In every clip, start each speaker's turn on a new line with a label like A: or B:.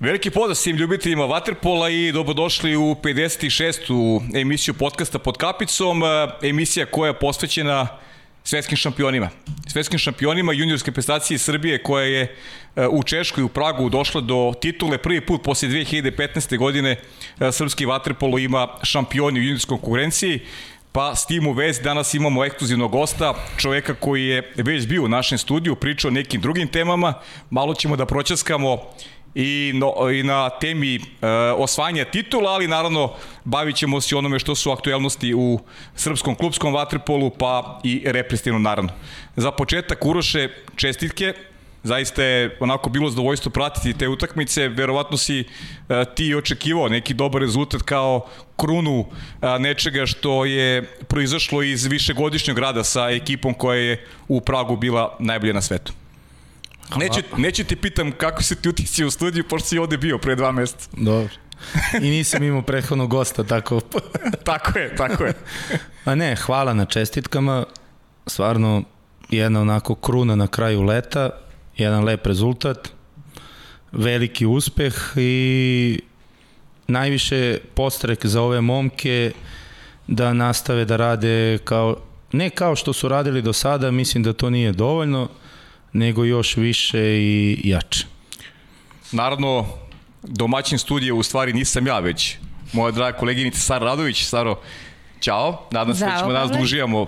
A: Veliki pozdrav svim ljubiteljima Waterpola i dobrodošli u 56. emisiju podcasta pod kapicom, emisija koja je posvećena svetskim šampionima. Svetskim šampionima juniorske prestacije Srbije koja je u Češkoj u Pragu došla do titule prvi put posle 2015. godine srpski Waterpolo ima šampioni u juniorskom konkurenciji. Pa s tim u vezi danas imamo ekskluzivnog gosta, čoveka koji je već bio u našem studiju, pričao o nekim drugim temama, malo ćemo da pročaskamo i, no, i na temi e, osvajanja titula, ali naravno bavit ćemo se onome što su aktuelnosti u srpskom klubskom vaterpolu, pa i represivno naravno. Za početak, Uroše, čestitke, zaista je onako bilo zadovoljstvo pratiti te utakmice, verovatno si e, ti očekivao neki dobar rezultat kao krunu a, nečega što je proizašlo iz višegodišnjeg rada sa ekipom koja je u Pragu bila najbolja na svetu. Neću, neću ti pitam kako se ti utisio u studiju, pošto si ovde bio pre dva meseca.
B: Dobro. I nisam imao prethodnog gosta, tako...
A: tako je, tako je.
B: A ne, hvala na čestitkama. Stvarno, jedna onako kruna na kraju leta, jedan lep rezultat, veliki uspeh i najviše postrek za ove momke da nastave da rade kao, ne kao što su radili do sada, mislim da to nije dovoljno, nego još više i jače.
A: Naravno, domaćin studija u stvari nisam ja već, moja draga koleginica Sara Radović. Saro, Ćao, nadam se da ćemo danas da uživamo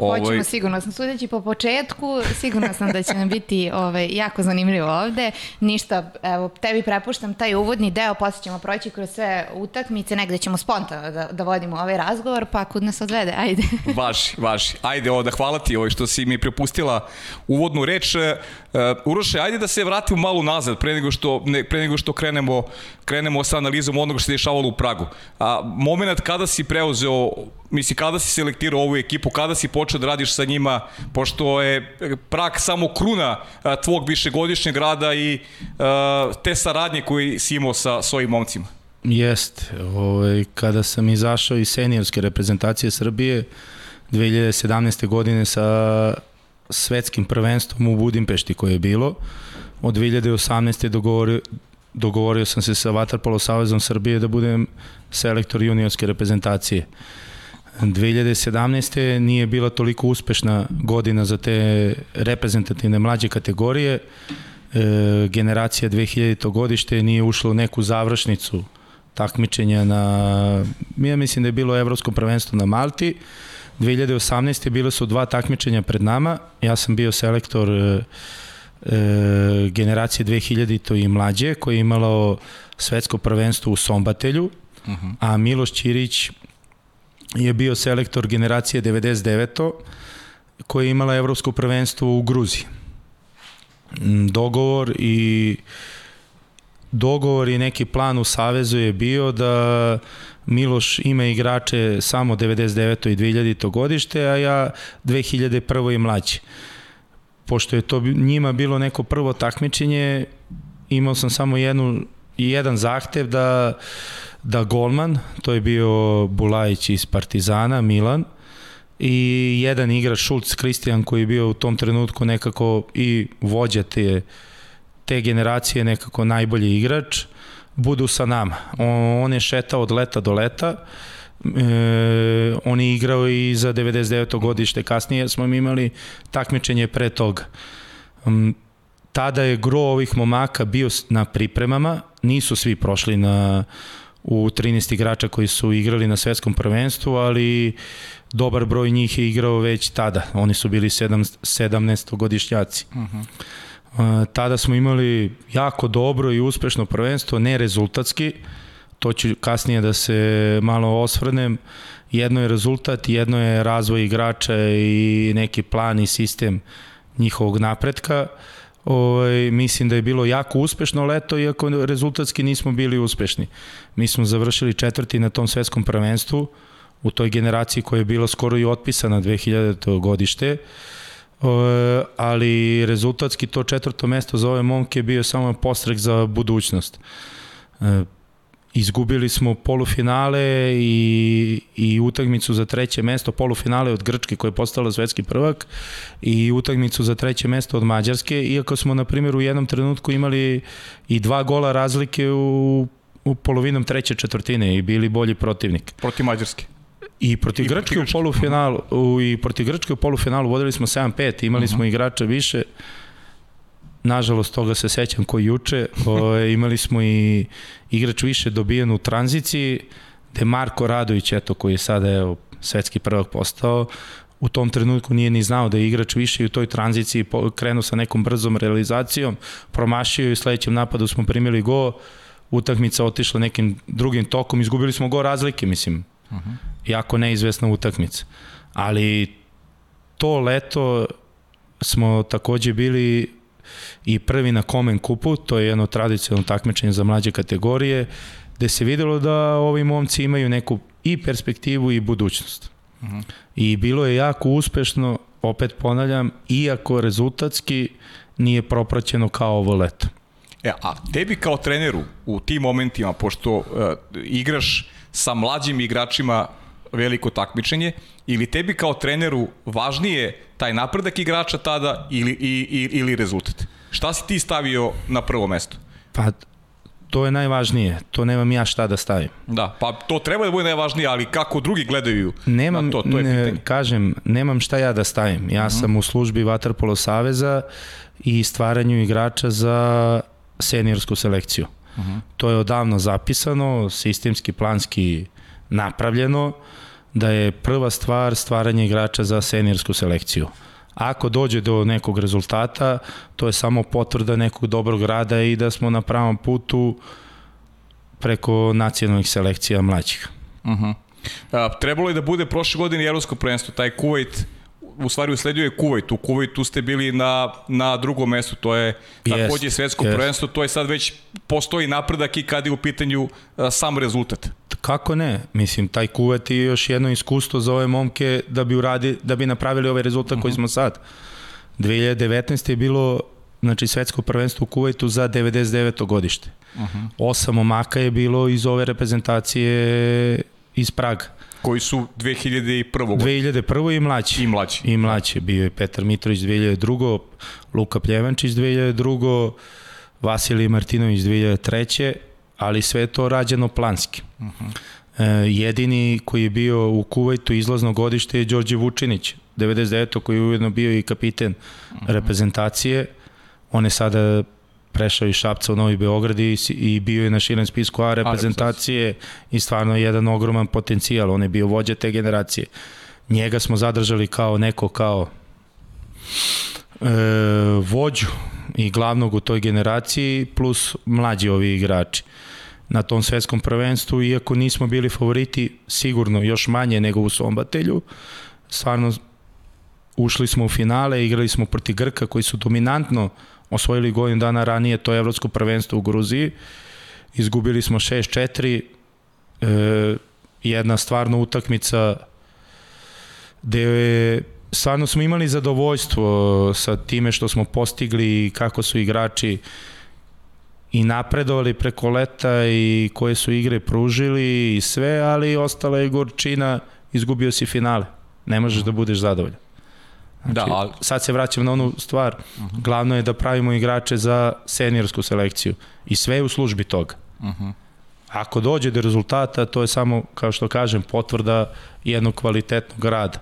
C: Ovaj... Hoćemo sigurno sam sudeći po početku, sigurno sam da će nam biti ovaj, jako zanimljivo ovde. Ništa, evo, tebi prepuštam taj uvodni deo, posle ćemo proći kroz sve utakmice, negde ćemo spontano da, da vodimo ovaj razgovor, pa kud nas odvede, ajde.
A: važi, važi. Ajde, ovo da hvala ti ovaj, što si mi prepustila uvodnu reč. Uh, Uroše, ajde da se vratimo malo nazad pre nego što, ne, pre nego što krenemo, krenemo sa analizom onoga što se dešavalo u Pragu. A, moment kada si preuzeo misli, kada si selektirao ovu ekipu, kada si počeo da radiš sa njima, pošto je prak samo kruna tvog višegodišnjeg rada i te saradnje koji si imao sa svojim momcima?
B: Jest. Ovaj, kada sam izašao iz seniorske reprezentacije Srbije 2017. godine sa svetskim prvenstvom u Budimpešti koje je bilo, od 2018. dogovorio, dogovorio sam se sa Vatarpolo Savezom Srbije da budem selektor juniorske reprezentacije. 2017. nije bila toliko uspešna godina za te reprezentativne mlađe kategorije. E, generacija 2000. godište nije ušla u neku završnicu takmičenja na, ja mislim da je bilo evropsko prvenstvo na Malti. 2018. bile su dva takmičenja pred nama. Ja sam bio selektor e, e, generacije 2000 i mlađe koji je imalo svetsko prvenstvo u Sombatelju, uh mhm. -huh. a Miloš Ćirić je bio selektor generacije 99. koja je imala evropsko prvenstvo u Gruziji. Mm, dogovor i dogovor i neki plan u Savezu je bio da Miloš ima igrače samo 99. i 2000. godište, a ja 2001. i mlađe. Pošto je to njima bilo neko prvo takmičenje, imao sam samo jednu, jedan zahtev da uh, da golman, to je bio Bulajić iz Partizana, Milan, i jedan igrač Šulc Kristijan koji je bio u tom trenutku nekako i vođa te, te generacije nekako najbolji igrač budu sa nama. On, on je šetao od leta do leta e, on je igrao i za 99. godište kasnije smo imali takmičenje pre toga um, tada je gro ovih momaka bio na pripremama nisu svi prošli na u 13 igrača koji su igrali na svetskom prvenstvu, ali dobar broj njih je igrao već tada. Oni su bili 17 godišnjaci. Uh -huh. Tada smo imali jako dobro i uspešno prvenstvo, ne rezultatski, to ću kasnije da se malo osvrnem. Jedno je rezultat, jedno je razvoj igrača i neki plan i sistem njihovog napretka. Uh, Ovaj, mislim da je bilo jako uspešno leto, iako rezultatski nismo bili uspešni. Mi smo završili četvrti na tom svetskom prvenstvu, u toj generaciji koja je bila skoro i otpisana 2000. godište, ovaj, ali rezultatski to četvrto mesto za ove momke bio samo postrek za budućnost. Izgubili smo polufinale i, i utakmicu za treće mesto, polufinale od Grčke koja je postala svetski prvak i utakmicu za treće mesto od Mađarske, iako smo na primjer u jednom trenutku imali i dva gola razlike u, u polovinom treće četvrtine i bili bolji protivnik.
A: Protiv Mađarske.
B: I protiv I Grčke u polufinalu, u, i protiv Grčke u polufinalu vodili smo 7-5, imali uh -huh. smo mhm. igrača više. Nažalost, toga se sećam koji juče. O, imali smo i igrač više dobijen u tranziciji, gde Marko Radović, eto, koji je sada evo, svetski prvak postao, u tom trenutku nije ni znao da je igrač više i u toj tranziciji krenuo sa nekom brzom realizacijom, promašio i u sledećem napadu smo primili go, utakmica otišla nekim drugim tokom, izgubili smo go razlike, mislim, uh -huh. jako neizvesna utakmica. Ali to leto smo takođe bili i prvi na Komen kupu, to je jedno tradicionalno takmičenje za mlađe kategorije, gde se videlo da ovi momci imaju neku i perspektivu i budućnost. Uh mhm. -huh. I bilo je jako uspešno, opet ponavljam, iako rezultatski nije propraćeno kao ovo leto.
A: E, a tebi kao treneru u tim momentima, pošto uh, igraš sa mlađim igračima veliko takmičenje, ili tebi kao treneru važnije taj napredak igrača tada ili, i, i, ili rezultat? Šta si ti stavio na prvo mesto?
B: Pa, to je najvažnije. To nemam ja šta da stavim.
A: Da, pa to treba da bude najvažnije, ali kako drugi gledaju
B: nemam,
A: na to, to je pitanje.
B: Ne, kažem, nemam šta ja da stavim. Ja mhm. -huh. sam u službi Vatrpolo Saveza i stvaranju igrača za seniorsku selekciju. Mhm. -huh. To je odavno zapisano, sistemski, planski napravljeno, da je prva stvar stvaranje igrača za seniorsku selekciju. Ako dođe do nekog rezultata, to je samo potvrda nekog dobrog rada i da smo na pravom putu preko nacionalnih selekcija mlađih.
A: Uh -huh. A, trebalo je da bude prošle godine Jerovsko prvenstvo, taj Kuwait u stvari usledio je Kuvajt. U Kuvajtu ste bili na, na drugom mestu, to je takođe yes, svetsko yes. prvenstvo, to je sad već postoji napredak i kad je u pitanju a, sam rezultat.
B: Kako ne? Mislim, taj Kuvajt je još jedno iskustvo za ove momke da bi, uradi, da bi napravili ovaj rezultat uh -huh. koji mhm. smo sad. 2019. je bilo znači svetsko prvenstvo u Kuvajtu za 99. godište. Uh -huh. Osam momaka je bilo iz ove reprezentacije iz Praga.
A: Koji su 2001. godine.
B: 2001. i mlađi.
A: I mlađi.
B: I mlađi. Bio je Petar Mitrović 2002. Luka Pljevančić 2002. Vasilij Martinović 2003. Ali sve to rađeno planski. Uh -huh. e, jedini koji je bio u Kuvajtu izlazno godište je Đorđe Vučinić, 99. koji je ujedno bio i kapiten uh -huh. reprezentacije. On je sada prešao iz Šapca u Novi Beograd i, i bio je na širem spisku A reprezentacije i stvarno je jedan ogroman potencijal, on je bio vođa te generacije. Njega smo zadržali kao neko kao vođu i glavnog u toj generaciji plus mlađi ovi igrači na tom svetskom prvenstvu, iako nismo bili favoriti sigurno još manje nego u Sombatelju, stvarno ušli smo u finale, igrali smo proti Grka koji su dominantno osvojili godin dana ranije to evropsko prvenstvo u Gruziji. Izgubili smo 6-4, e, jedna stvarno utakmica gde je stvarno smo imali zadovoljstvo sa time što smo postigli i kako su igrači i napredovali preko leta i koje su igre pružili i sve, ali ostala je gorčina, izgubio si finale. Ne možeš da budeš zadovoljan. Znači, da, ali... sad se vraćam na onu stvar, uh -huh. glavno je da pravimo igrače za seniorsku selekciju i sve je u službi toga. Uh -huh. Ako dođe do rezultata, to je samo, kao što kažem, potvrda jednog kvalitetnog rada.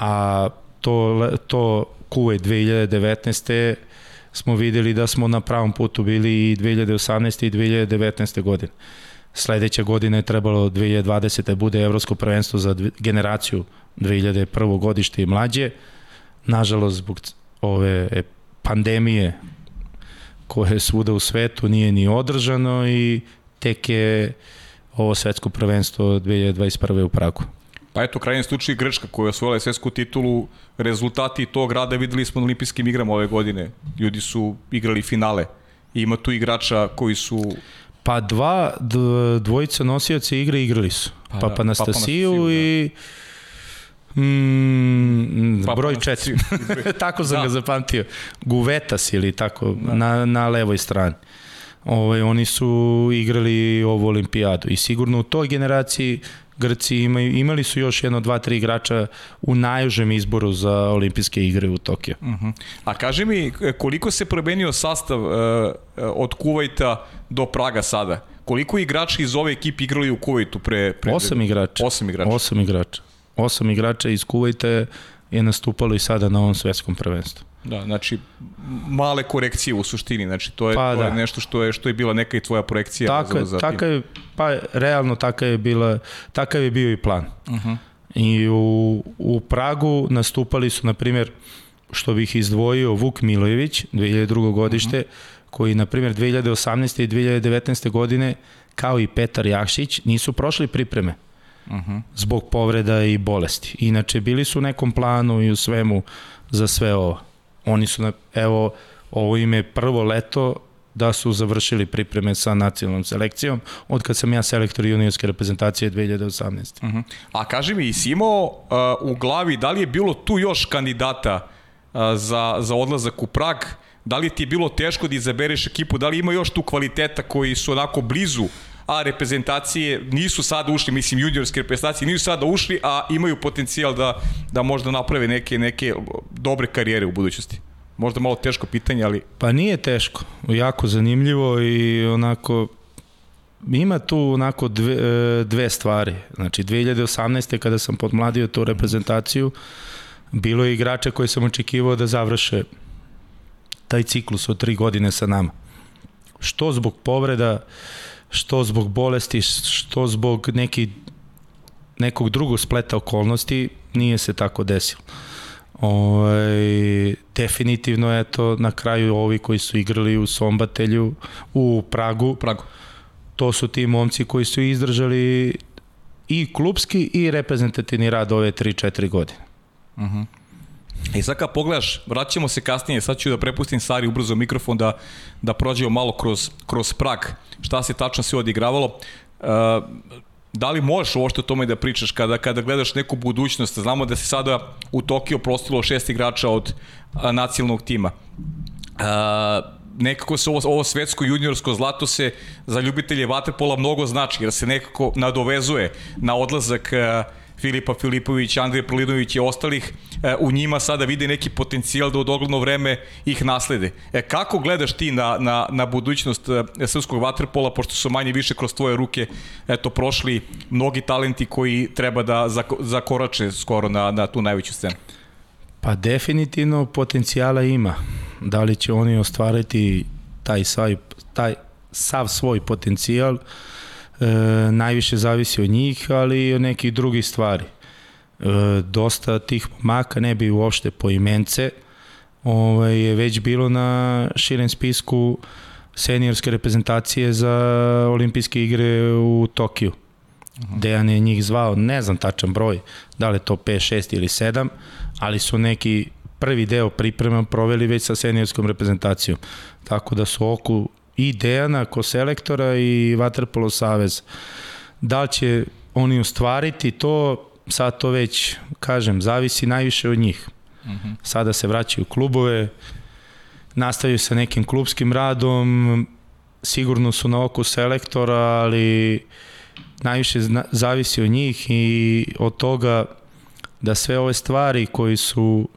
B: A to, to Kuwait 2019. smo videli da smo na pravom putu bili i 2018. i 2019. godine. Sledeća godina je trebalo 2020. Da bude evropsko prvenstvo za generaciju 2001. godište i mlađe nažalost zbog ove e, pandemije koje je svuda u svetu nije ni održano i tek je ovo svetsko prvenstvo 2021. u Pragu.
A: Pa eto, krajnji slučaj Grčka koja je osvojila svetsku titulu, rezultati tog rada videli smo na olimpijskim igrama ove godine. Ljudi su igrali finale. I ima tu igrača koji su...
B: Pa dva, dvojica nosioca igre igrali su. Pa, pa, da, pa Anastasiju pa, i... Da Mm, pa, broj 4. tako sam da. ga zapamtio. Guvetas ili tako, da. na, na levoj strani. ovaj, oni su igrali ovu olimpijadu i sigurno u toj generaciji Grci imaju, imali su još jedno, dva, tri igrača u najužem izboru za olimpijske igre u Tokio. Uh
A: mhm. -huh. A kaži mi, koliko se promenio sastav uh, od Kuvajta do Praga sada? Koliko igrača iz ove ekipe igrali u Kuvajtu pre... pre
B: osam igrača.
A: Osam igrača.
B: Osam igrača. Osam igrača iz Kuvajta je nastupalo i sada na ovom svetskom prvenstvu.
A: Da, znači male korekcije u suštini, znači to je, pa, to da. je nešto što je što je bila neka i tvoja projekcija
B: tako, za, za tako je, pa realno takav je bila takav je bio i plan. Uh -huh. I u, u Pragu nastupali su na primjer što bih izdvojio Vuk Milojević 2002. godište uh -huh. koji na primjer 2018. i 2019. godine kao i Petar Jakšić nisu prošli pripreme. Uh -huh. zbog povreda i bolesti. Inače, bili su u nekom planu i u svemu za sve ovo. Oni su, na, evo, ovo ime prvo leto da su završili pripreme sa nacionalnom selekcijom od kad sam ja selektor juniorske reprezentacije 2018. Uh -huh.
A: A kaži mi, Simo, uh, u glavi, da li je bilo tu još kandidata uh, za, za odlazak u Prag? Da li ti je bilo teško da izabereš ekipu? Da li ima još tu kvaliteta koji su onako blizu a reprezentacije nisu sada ušli, mislim juniorske reprezentacije nisu sada ušli, a imaju potencijal da, da možda naprave neke, neke dobre karijere u budućnosti. Možda malo teško pitanje, ali...
B: Pa nije teško, jako zanimljivo i onako ima tu onako dve, e, dve stvari. Znači 2018. kada sam podmladio tu reprezentaciju, bilo je igrača koji sam očekivao da završe taj ciklus od tri godine sa nama. Što zbog povreda, što zbog bolesti, što zbog neki, nekog drugog spleta okolnosti, nije se tako desilo. Ovaj, definitivno je to na kraju ovi koji su igrali u Sombatelju, u Pragu.
A: Pragu.
B: To su ti momci koji su izdržali i klubski i reprezentativni rad ove 3-4 godine. Uh
A: -huh. I sad kad pogledaš, vraćamo se kasnije, sad ću da prepustim Sari ubrzo mikrofon da, da prođemo malo kroz, kroz Prag, šta se tačno sve odigravalo. Uh, da li možeš uopšte o tome da pričaš kada, kada gledaš neku budućnost? Znamo da se sada u Tokio prostilo šest igrača od a, nacionalnog tima. Uh, nekako se ovo, ovo svetsko juniorsko zlato se za ljubitelje vaterpola mnogo znači, jer se nekako nadovezuje na odlazak uh, Filipa Filipović, Andrija Prlinović i ostalih, e, u njima sada vide neki potencijal da u dogledno vreme ih naslede. E, kako gledaš ti na, na, na budućnost e, srpskog vaterpola, pošto su manje više kroz tvoje ruke eto, prošli mnogi talenti koji treba da zakorače skoro na, na tu najveću scenu?
B: Pa definitivno potencijala ima. Da li će oni ostvariti taj, saj, taj sav svoj potencijal, uh, e, najviše zavisi od njih, ali i od nekih drugih stvari. E, dosta tih maka ne bi uopšte po imence, ovaj, je već bilo na širem spisku seniorske reprezentacije za olimpijske igre u Tokiju. -huh. Dejan je njih zvao, ne znam tačan broj, da li to 5, 6 ili 7, ali su neki prvi deo priprema proveli već sa seniorskom reprezentacijom. Tako da su oku i Dejana ko selektora i Vaterpolo Savez. Da li će oni ustvariti to, sad to već, kažem, zavisi najviše od njih. Mhm. Sada se vraćaju klubove, nastavljaju sa nekim klubskim radom, sigurno su na oku selektora, ali najviše zavisi od njih i od toga da sve ove stvari koji su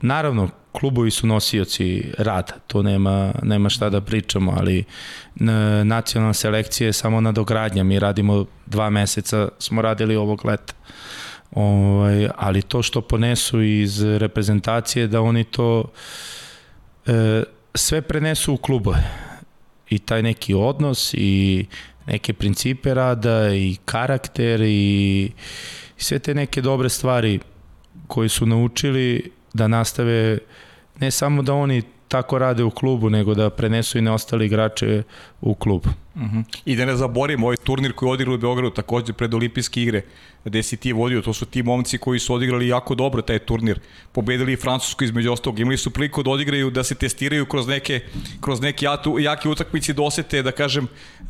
B: naravno klubovi su nosioci rada, to nema, nema šta da pričamo, ali nacionalna selekcija je samo nadogradnja, mi radimo dva meseca, smo radili ovog leta. Ovaj, ali to što ponesu iz reprezentacije, da oni to e, sve prenesu u klubove. I taj neki odnos i neke principe rada i karakter i, i sve te neke dobre stvari koje su naučili da nastave ne samo da oni tako rade u klubu, nego da prenesu i na ostali igrače u klub. Uh
A: mhm. -huh. I da ne zaborimo, ovaj turnir koji odigrali u Beogradu takođe pred olimpijske igre, gde si ti vodio, to su ti momci koji su odigrali jako dobro taj turnir, pobedili i Francusku između ostalog, imali su priliku da odigraju, da se testiraju kroz neke, kroz neke jake utakmice, da osete, da kažem, uh,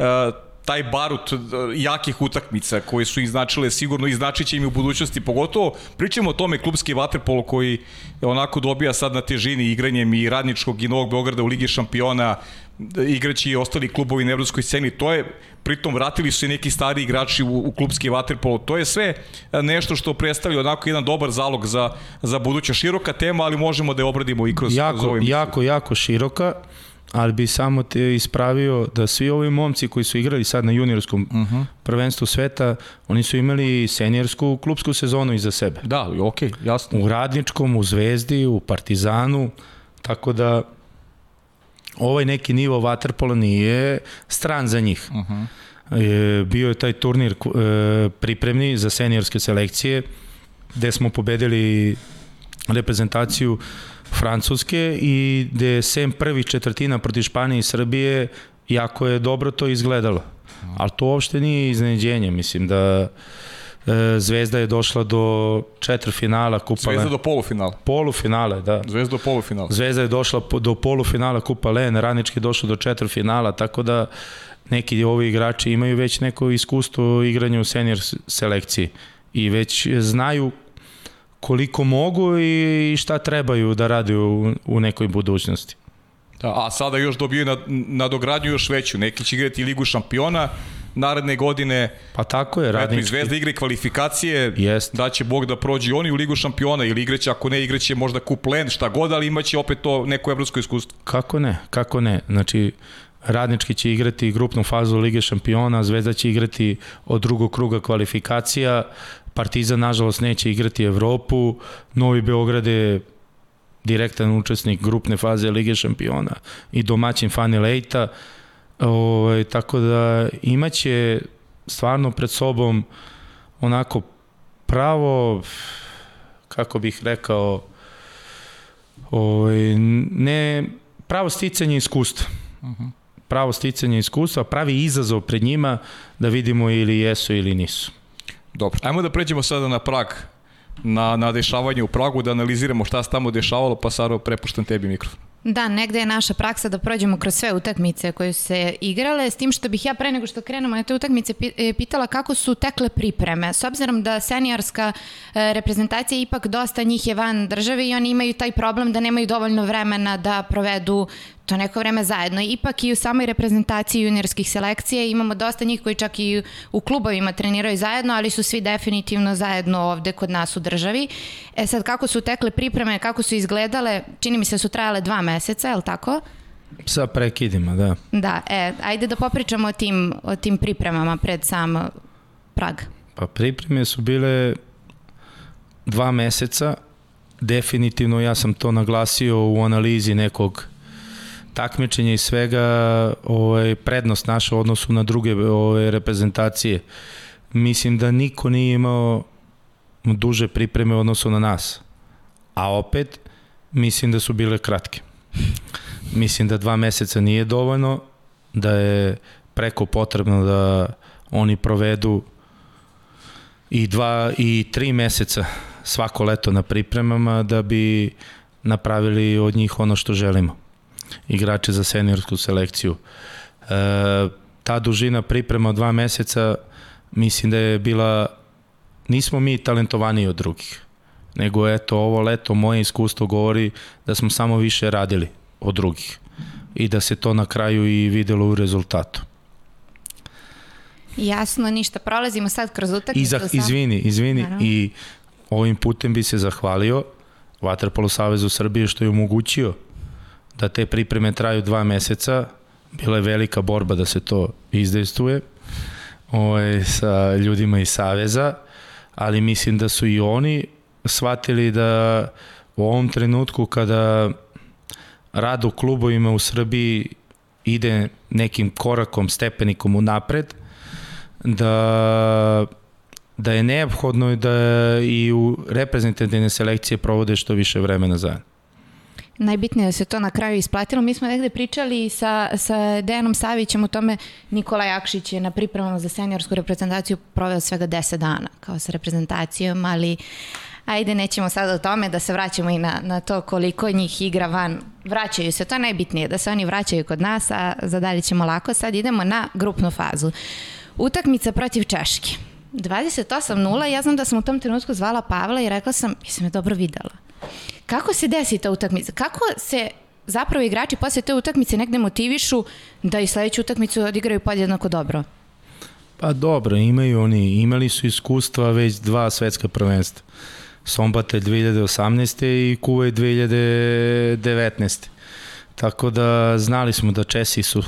A: taj barut jakih utakmica koje su im značile sigurno i značit će im u budućnosti, pogotovo pričamo o tome klubski vaterpolo koji onako dobija sad na težini igranjem i radničkog i Novog Beograda u Ligi šampiona, igraći i ostali klubovi na evropskoj sceni, to je, pritom vratili su se neki stari igrači u, u klubski vaterpolo, to je sve nešto što predstavlja onako jedan dobar zalog za, za buduća široka tema, ali možemo da je obradimo i kroz,
B: jako,
A: kroz ovaj
B: Jako, jako široka, ali bi samo te ispravio da svi ovi momci koji su igrali sad na juniorskom uh -huh. prvenstvu sveta, oni su imali seniorsku klubsku sezonu iza sebe.
A: Da, okej, okay, jasno.
B: U Radničkom, u Zvezdi, u Partizanu, tako da ovaj neki nivo vaterpola nije stran za njih. Uh -huh. e, bio je taj turnir e, pripremni za seniorske selekcije gde smo pobedili reprezentaciju Francuske i gde sem prvih četvrtina proti Španije i Srbije jako je dobro to izgledalo. Ali to uopšte nije iznenađenje, mislim da e, Zvezda je došla do četvrfinala Kupa
A: Zvezda do polufinala.
B: Polufinale, da.
A: Zvezda do polufinala.
B: Zvezda je došla do polufinala Kupa Len, Radnički je došao do četvrfinala, tako da neki ovi igrači imaju već neko iskustvo u igranju u senior selekciji i već znaju koliko mogu i šta trebaju da rade u, u nekoj budućnosti.
A: Da, a sada još dobiju na, na dogradnju još veću. Neki će igrati Ligu šampiona, naredne godine
B: pa tako je radnički.
A: Zvezda igre kvalifikacije,
B: Jest.
A: da će Bog da prođe oni u Ligu šampiona ili igraće, ako ne igraće možda kup len, šta god, ali imaće opet to neko evropsko iskustvo.
B: Kako ne, kako ne. Znači, Radnički će igrati grupnu fazu Lige šampiona, Zvezda će igrati od drugog kruga kvalifikacija, Partizan nažalost neće igrati Evropu, Novi Beograd je direktan učesnik grupne faze Lige šampiona i domaćin Fanny Lejta, ovaj, tako da imaće stvarno pred sobom onako pravo, kako bih rekao, ovaj, ne, pravo sticanje iskustva. Uh -huh. Pravo sticanje iskustva, pravi izazov pred njima da vidimo ili jesu ili nisu.
A: Dobro, ajmo da pređemo sada na Prag, na, na dešavanje u Pragu, da analiziramo šta se tamo dešavalo, pa Saro, prepuštam tebi mikrofon.
C: Da, negde je naša praksa da prođemo kroz sve utakmice koje su se igrale, s tim što bih ja pre nego što krenemo na te utakmice e, pitala kako su tekle pripreme. S obzirom da seniorska e, reprezentacija ipak dosta njih je van države i oni imaju taj problem da nemaju dovoljno vremena da provedu to neko vreme zajedno. Ipak i u samoj reprezentaciji juniorskih selekcija imamo dosta njih koji čak i u klubovima treniraju zajedno, ali su svi definitivno zajedno ovde kod nas u državi. E sad, kako su tekle pripreme, kako su izgledale, čini mi se da su trajale dva meseca, je li tako?
B: Sa prekidima, da.
C: Da, e, ajde da popričamo o tim, o tim pripremama pred sam Prag.
B: Pa pripreme su bile dva meseca, definitivno ja sam to naglasio u analizi nekog takmičenja i svega ovaj, prednost naša u odnosu na druge ovaj, reprezentacije. Mislim da niko nije imao duže pripreme u odnosu na nas. A opet, mislim da su bile kratke. Mislim da dva meseca nije dovoljno, da je preko potrebno da oni provedu i dva i tri meseca svako leto na pripremama da bi napravili od njih ono što želimo igrače za seniorsku selekciju. E, ta dužina priprema od dva meseca mislim da je bila nismo mi talentovani od drugih nego eto ovo leto moje iskustvo govori da smo samo više radili od drugih i da se to na kraju i videlo u rezultatu.
C: Jasno, ništa. Prolazimo sad kroz utakmicu.
B: Za, izvini, izvini. Naravno. I ovim putem bi se zahvalio Vaterpolo Savezu Srbije što je omogućio da te pripreme traju dva meseca, bila je velika borba da se to izdejstvuje ovaj, sa ljudima iz Saveza, ali mislim da su i oni shvatili da u ovom trenutku kada rad u klubovima u Srbiji ide nekim korakom, stepenikom u napred, da da je neophodno da i u reprezentativne selekcije provode što više vremena zajedno
C: najbitnije da se to na kraju isplatilo. Mi smo negde pričali sa, sa Dejanom Savićem o tome, Nikola Jakšić je na pripremama za seniorsku reprezentaciju proveo svega 10 dana kao sa reprezentacijom, ali Ajde, nećemo sada o tome da se vraćamo i na, na to koliko njih igra van. Vraćaju se, to je najbitnije, da se oni vraćaju kod nas, a za dalje ćemo lako. Sad idemo na grupnu fazu. Utakmica protiv Češke. 28-0, ja znam da sam u tom trenutku zvala Pavla i rekla sam, jesam je dobro videla. Kako se desi ta utakmica? Kako se zapravo igrači posle te utakmice negde motivišu da i sledeću utakmicu odigraju podjednako dobro?
B: Pa dobro, imaju oni, imali su iskustva već dva svetska prvenstva. Sombate 2018. i Kuve 2019. Tako da znali smo da Česi su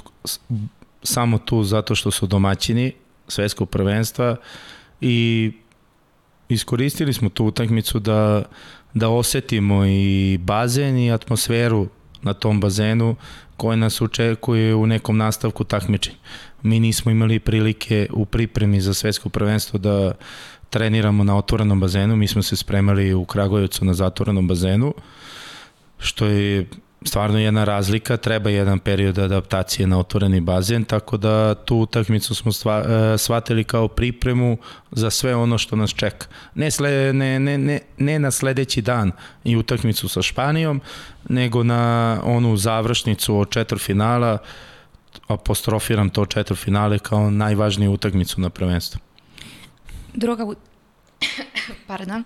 B: samo tu zato što su domaćini svetskog prvenstva i iskoristili smo tu utakmicu da, da osetimo i bazen i atmosferu na tom bazenu koje nas očekuje u nekom nastavku takmičenja. Mi nismo imali prilike u pripremi za svetsko prvenstvo da treniramo na otvorenom bazenu, mi smo se spremali u Kragujevcu na zatvorenom bazenu, što je stvarno jedna razlika, treba jedan period adaptacije na otvoreni bazen, tako da tu utakmicu smo stva, e, shvatili kao pripremu za sve ono što nas čeka. Ne, sle, ne, ne, ne, ne na sledeći dan i utakmicu sa Španijom, nego na onu završnicu od četvrfinala, apostrofiram to četvrfinale kao najvažniju utakmicu na prvenstvu.
C: Druga, pardon,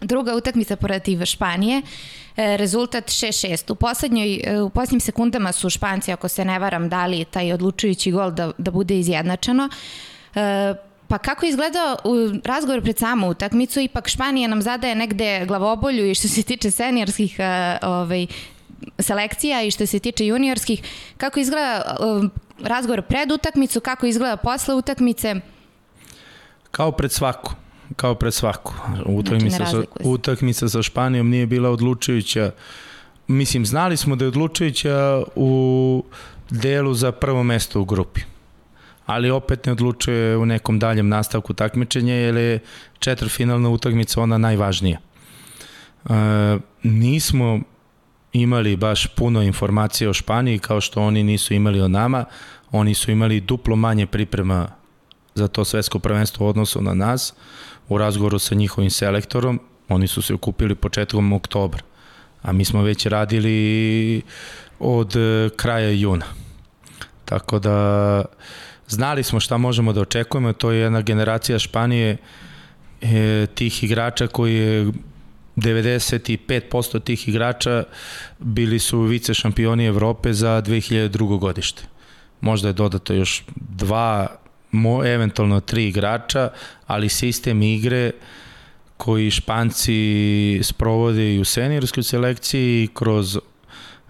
C: druga utakmica protiv Španije, e, rezultat 6-6. U, poslednjoj, e, u poslednjim sekundama su Španci, ako se ne varam, dali taj odlučujući gol da, da bude izjednačeno. E, pa kako izgleda u razgovor pred samu utakmicu, ipak Španija nam zadaje negde glavobolju i što se tiče seniorskih ovaj, selekcija i što se tiče juniorskih, kako izgleda razgovor pred utakmicu, kako izgleda posle utakmice?
B: Kao pred svaku kao pred svaku. Utakmica, znači, sa, utakmica sa Španijom nije bila odlučujuća. Mislim, znali smo da je odlučujuća u delu za prvo mesto u grupi. Ali opet ne odlučuje u nekom daljem nastavku takmičenja, jer je četvrfinalna utakmica ona najvažnija. E, nismo imali baš puno informacije o Španiji kao što oni nisu imali o nama. Oni su imali duplo manje priprema za to svetsko prvenstvo u odnosu na nas u razgovoru sa njihovim selektorom, oni su se okupili početkom oktobra, a mi smo već radili od e, kraja juna. Tako da znali smo šta možemo da očekujemo, to je jedna generacija Španije e, tih igrača koji je 95% tih igrača bili su vice šampioni Evrope za 2002. godište. Možda je dodato još dva mo, eventualno tri igrača, ali sistem igre koji Španci sprovode i u seniorskoj selekciji kroz e,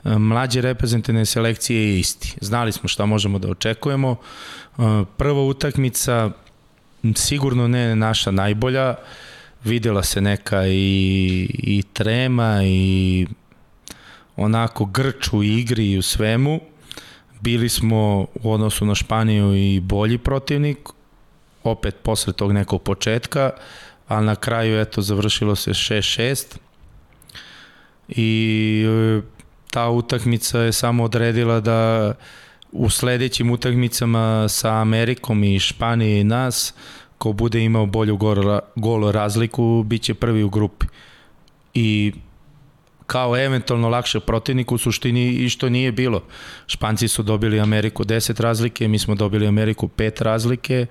B: mlađe reprezentativne selekcije je isti. Znali smo šta možemo da očekujemo. E, prva utakmica sigurno ne naša najbolja, videla se neka i, i trema i onako grč u igri i u svemu bili smo u odnosu na Španiju i bolji protivnik, opet posle tog nekog početka, ali na kraju eto završilo se 6-6 i e, ta utakmica je samo odredila da u sledećim utakmicama sa Amerikom i Španije i nas, ko bude imao bolju gol, razliku, bit će prvi u grupi. I kao eventualno lakše protivnik u suštini i što nije bilo. Španci su dobili Ameriku 10 razlike, mi smo dobili Ameriku 5 razlike,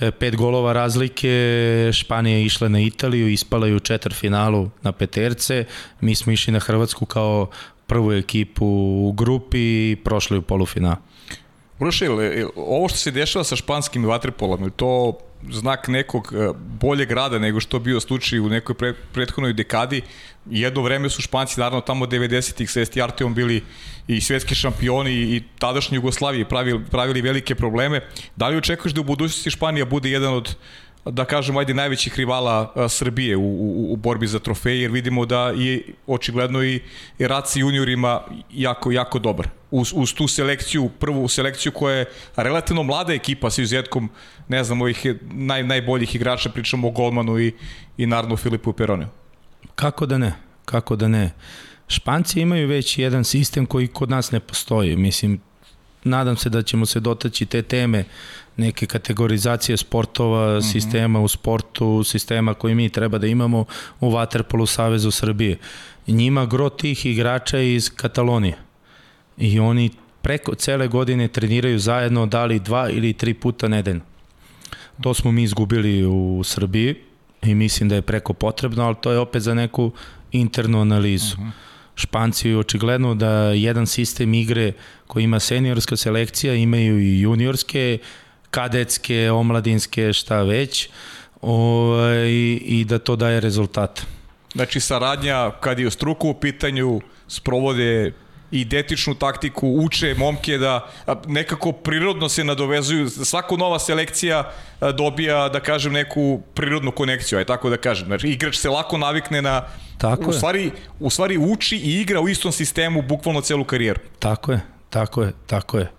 B: e, pet golova razlike, Španija je išla na Italiju, ispala je u četvr finalu na peterce, mi smo išli na Hrvatsku kao prvu ekipu u grupi i prošli u polufinal.
A: Uroše, ovo što se dešava sa španskim vaterpolom, je to znak nekog e, boljeg rada nego što bio slučaj u nekoj pre, prethodnoj dekadi. Jedno vreme su Španci, naravno tamo 90-ih sa Estiarteom bili i svetski šampioni i tadašnji Jugoslaviji pravili, pravili velike probleme. Da li očekuješ da u budućnosti Španija bude jedan od da kažemo, ajde, najvećih rivala a, Srbije u, u, u borbi za trofeje, jer vidimo da je očigledno i, i rad sa juniorima jako, jako dobar. Uz, uz tu selekciju, prvu selekciju koja je relativno mlada ekipa sa izuzetkom, ne znam, ovih naj, najboljih igrača, pričamo o Golmanu i, i naravno Filipu Peroniju.
B: Kako da ne? Kako da ne? Španci imaju već jedan sistem koji kod nas ne postoji. Mislim, nadam se da ćemo se dotaći te teme neke kategorizacije sportova, mm -hmm. sistema u sportu, sistema koji mi treba da imamo u Waterpolu Savezu Srbije. Njima gro tih igrača iz Katalonije i oni preko cele godine treniraju zajedno da li dva ili tri puta nedeljno. To smo mi izgubili u Srbiji i mislim da je preko potrebno, ali to je opet za neku internu analizu. Uh mhm. -huh. Španci očigledno da jedan sistem igre koji ima seniorska selekcija, imaju i juniorske, kadetske, omladinske, šta već, ovaj, i da to daje rezultate.
A: Znači saradnja kad je u struku u pitanju sprovode identičnu taktiku, uče momke da nekako prirodno se nadovezuju, svaka nova selekcija dobija, da kažem, neku prirodnu konekciju, aj tako da kažem. Znači, igrač se lako navikne na Tako u stvari, u stvari uči i igra u istom sistemu bukvalno celu karijeru.
B: Tako je, tako je, tako je.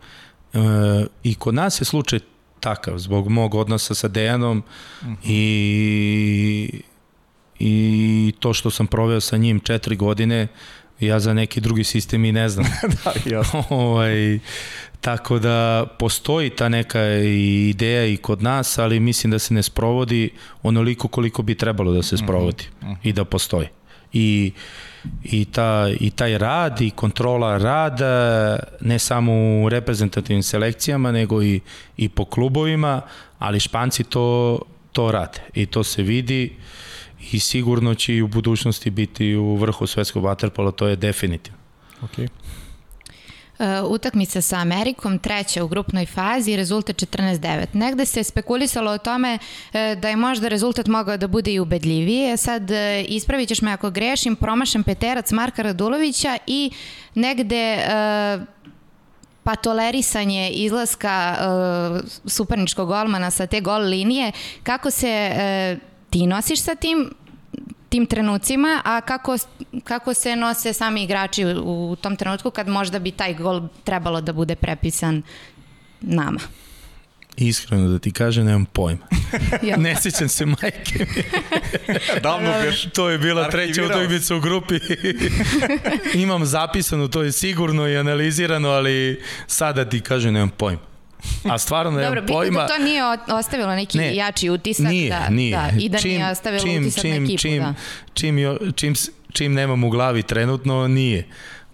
B: E, I kod nas je slučaj takav, zbog mog odnosa sa Dejanom. -huh. i, i to što sam proveo sa njim četiri godine, ja za neki drugi sistem i ne znam. da, jasno. ovaj, tako da postoji ta neka ideja i kod nas, ali mislim da se ne sprovodi onoliko koliko bi trebalo da se mhm, sprovodi uh. Uh -huh. i da postoji. I i, ta, i taj rad i kontrola rada ne samo u reprezentativnim selekcijama nego i, i po klubovima, ali Španci to, to rade i to se vidi i sigurno će i u budućnosti biti u vrhu svetskog vaterpola, to je definitivno.
A: Okay.
C: Uh, utakmica sa Amerikom, treća u grupnoj fazi, rezultat 14-9. Negde se spekulisalo o tome uh, da je možda rezultat mogao da bude i ubedljiviji. E sad, uh, ispravit ćeš me ako grešim, promašen peterac Marka Radulovića i negde pa tolerisanje izlaska uh, superničkog golmana sa te gol linije. Kako se uh, ti nosiš sa tim tim trenucima, a kako, kako se nose sami igrači u, u tom trenutku kad možda bi taj gol trebalo da bude prepisan nama?
B: Iskreno da ti kažem, nemam pojma. ne sjećam se majke mi.
A: Davno beš.
B: To je bila treća utakmica u grupi. Imam zapisano, to je sigurno i analizirano, ali sada ti kažem, nemam pojma. A stvarno nemam Dobro, pojma.
C: Dobro, da to nije ostavilo neki ne, jači utisak.
B: Nije,
C: da,
B: nije.
C: Da, I da čim, nije ostavilo čim, utisak čim, na ekipu.
B: Čim,
C: da.
B: čim, čim, čim, čim nemam u glavi trenutno, nije.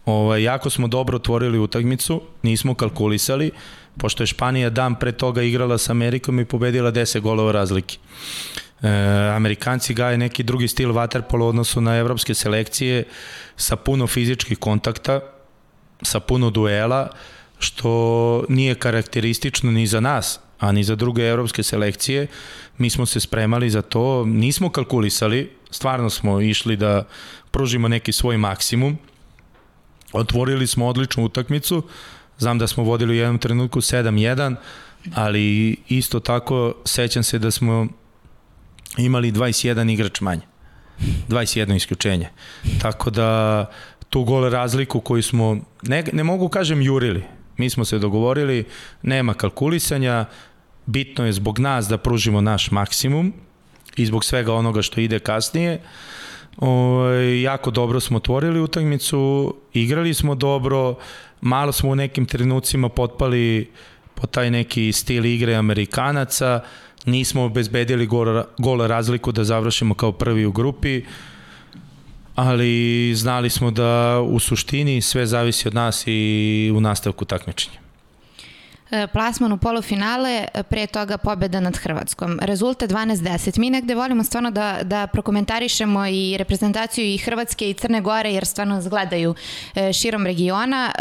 B: Ovaj, jako smo dobro otvorili utakmicu, nismo kalkulisali, pošto je Španija dan pre toga igrala sa Amerikom i pobedila 10 golova razlike. E, Amerikanci gaje neki drugi stil vaterpola u odnosu na evropske selekcije sa puno fizičkih kontakta, sa puno duela, što nije karakteristično ni za nas, a ni za druge evropske selekcije. Mi smo se spremali za to, nismo kalkulisali, stvarno smo išli da pružimo neki svoj maksimum. Otvorili smo odličnu utakmicu, znam da smo vodili u jednom trenutku 7-1, ali isto tako sećam se da smo imali 21 igrač manje. 21 isključenje. Tako da tu gole razliku koju smo, ne, ne mogu kažem jurili, Mi smo se dogovorili, nema kalkulisanja, bitno je zbog nas da pružimo naš maksimum i zbog svega onoga što ide kasnije. O, ovaj, jako dobro smo otvorili utakmicu, igrali smo dobro, malo smo u nekim trenucima potpali po taj neki stil igre Amerikanaca, nismo obezbedili gol, gol razliku da završimo kao prvi u grupi, ali znali smo da u suštini sve zavisi od nas i u nastavku takmičenja.
C: E, plasman u polufinale, e, pre toga pobeda nad Hrvatskom. Rezultat 12-10. Mi negde volimo stvarno da, da prokomentarišemo i reprezentaciju i Hrvatske i Crne Gore, jer stvarno nas gledaju e, širom regiona.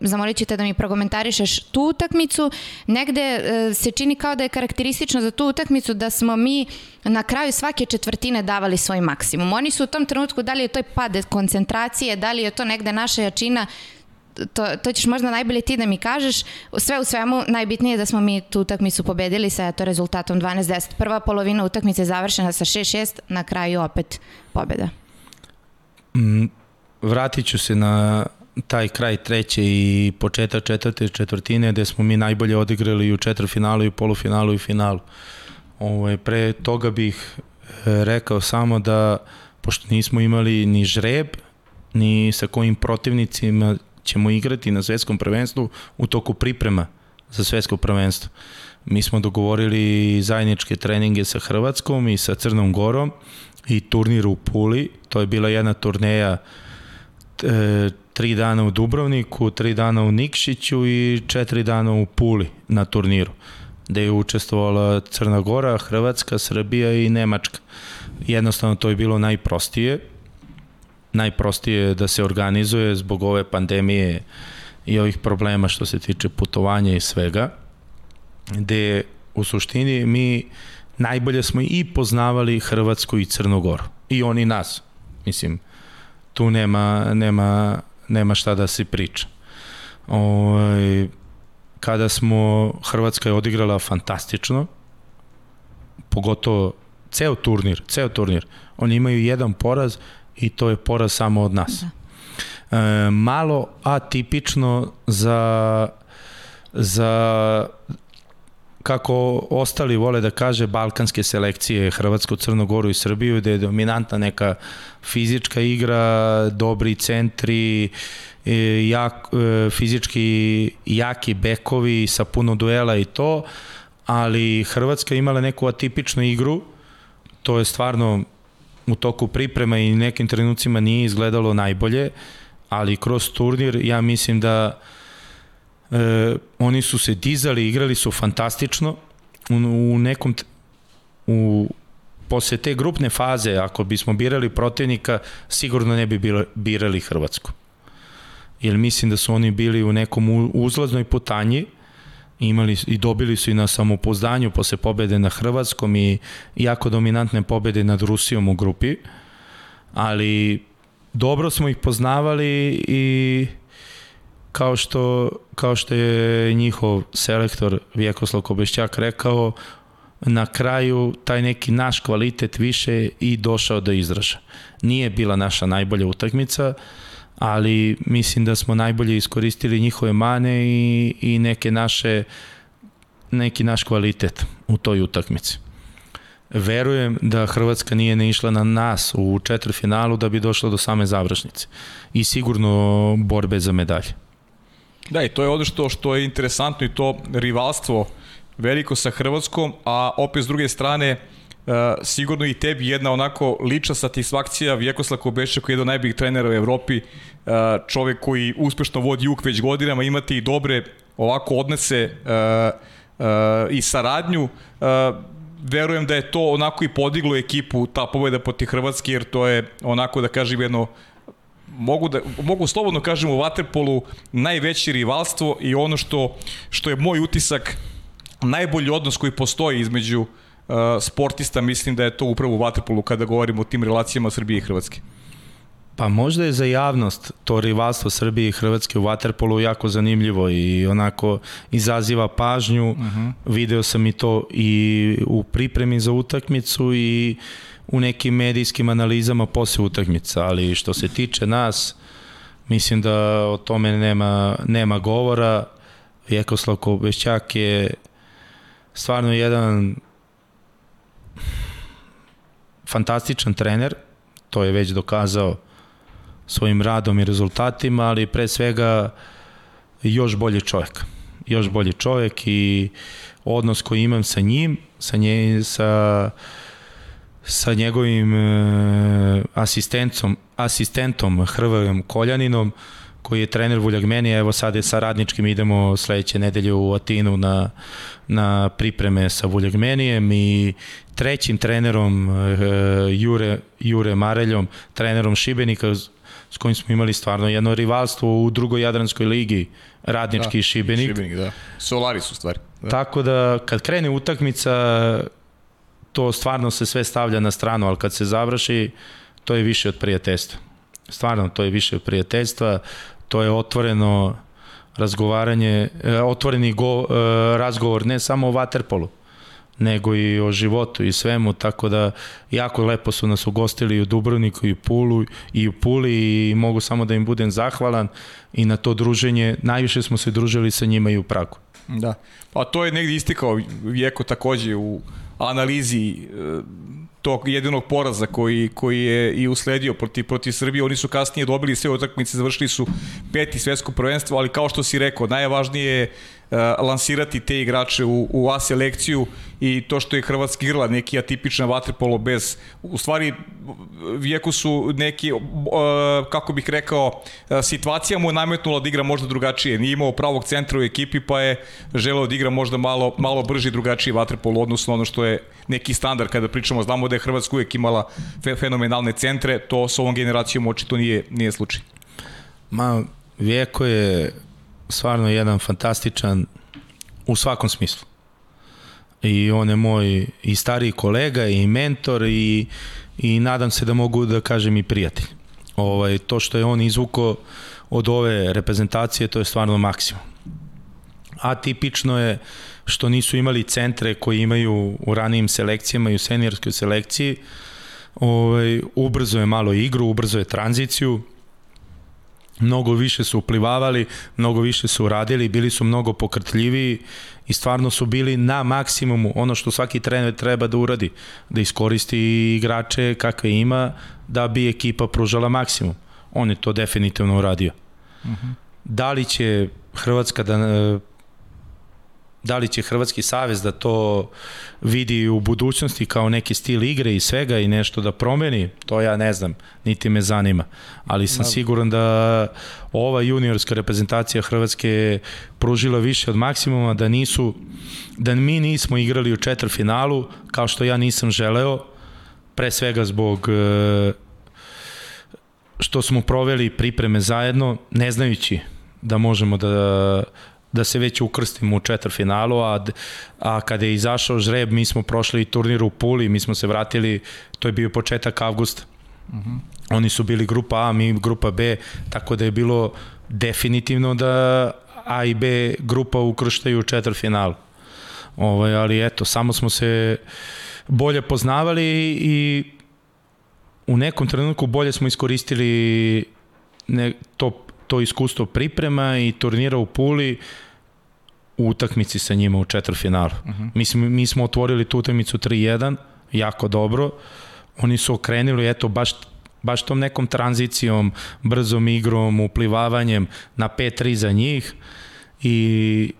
C: Zamolit ćete da mi prokomentarišeš tu utakmicu. Negde se čini kao da je karakteristično za tu utakmicu da smo mi na kraju svake četvrtine davali svoj maksimum. Oni su u tom trenutku, da li je to pad koncentracije, da li je to negde naša jačina, to, to ćeš možda najbolje ti da mi kažeš. Sve u svemu, najbitnije je da smo mi tu utakmicu pobedili sa to rezultatom 12-10. Prva polovina utakmice je završena sa 6-6, na kraju opet pobeda.
B: Mm, vratit ću se na taj kraj treće i početak četvrte četvrtine gde smo mi najbolje odigrali u četvrfinalu i u polufinalu i finalu. Ovo, ovaj, pre toga bih e, rekao samo da pošto nismo imali ni žreb, ni sa kojim protivnicima ćemo igrati na svetskom prvenstvu u toku priprema za svetsko prvenstvo. Mi smo dogovorili zajedničke treninge sa Hrvatskom i sa Crnom Gorom i turnir u Puli. To je bila jedna turneja e, tri dana u Dubrovniku, tri dana u Nikšiću i četiri dana u Puli na turniru gde je učestvovala Crna Gora, Hrvatska, Srbija i Nemačka. Jednostavno to je bilo najprostije. Najprostije da se organizuje zbog ove pandemije i ovih problema što se tiče putovanja i svega, gde u suštini mi najbolje smo i poznavali Hrvatsku i Crnogoru. I oni nas. Mislim, tu nema, nema, nema šta da se priča. Ovaj, kada smo, Hrvatska je odigrala fantastično, pogotovo ceo turnir, ceo turnir. Oni imaju jedan poraz i to je poraz samo od nas. Da. E, malo atipično za za kako ostali vole da kaže balkanske selekcije Hrvatsku, Crnogoru i Srbiju gde je dominantna neka fizička igra, dobri centri, e, jak, e, fizički jaki bekovi sa puno duela i to, ali Hrvatska imala neku atipičnu igru, to je stvarno u toku priprema i nekim trenucima nije izgledalo najbolje, ali kroz turnir ja mislim da e, oni su se dizali, igrali su fantastično u, u nekom u posle te grupne faze, ako bismo birali protivnika, sigurno ne bi birali Hrvatsku. Jer mislim da su oni bili u nekom uzlaznoj putanji, imali i dobili su i na samopouzdanju posle pobede na Hrvatskom i jako dominantne pobede nad Rusijom u grupi, ali dobro smo ih poznavali i kao što, kao što je njihov selektor Vjekoslav Kobešćak rekao, na kraju taj neki naš kvalitet više i došao do izraža. Nije bila naša najbolja utakmica, ali mislim da smo najbolje iskoristili njihove mane i, i neke naše neki naš kvalitet u toj utakmici. Verujem da Hrvatska nije ne išla na nas u četvrfinalu da bi došla do same završnice i sigurno borbe za medalje.
A: Da, i to je ono što, što je interesantno i to rivalstvo veliko sa Hrvatskom, a opet s druge strane Uh, sigurno i tebi jedna onako lična satisfakcija Vjekoslav Kobeša koji je jedan od najboljih trenera u Evropi uh, čovek koji uspešno vodi UK već godinama imati i dobre ovako odnese uh, uh, i saradnju. Uh, verujem da je to onako i podiglo ekipu ta pobeda protiv Hrvatske jer to je onako da kažem jedno mogu, da, mogu slobodno kažem u Waterpolu najveće rivalstvo i ono što, što je moj utisak najbolji odnos koji postoji između uh, sportista, mislim da je to upravo u Waterpolu kada govorimo o tim relacijama Srbije i Hrvatske.
B: Pa možda je za javnost to rivalstvo Srbije i Hrvatske u Waterpolu jako zanimljivo i onako izaziva pažnju. Uh mhm. -huh. Video sam i to i u pripremi za utakmicu i uh, u nekim medijskim analizama posle utakmica, ali što se tiče nas, mislim da o tome nema, nema govora. Vjekoslav Kobešćak je stvarno jedan fantastičan trener, to je već dokazao svojim radom i rezultatima, ali pre svega još bolji čovjek. Još bolji čovjek i odnos koji imam sa njim, sa, nje, sa sa njegovim e, asistentom, asistentom Hrvojom Koljaninom, koji je trener Vuljagmeni, evo sad je sa radničkim, idemo sledeće nedelje u Atinu na, na pripreme sa Vuljagmenijem i trećim trenerom e, Jure, Jure Mareljom, trenerom Šibenika, s kojim smo imali stvarno jedno rivalstvo u drugoj Jadranskoj ligi, radnički da, Šibenik.
A: Šibenik, da. Solari su stvari.
B: Da. Tako da kad krene utakmica, to stvarno se sve stavlja na stranu, ali kad se završi, to je više od prijateljstva. Stvarno, to je više od prijateljstva, to je otvoreno razgovaranje, e, otvoreni go, e, razgovor ne samo o vaterpolu, nego i o životu i svemu, tako da jako lepo su nas ugostili i u Dubrovniku i u Pulu i u Puli i mogu samo da im budem zahvalan i na to druženje, najviše smo se družili sa njima i u Pragu.
A: Da, pa to je negdje istikao Vjeko takođe u analizi e, tog jedinog poraza koji, koji je i usledio protiv, protiv Srbije. Oni su kasnije dobili sve utakmice, završili su peti svetsko prvenstvo, ali kao što si rekao, najvažnije je lansirati te igrače u, u A selekciju i to što je Hrvatska igrala neki atipična vaterpolo bez, u stvari vijeku su neki, uh, kako bih rekao, uh, situacija mu je nametnula da igra možda drugačije. Nije imao pravog centra u ekipi pa je želeo da igra možda malo, malo brži drugačiji vaterpolo odnosno ono što je neki standard kada pričamo, znamo da je Hrvatska uvijek imala fenomenalne centre, to s ovom generacijom očito nije, nije slučaj.
B: Ma, Vijeko je stvarno jedan fantastičan u svakom smislu. I on je moj i stariji kolega i mentor i, i nadam se da mogu da kažem i prijatelj. Ovaj, to što je on izvuko od ove reprezentacije, to je stvarno maksimum. Atipično je što nisu imali centre koji imaju u ranijim selekcijama i u seniorskoj selekciji. Ovaj, ubrzo je malo igru, ubrzo je tranziciju, mnogo više su uplivavali, mnogo više su radili, bili su mnogo pokrtljiviji i stvarno su bili na maksimumu ono što svaki trener treba da uradi, da iskoristi igrače kakve ima da bi ekipa pružala maksimum. On je to definitivno uradio. Uh mhm. -huh. Da li će Hrvatska da da li će Hrvatski savez da to vidi u budućnosti kao neki stil igre i svega i nešto da promeni, to ja ne znam, niti me zanima. Ali sam da. siguran da ova juniorska reprezentacija Hrvatske je pružila više od maksimuma, da nisu da mi nismo igrali u četvrfinalu kao što ja nisam želeo, pre svega zbog e, što smo proveli pripreme zajedno, ne znajući da možemo da da se već ukrstimo u četvrfinalu, a, a kada je izašao žreb, mi smo prošli turnir u Puli, mi smo se vratili, to je bio početak avgusta. Uh mhm. -huh. Oni su bili grupa A, mi grupa B, tako da je bilo definitivno da A i B grupa ukrštaju u četvrfinalu. Ovaj, ali eto, samo smo se bolje poznavali i u nekom trenutku bolje smo iskoristili ne, to to iskustvo priprema i turnira u Puli u utakmici sa njima u četvrfinalu. Uh mhm. -huh. mi, smo, mi smo otvorili tu utakmicu 3-1, jako dobro. Oni su okrenuli, eto, baš baš tom nekom tranzicijom, brzom igrom, uplivavanjem na 5-3 za njih i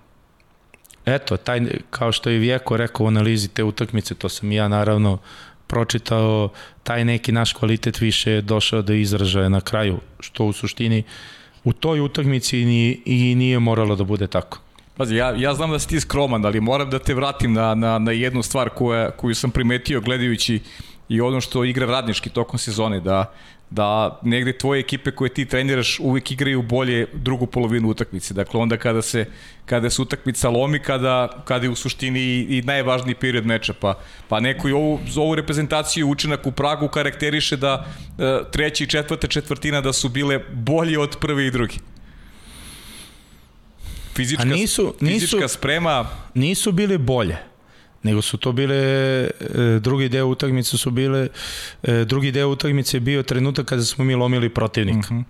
B: eto, taj, kao što je Vijeko rekao u analizi te utakmice, to sam ja naravno pročitao, taj neki naš kvalitet više je došao do izražaja na kraju, što u suštini uh, u toj utakmici ni, i nije moralo da bude tako.
A: Pazi, ja, ja znam da si ti skroman, ali moram da te vratim na, na, na jednu stvar koja, koju sam primetio gledajući i ono što igra radnički tokom sezone, da da negde tvoje ekipe koje ti treniraš uvek igraju bolje drugu polovinu utakmice. Dakle, onda kada se, kada se utakmica lomi, kada, kada je u suštini i, i najvažniji period meča. Pa, pa neko i ovu, ovu reprezentaciju učinak u Pragu karakteriše da e, treća i četvrta četvrtina da su bile bolje od prve i druge. Fizička, A nisu, fizička nisu, sprema...
B: Nisu bile bolje nego su to bile e, drugi deo utakmice su bile e, drugi deo utakmice je bio trenutak kada smo mi lomili protivnika. Uh mhm.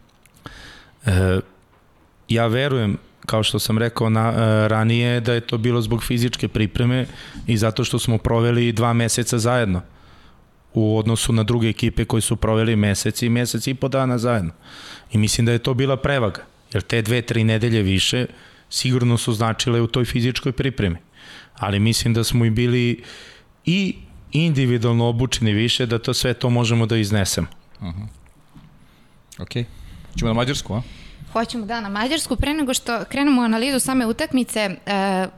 B: -huh. ja verujem kao što sam rekao na, e, ranije da je to bilo zbog fizičke pripreme i zato što smo proveli dva meseca zajedno u odnosu na druge ekipe koji su proveli mesec i mesec i po dana zajedno. I mislim da je to bila prevaga, jer te dve, tri nedelje više sigurno su značile u toj fizičkoj pripremi ali mislim da smo i bili i individualno obučeni više da to sve to možemo da iznesemo. Uh -huh.
A: Ok. Ćemo na Mađarsku, a?
C: Hoćemo da na Mađarsku. Pre nego što krenemo u analizu same utakmice,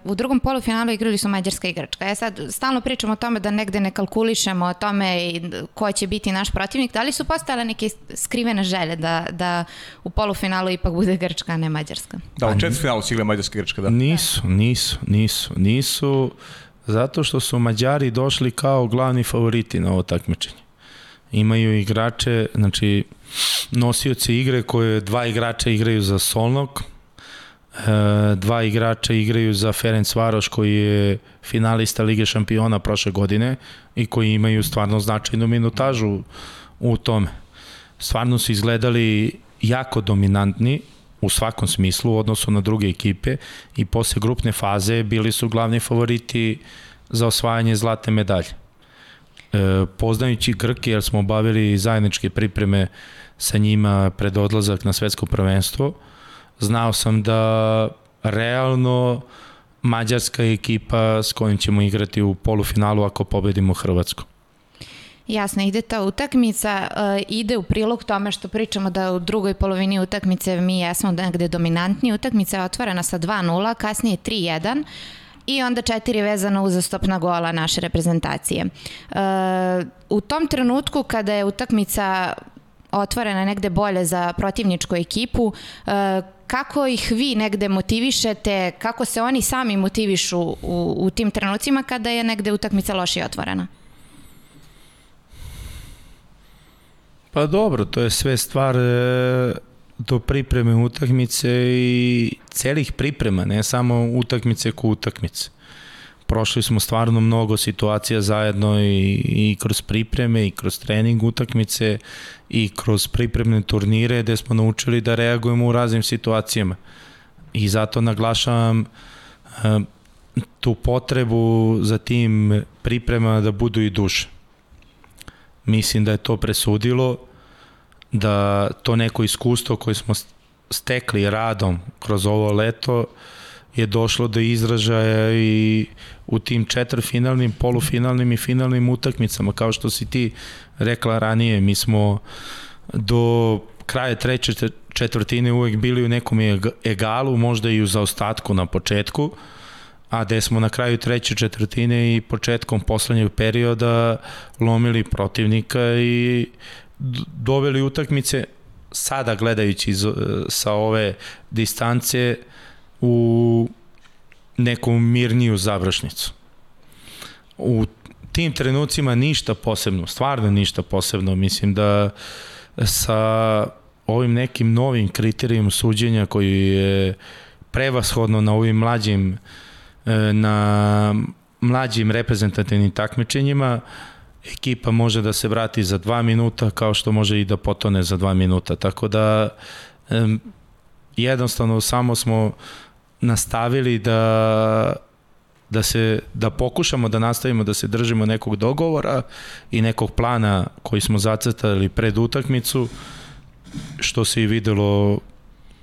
C: uh, u drugom polufinalu igrali su Mađarska igračka. Ja sad stalno pričamo o tome da negde ne kalkulišemo o tome i ko će biti naš protivnik. Da li su postale neke skrivene želje da, da u polufinalu ipak bude Grčka, a ne Mađarska?
A: Da, u četvrtfinalu su igle Mađarska Grčka, da.
B: Nisu, nisu, nisu, nisu, zato što su Mađari došli kao glavni favoriti na ovo takmičenje. Imaju igrače, znači nosioci igre koje dva igrača igraju za Solnog, e, dva igrača igraju za Ferenc Varoš koji je finalista Lige šampiona prošle godine i koji imaju stvarno značajnu minutažu u tome. Stvarno su izgledali jako dominantni u svakom smislu u odnosu na druge ekipe i posle grupne faze bili su glavni favoriti za osvajanje zlatne medalje. E, poznajući Grke, jer smo obavili zajedničke pripreme sa njima pred odlazak na svetsko prvenstvo, znao sam da realno mađarska ekipa s kojim ćemo igrati u polufinalu ako pobedimo Hrvatsku.
C: Jasno, ide ta utakmica, uh, ide u prilog tome što pričamo da u drugoj polovini utakmice mi jesmo negde dominantni. Utakmica je otvorena sa 2-0, kasnije 3-1 i onda četiri vezana uzastopna gola naše reprezentacije. Uh, u tom trenutku kada je utakmica otvorena negde bolje za protivničku ekipu, uh, kako ih vi negde motivišete, kako se oni sami motivišu u, u tim trenucima kada je negde utakmica lošije otvorena?
B: Pa dobro, to je sve stvar e, do pripreme utakmice i celih priprema, ne samo utakmice ko utakmice. Prošli smo stvarno mnogo situacija zajedno i, i kroz pripreme i kroz trening utakmice i kroz pripremne turnire gde smo naučili da reagujemo u raznim situacijama. I zato naglašavam e, tu potrebu za tim priprema da budu i duše. Mislim da je to presudilo, da to neko iskustvo koje smo stekli radom kroz ovo leto je došlo do izražaja i u tim četvrfinalnim, polufinalnim i finalnim utakmicama. Kao što si ti rekla ranije, mi smo do kraja treće četvrtine uvek bili u nekom egalu, možda i u zaostatku na početku, a gde smo na kraju treće četvrtine i početkom poslednjeg perioda lomili protivnika i doveli utakmice sada gledajući sa ove distance u neku mirniju završnicu. U tim trenucima ništa posebno, stvarno ništa posebno. Mislim da sa ovim nekim novim kriterijom suđenja koji je prevashodno na ovim mlađim e, na mlađim reprezentativnim takmičenjima ekipa može da se vrati za dva minuta kao što može i da potone za dva minuta. Tako da jednostavno samo smo nastavili da da se da pokušamo da nastavimo da se držimo nekog dogovora i nekog plana koji smo zacrtali pred utakmicu što se i videlo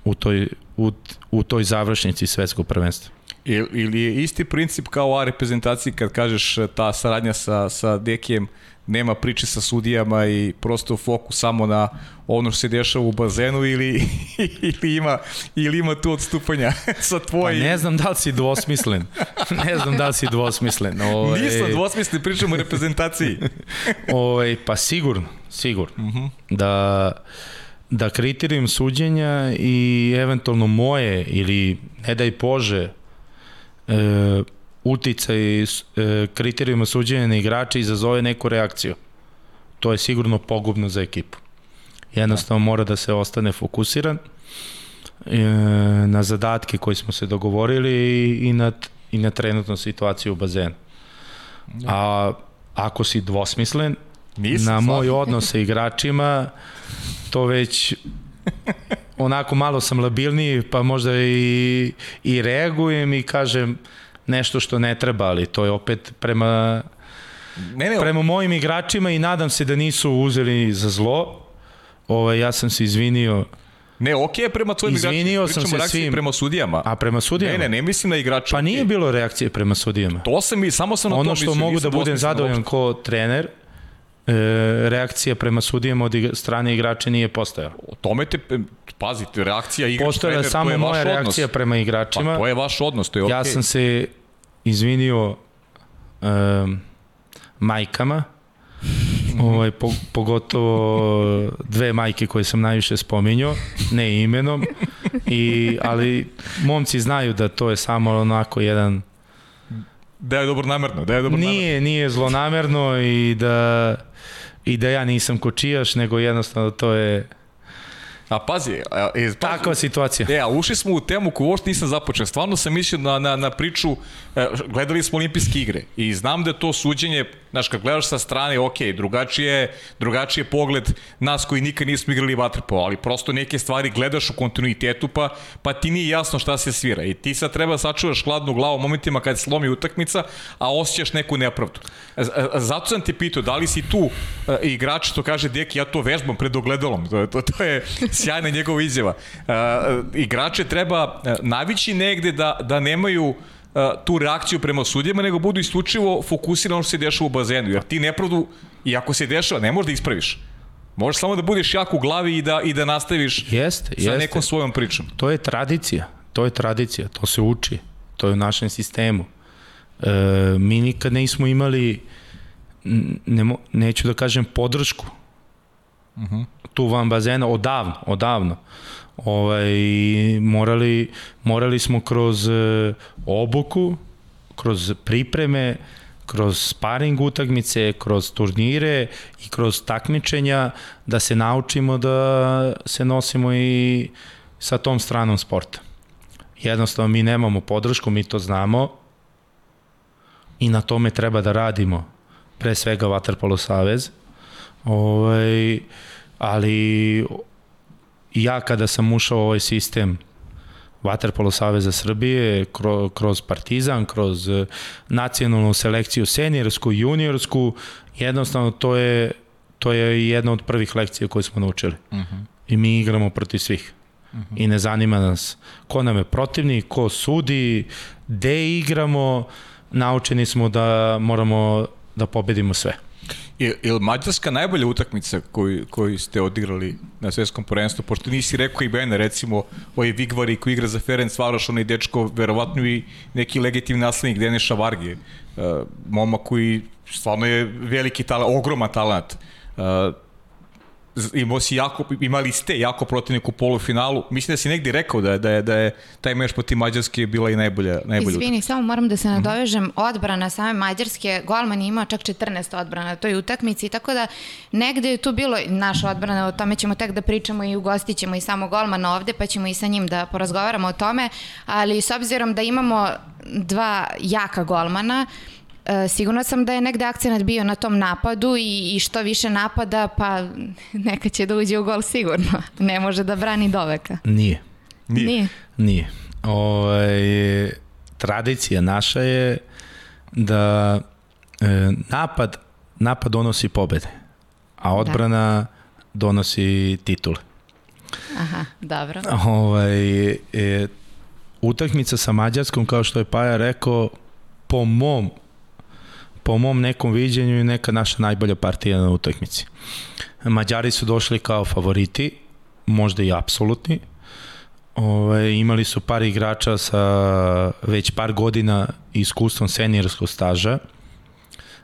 B: u toj u, u toj završnici svetskog prvenstva.
A: Ili je isti princip kao A reprezentaciji kad kažeš ta saradnja sa, sa Dekijem, nema priče sa sudijama i prosto fokus samo na ono što se dešava u bazenu ili, ili, ima, ili ima tu odstupanja sa tvoji...
B: Pa ne znam da li si dvosmislen. ne znam da li si dvosmislen.
A: Ove... Ovaj- Nisam dvosmislen, pričam o reprezentaciji.
B: Ove, ovaj, pa sigurno, sigurno. Uh mhm. -huh. Da da kriterijum suđenja i eventualno moje ili ne daj Bože e, uticaj e, kriterijuma suđenja na igrača izazove neku reakciju. To je sigurno pogubno za ekipu. Jednostavno mora da se ostane fokusiran e, na zadatke koje smo se dogovorili i na, i na trenutnu situaciju u bazenu. A ako si dvosmislen, Nisam, na moj odnos sa igračima, to već onako malo sam labilniji, pa možda i, i reagujem i kažem nešto što ne treba, ali to je opet prema ne, ne, prema mojim igračima i nadam se da nisu uzeli za zlo. Ovaj, ja sam se izvinio
A: Ne, okej, okay, prema tvojim igračima. Izvinio sam se svim. prema sudijama.
B: A prema sudijama?
A: Ne, ne, ne mislim na igrača.
B: Pa nije bilo reakcije prema sudijama.
A: To sam i samo sam
B: na ono to što mogu da budem zadovoljan ko trener, e, reakcija prema sudijama od strane igrača nije postojala.
A: O tome te, pazite, reakcija igrač
B: Postojala trener, samo to je moja reakcija odnos. prema igračima.
A: Pa to je vaš odnos, to je okej.
B: Okay. Ja sam se izvinio um, majkama, ovaj, po, pogotovo dve majke koje sam najviše spominjao, ne imenom, i, ali momci znaju da to je samo onako jedan
A: Da je dobro namerno, da je dobro
B: nije,
A: namerno.
B: Nije zlonamerno i da, i da ja nisam kočijaš, nego jednostavno to je
A: A pazi, a,
B: pazi takva situacija.
A: E, a ušli smo u temu koju uopšte nisam započeo. Stvarno sam mislio na, na, na priču, e, gledali smo olimpijske igre i znam da je to suđenje Znaš, kad gledaš sa strane, ok, drugačije, drugačije pogled nas koji nikad nismo igrali vaterpolo, ali prosto neke stvari gledaš u kontinuitetu, pa, pa ti nije jasno šta se svira. I ti sad treba sačuvaš hladnu glavu u momentima kad slomi utakmica, a osjećaš neku nepravdu. Zato sam te pitao, da li si tu uh, igrač, što kaže Deki, ja to vežbam pred ogledalom, to, to, to je sjajna njegova izjava. Igrače treba navići negde da, da nemaju tu reakciju prema sudijama, nego budu isključivo fokusirani ono što se dešava u bazenu. Jer ti nepravdu, i ako se dešava, ne možeš da ispraviš. Možeš samo da budeš jak u glavi i da, i da nastaviš
B: jeste,
A: sa
B: jeste.
A: nekom svojom pričom.
B: To je tradicija, to je tradicija, to se uči, to je u našem sistemu. E, mi nikad nismo imali, ne, neću da kažem podršku, uh -huh. tu van bazena, odavno, odavno. Ovaj, morali, morali smo kroz e, obuku, kroz pripreme, kroz sparing utakmice, kroz turnire i kroz takmičenja da se naučimo da se nosimo i sa tom stranom sporta. Jednostavno mi nemamo podršku, mi to znamo i na tome treba da radimo pre svega Vaterpolo Savez. Ovaj, ali ja kada sam ušao u ovaj sistem Vaterpolo Saveza Srbije, kroz Partizan, kroz eh, nacionalnu selekciju seniorsku, juniorsku, jednostavno to je, to je jedna od prvih lekcija koje smo naučili. Uh mhm. -huh. I mi igramo protiv svih. Uh mhm. -huh. I ne zanima nas ko nam je protivnik, ko sudi, gde igramo, naučeni smo da moramo da pobedimo sve.
A: Je, je li Mađarska najbolja utakmica koju, koju ste odigrali na svetskom prvenstvu? Pošto nisi rekao i Bene, recimo, ovaj Vigvari koji igra za Ferenc Varoš, onaj dečko, verovatno i neki legitimni naslednik Deneša Varge, uh, momak koji stvarno je veliki talent, ogroman talent. Uh, imao si jako, imali ste jako protivnik u polufinalu. Mislim da si negdje rekao da je, da je, da je taj meš poti Mađarske bila i najbolja, najbolja
C: Izvini, utakmica. samo moram da se mhm. nadovežem. Odbrana same Mađarske, golman je imao čak 14 odbrana na toj utakmici, tako da negde je tu bilo naša odbrana, o tome ćemo tek da pričamo i ugostit ćemo i samo golmana ovde, pa ćemo i sa njim da porazgovaramo o tome, ali s obzirom da imamo dva jaka golmana, E, sigurno sam da je negde akcenat bio na tom napadu i, i što više napada, pa neka će da uđe u gol sigurno. Ne može da brani doveka.
B: Nije.
A: Nije.
B: Nije. Nije. O, ovaj, tradicija naša je da e, napad, napad donosi pobede, a odbrana da. donosi titule.
C: Aha, dobro.
B: Ovaj, e, utakmica sa Mađarskom, kao što je Paja rekao, po mom po mom nekom viđenju je neka naša najbolja partija na utakmici. Mađari su došli kao favoriti, možda i apsolutni. Ove, imali su par igrača sa već par godina iskustvom seniorskog staža.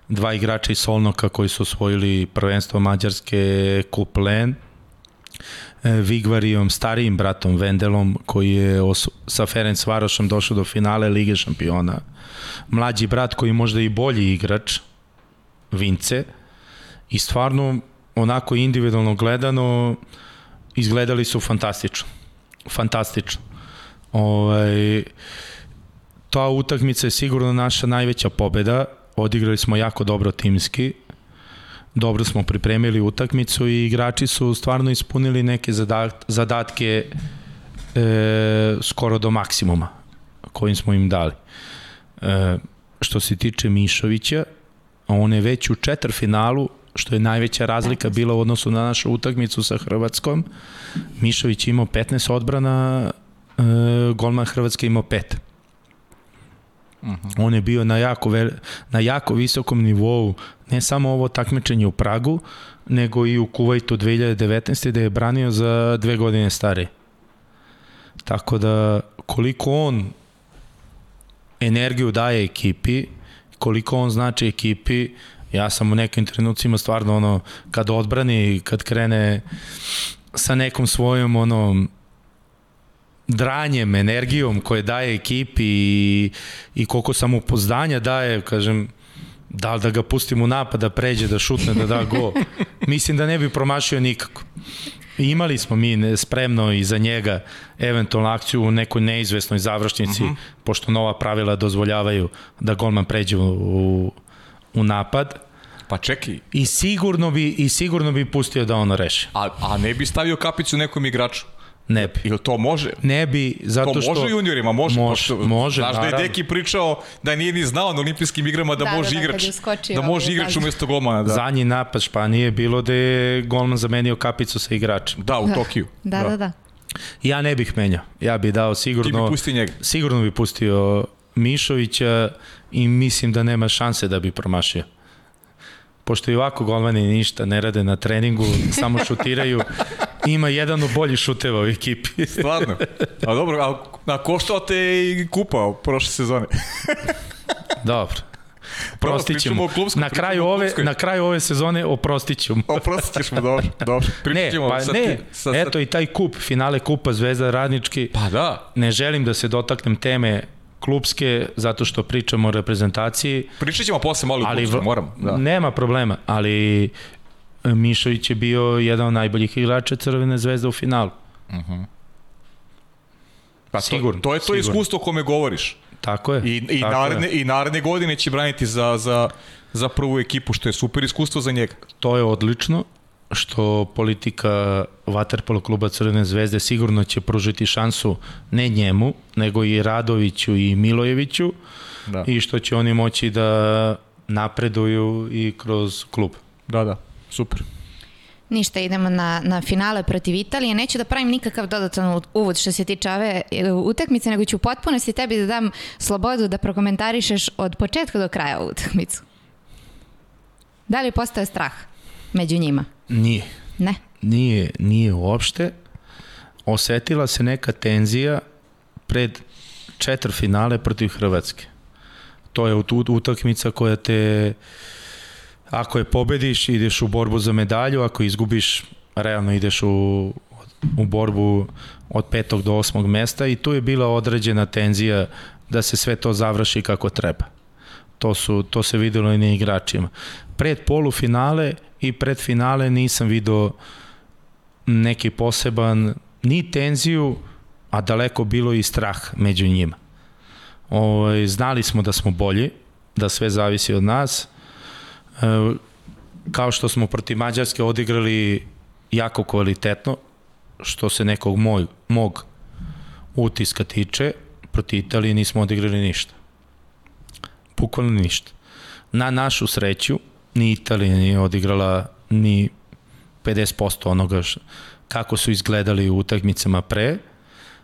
B: Dva igrača iz Solnoka koji su osvojili prvenstvo Mađarske Kup Len. E, Vigvarijom, starijim bratom Vendelom koji je sa Ferenc Varošom došao do finale Lige šampiona mlađi brat koji je možda i bolji igrač, Vince, i stvarno onako individualno gledano izgledali su fantastično. Fantastično. Ovaj, ta utakmica je sigurno naša najveća pobeda. Odigrali smo jako dobro timski. Dobro smo pripremili utakmicu i igrači su stvarno ispunili neke zadatke e, skoro do maksimuma kojim smo im dali. E, što se tiče Mišovića, on je već u četvrfinalu, što je najveća razlika bila u odnosu na našu utakmicu sa Hrvatskom. Mišović imao 15 odbrana, e, golman Hrvatske imao 5. Uh -huh. On je bio na jako, na jako visokom nivou, ne samo ovo takmičenje u Pragu, nego i u Kuvajtu 2019. da je branio za dve godine stare. Tako da koliko on energiju daje ekipi, koliko on znači ekipi, ja sam u nekim trenucima stvarno ono, kad odbrani, kad krene sa nekom svojom ono, dranjem, energijom koje daje ekipi i, i koliko samopoznanja daje, kažem, da li da ga pustim u napad, da pređe, da šutne, da da go. Mislim da ne bi promašio nikako. Imali smo mi spremno i za njega eventualnu akciju u nekoj neizvesnoj završnici, uh mhm. -huh. pošto nova pravila dozvoljavaju da golman pređe u, u napad,
A: Pa čekaj,
B: I sigurno bi, i sigurno bi pustio da ono reši.
A: a, a ne bi stavio kapicu nekom igraču?
B: Ne bi.
A: Ili to može?
B: Ne bi, zato
A: To
B: što...
A: može juniorima, može.
B: Može,
A: pošto,
B: može,
A: Znaš da je
B: naravno.
A: Deki pričao da nije ni znao na olimpijskim igrama da,
C: Da,
A: može
C: da, da,
A: igrač.
C: je uskočio
A: da može igrač
C: zadnji.
A: umesto golmana, da.
B: Zadnji napad Španije je bilo da je golman zamenio kapicu sa igračem.
A: Da, u Tokiju.
C: Da, da, da.
B: Ja ne bih menjao. Ja bih dao
A: Ti
B: sigurno...
A: bi pustio njega.
B: Sigurno bi pustio Mišovića i mislim da nema šanse da bi promašio. Pošto i ovako golmani ništa ne rade na treningu, samo šutiraju, ima jedan od boljih šuteva u ekipi.
A: Stvarno. A dobro, a, a koštao te i kupa prošle sezone.
B: Dobro. Prostit
A: pričamo
B: ćemo.
A: o klubskoj,
B: Na kraju, ove, na kraju ove sezone oprostit ćemo.
A: Oprostit ćeš mu, dobro. dobro.
B: Ne, pa
A: sa
B: ne,
A: ti- sa, sa,
B: eto i taj kup, finale kupa Zvezda Radnički.
A: Pa da,
B: Ne želim da se dotaknem teme klubske, zato što pričamo o reprezentaciji,
A: pričat ćemo posle
B: ali
A: ali
B: v-
A: moram. Da.
B: nema problema, ali Mišović je bio jedan od najboljih igrača Crvene zvezde u finalu.
A: Pa to,
B: sigurno,
A: To je to
B: sigurno.
A: iskustvo o kome govoriš.
B: Tako je.
A: I, i,
B: tako
A: naredne,
B: je.
A: I naredne godine će braniti za, za, za prvu ekipu, što je super iskustvo za njega.
B: To je odlično što politika Vaterpolo kluba Crvene zvezde sigurno će pružiti šansu ne njemu, nego i Radoviću i Milojeviću
A: Da.
B: i što će oni moći da napreduju i kroz klub.
A: Da, da, super.
C: Ništa, idemo na, na finale protiv Italije. Neću da pravim nikakav dodatan uvod što se tiče ove e, utakmice, nego ću u potpunosti tebi da dam slobodu da prokomentarišeš od početka do kraja ovu utakmicu. Da li je postao strah među njima?
B: Nije.
C: Ne.
B: Nije, nije uopšte. Osetila se neka tenzija pred četiri finale protiv Hrvatske. To je ut- utakmica koja te ako je pobediš ideš u borbu za medalju, ako izgubiš realno ideš u, u borbu od petog do osmog mesta i tu je bila određena tenzija da se sve to završi kako treba. To, su, to se videlo i na igračima. Pred polufinale i pred finale nisam video neki poseban ni tenziju, a daleko bilo i strah među njima. Ovaj, znali smo da smo bolji, da sve zavisi od nas. Kao što smo protiv Mađarske odigrali jako kvalitetno, što se nekog moj, mog utiska tiče, protiv Italije nismo odigrali ništa. Bukvalno ništa. Na našu sreću, ni Italija nije odigrala ni 50% onoga š, kako su izgledali u utakmicama pre,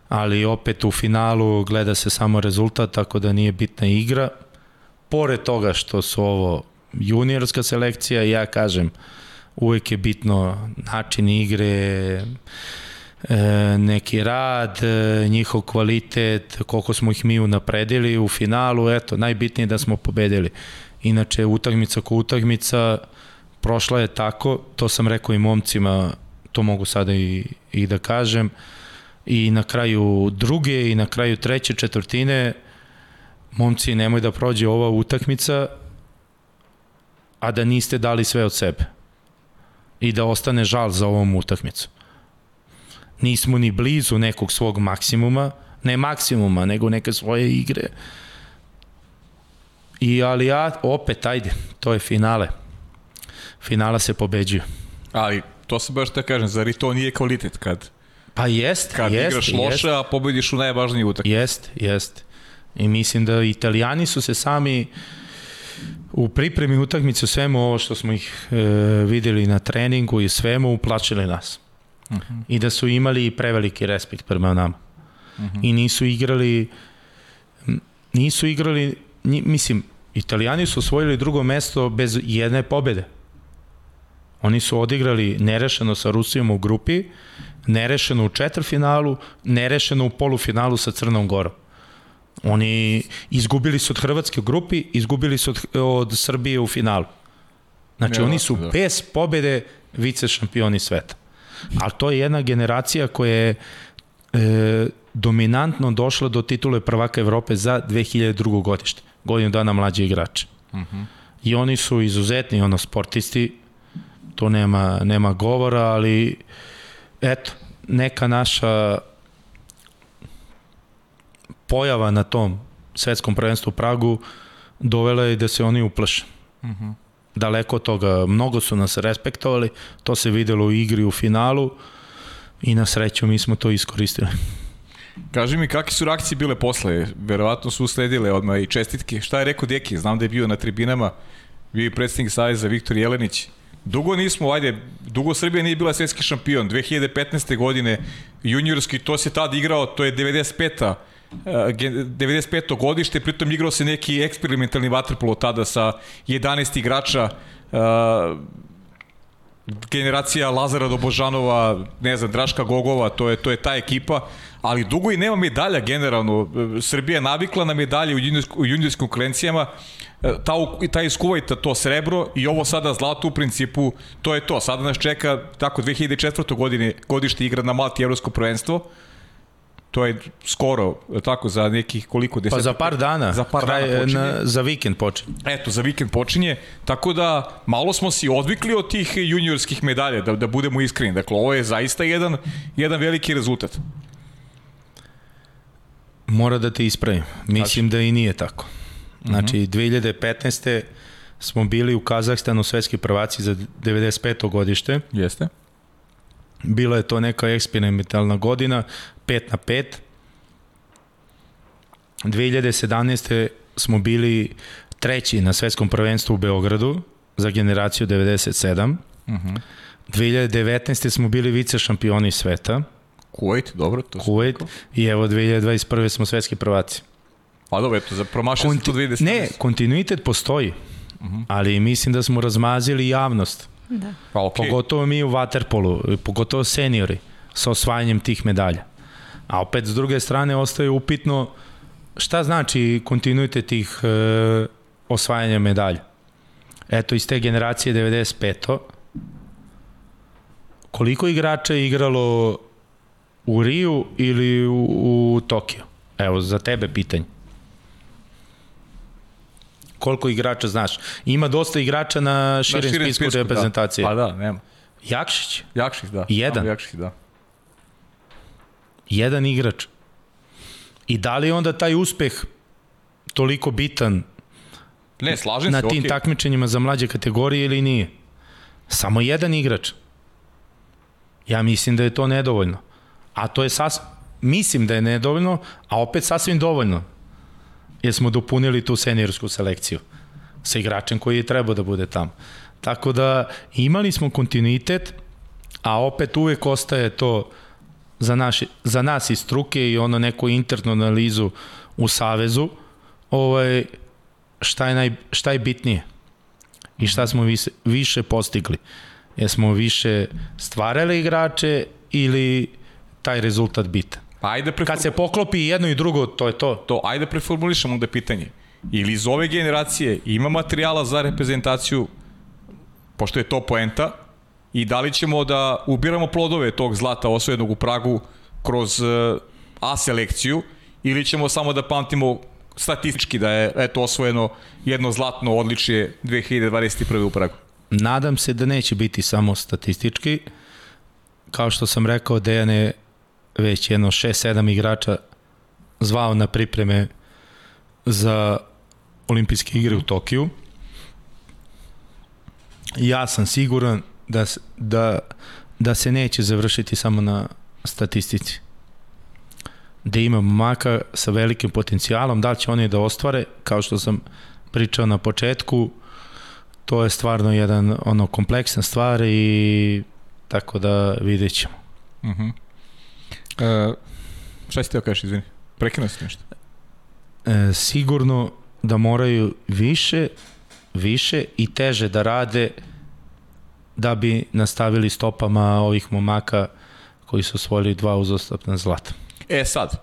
B: ali opet u finalu gleda se samo rezultat, tako da nije bitna igra. Pored toga što su ovo juniorska selekcija, ja kažem, uvek je bitno način igre, e, neki rad, e, njihov kvalitet, koliko smo ih mi unapredili u finalu, eto, najbitnije je da smo pobedili. Inače, utakmica ko utakmica, prošla je tako, to sam rekao i momcima, to mogu sada i, i da kažem, i na kraju druge i na kraju treće četvrtine, momci, nemoj da prođe ova utakmica, a da niste dali sve od sebe. I da ostane žal za ovom utakmicom. Nismo ni blizu nekog svog maksimuma, ne maksimuma, nego neke svoje igre. I ali ja, opet, ajde, to je finale. Finala se pobeđuju.
A: Ali to se baš da kažem, zar i to nije kvalitet kad,
B: Pa jest,
A: kad
B: jest,
A: igraš
B: jest.
A: loše, a pobediš u najvažniji utak.
B: Jest, jest. I mislim da italijani su se sami u pripremi utakmice u svemu ovo što smo ih e, videli na treningu i svemu uplačili nas. Uh -huh. I da su imali i preveliki respekt prema nama. Uh -huh. I nisu igrali nisu igrali nji, mislim, italijani su osvojili drugo mesto bez jedne pobede. Oni su odigrali nerešeno sa Rusijom u grupi, nerešeno u četvrfinalu, nerešeno u polufinalu sa Crnom Gorom. Oni izgubili su od Hrvatske u grupi, izgubili su od, od Srbije u finalu. Znači,
A: Ja,
B: oni su
A: da.
B: bez pobede vice šampioni sveta. Ali to je jedna generacija koja je e, dominantno došla do titule prvaka Evrope za 2002. godište. Godinu dana mlađi igrači. Uh -huh. I oni su izuzetni ono sportisti, to nema, nema govora, ali eto, neka naša pojava na tom svetskom prvenstvu u Pragu dovela je da se oni uplaše. daleko od toga. Mnogo su nas respektovali, to se videlo u igri u finalu i na sreću mi smo to iskoristili.
A: Kaži mi, kakve su reakcije bile posle? Verovatno su usledile odmah i čestitke. Šta je rekao Deki? Znam da je bio na tribinama, bio je predsednik Saveza Viktor Jelenić. Dugo nismo, ajde, dugo Srbija nije bila svetski šampion. 2015. godine juniorski, to se tad igrao, to je 95. 95. godište, pritom igrao se neki eksperimentalni vaterpolo tada sa 11 igrača generacija Lazara Dobožanova, ne znam, Draška Gogova, to je, to je ta ekipa, ali dugo i nema medalja generalno. Srbija je navikla na medalje u, u juniorskim konkurencijama, ta, ta iskuvajta to srebro i ovo sada zlato u principu, to je to. Sada nas čeka tako 2004. godine godište igra na Malti evropsko prvenstvo, to je skoro, tako, za nekih koliko
B: deset... Pa za par dana,
A: za par kraj, dana počinje. Na,
B: za vikend počinje.
A: Eto, za vikend počinje, tako da malo smo si odvikli od tih juniorskih medalja, da, da budemo iskreni. Dakle, ovo je zaista jedan, jedan veliki rezultat.
B: Mora da te ispravim. Mislim da i nije tako. Znači, uh -huh. 2015. smo bili u Kazahstanu svetski prvaci za 95. godište.
A: Jeste.
B: Bila je to neka eksperimentalna godina, 5 na 5. 2017. smo bili treći na svetskom prvenstvu u Beogradu za generaciju 97. Uh -huh. 2019. smo bili vice šampioni sveta.
A: Kuwait, dobro. To
B: Kuwait i evo 2021. smo svetski prvaci.
A: Pa dobro, eto, za promašao Konti... se to 2017.
B: Ne, kontinuitet postoji, uh -huh. ali mislim da smo razmazili javnost.
C: Da.
B: Pa, okay. Pogotovo mi u Waterpolu, pogotovo seniori, sa osvajanjem tih medalja. A opet, s druge strane, ostaje upitno šta znači kontinuitet tih e, osvajanja medalja. Eto, iz te generacije 95. Koliko igrača je igralo u Riju ili u, u Tokiju? Evo, za tebe pitanje. Koliko igrača znaš? Ima dosta igrača na širim, na širim spisku, spisku da. reprezentacije.
A: Da. Pa da, nema.
B: Jakšić?
A: Jakšić, da.
B: Jedan?
A: Jakšić, da.
B: Jedan igrač. I da li je onda taj uspeh toliko bitan
A: ne, slažem
B: na
A: se,
B: tim okay. takmičenjima za mlađe kategorije ili nije? Samo jedan igrač. Ja mislim da je to nedovoljno. A to je sas... Mislim da je nedovoljno, a opet sasvim dovoljno. Jer smo dopunili tu seniorsku selekciju sa igračem koji je trebao da bude tamo. Tako da imali smo kontinuitet, a opet uvek ostaje to za, naši, za nas iz struke i ono neku internu analizu u Savezu, ovaj, šta, je naj, šta je bitnije i šta smo više, više postigli. Jesmo više stvarali igrače ili taj rezultat bitan?
A: Pa ajde preform...
B: Kad se poklopi jedno i drugo, to je to.
A: To, ajde preformulišemo onda pitanje. Ili iz ove generacije ima materijala za reprezentaciju, pošto je to poenta, i da li ćemo da ubiramo plodove tog zlata osvojenog u Pragu kroz uh, A selekciju ili ćemo samo da pamtimo statistički da je eto osvojeno jedno zlatno odličje 2021. u Pragu?
B: Nadam se da neće biti samo statistički. Kao što sam rekao, Dejan je već jedno 6-7 igrača zvao na pripreme za olimpijske igre u Tokiju. Ja sam siguran da, da, da se neće završiti samo na statistici. Da ima maka sa velikim potencijalom, da li će oni da ostvare, kao što sam pričao na početku, to je stvarno jedan ono kompleksna stvar i tako da vidjet ćemo.
A: Uh -huh. uh, šta si teo kažeš, izvini? Prekinuo si nešto?
B: E, sigurno da moraju više, više i teže da rade da bi nastavili stopama ovih momaka koji su osvojili dva uzastopna zlata.
A: E sad,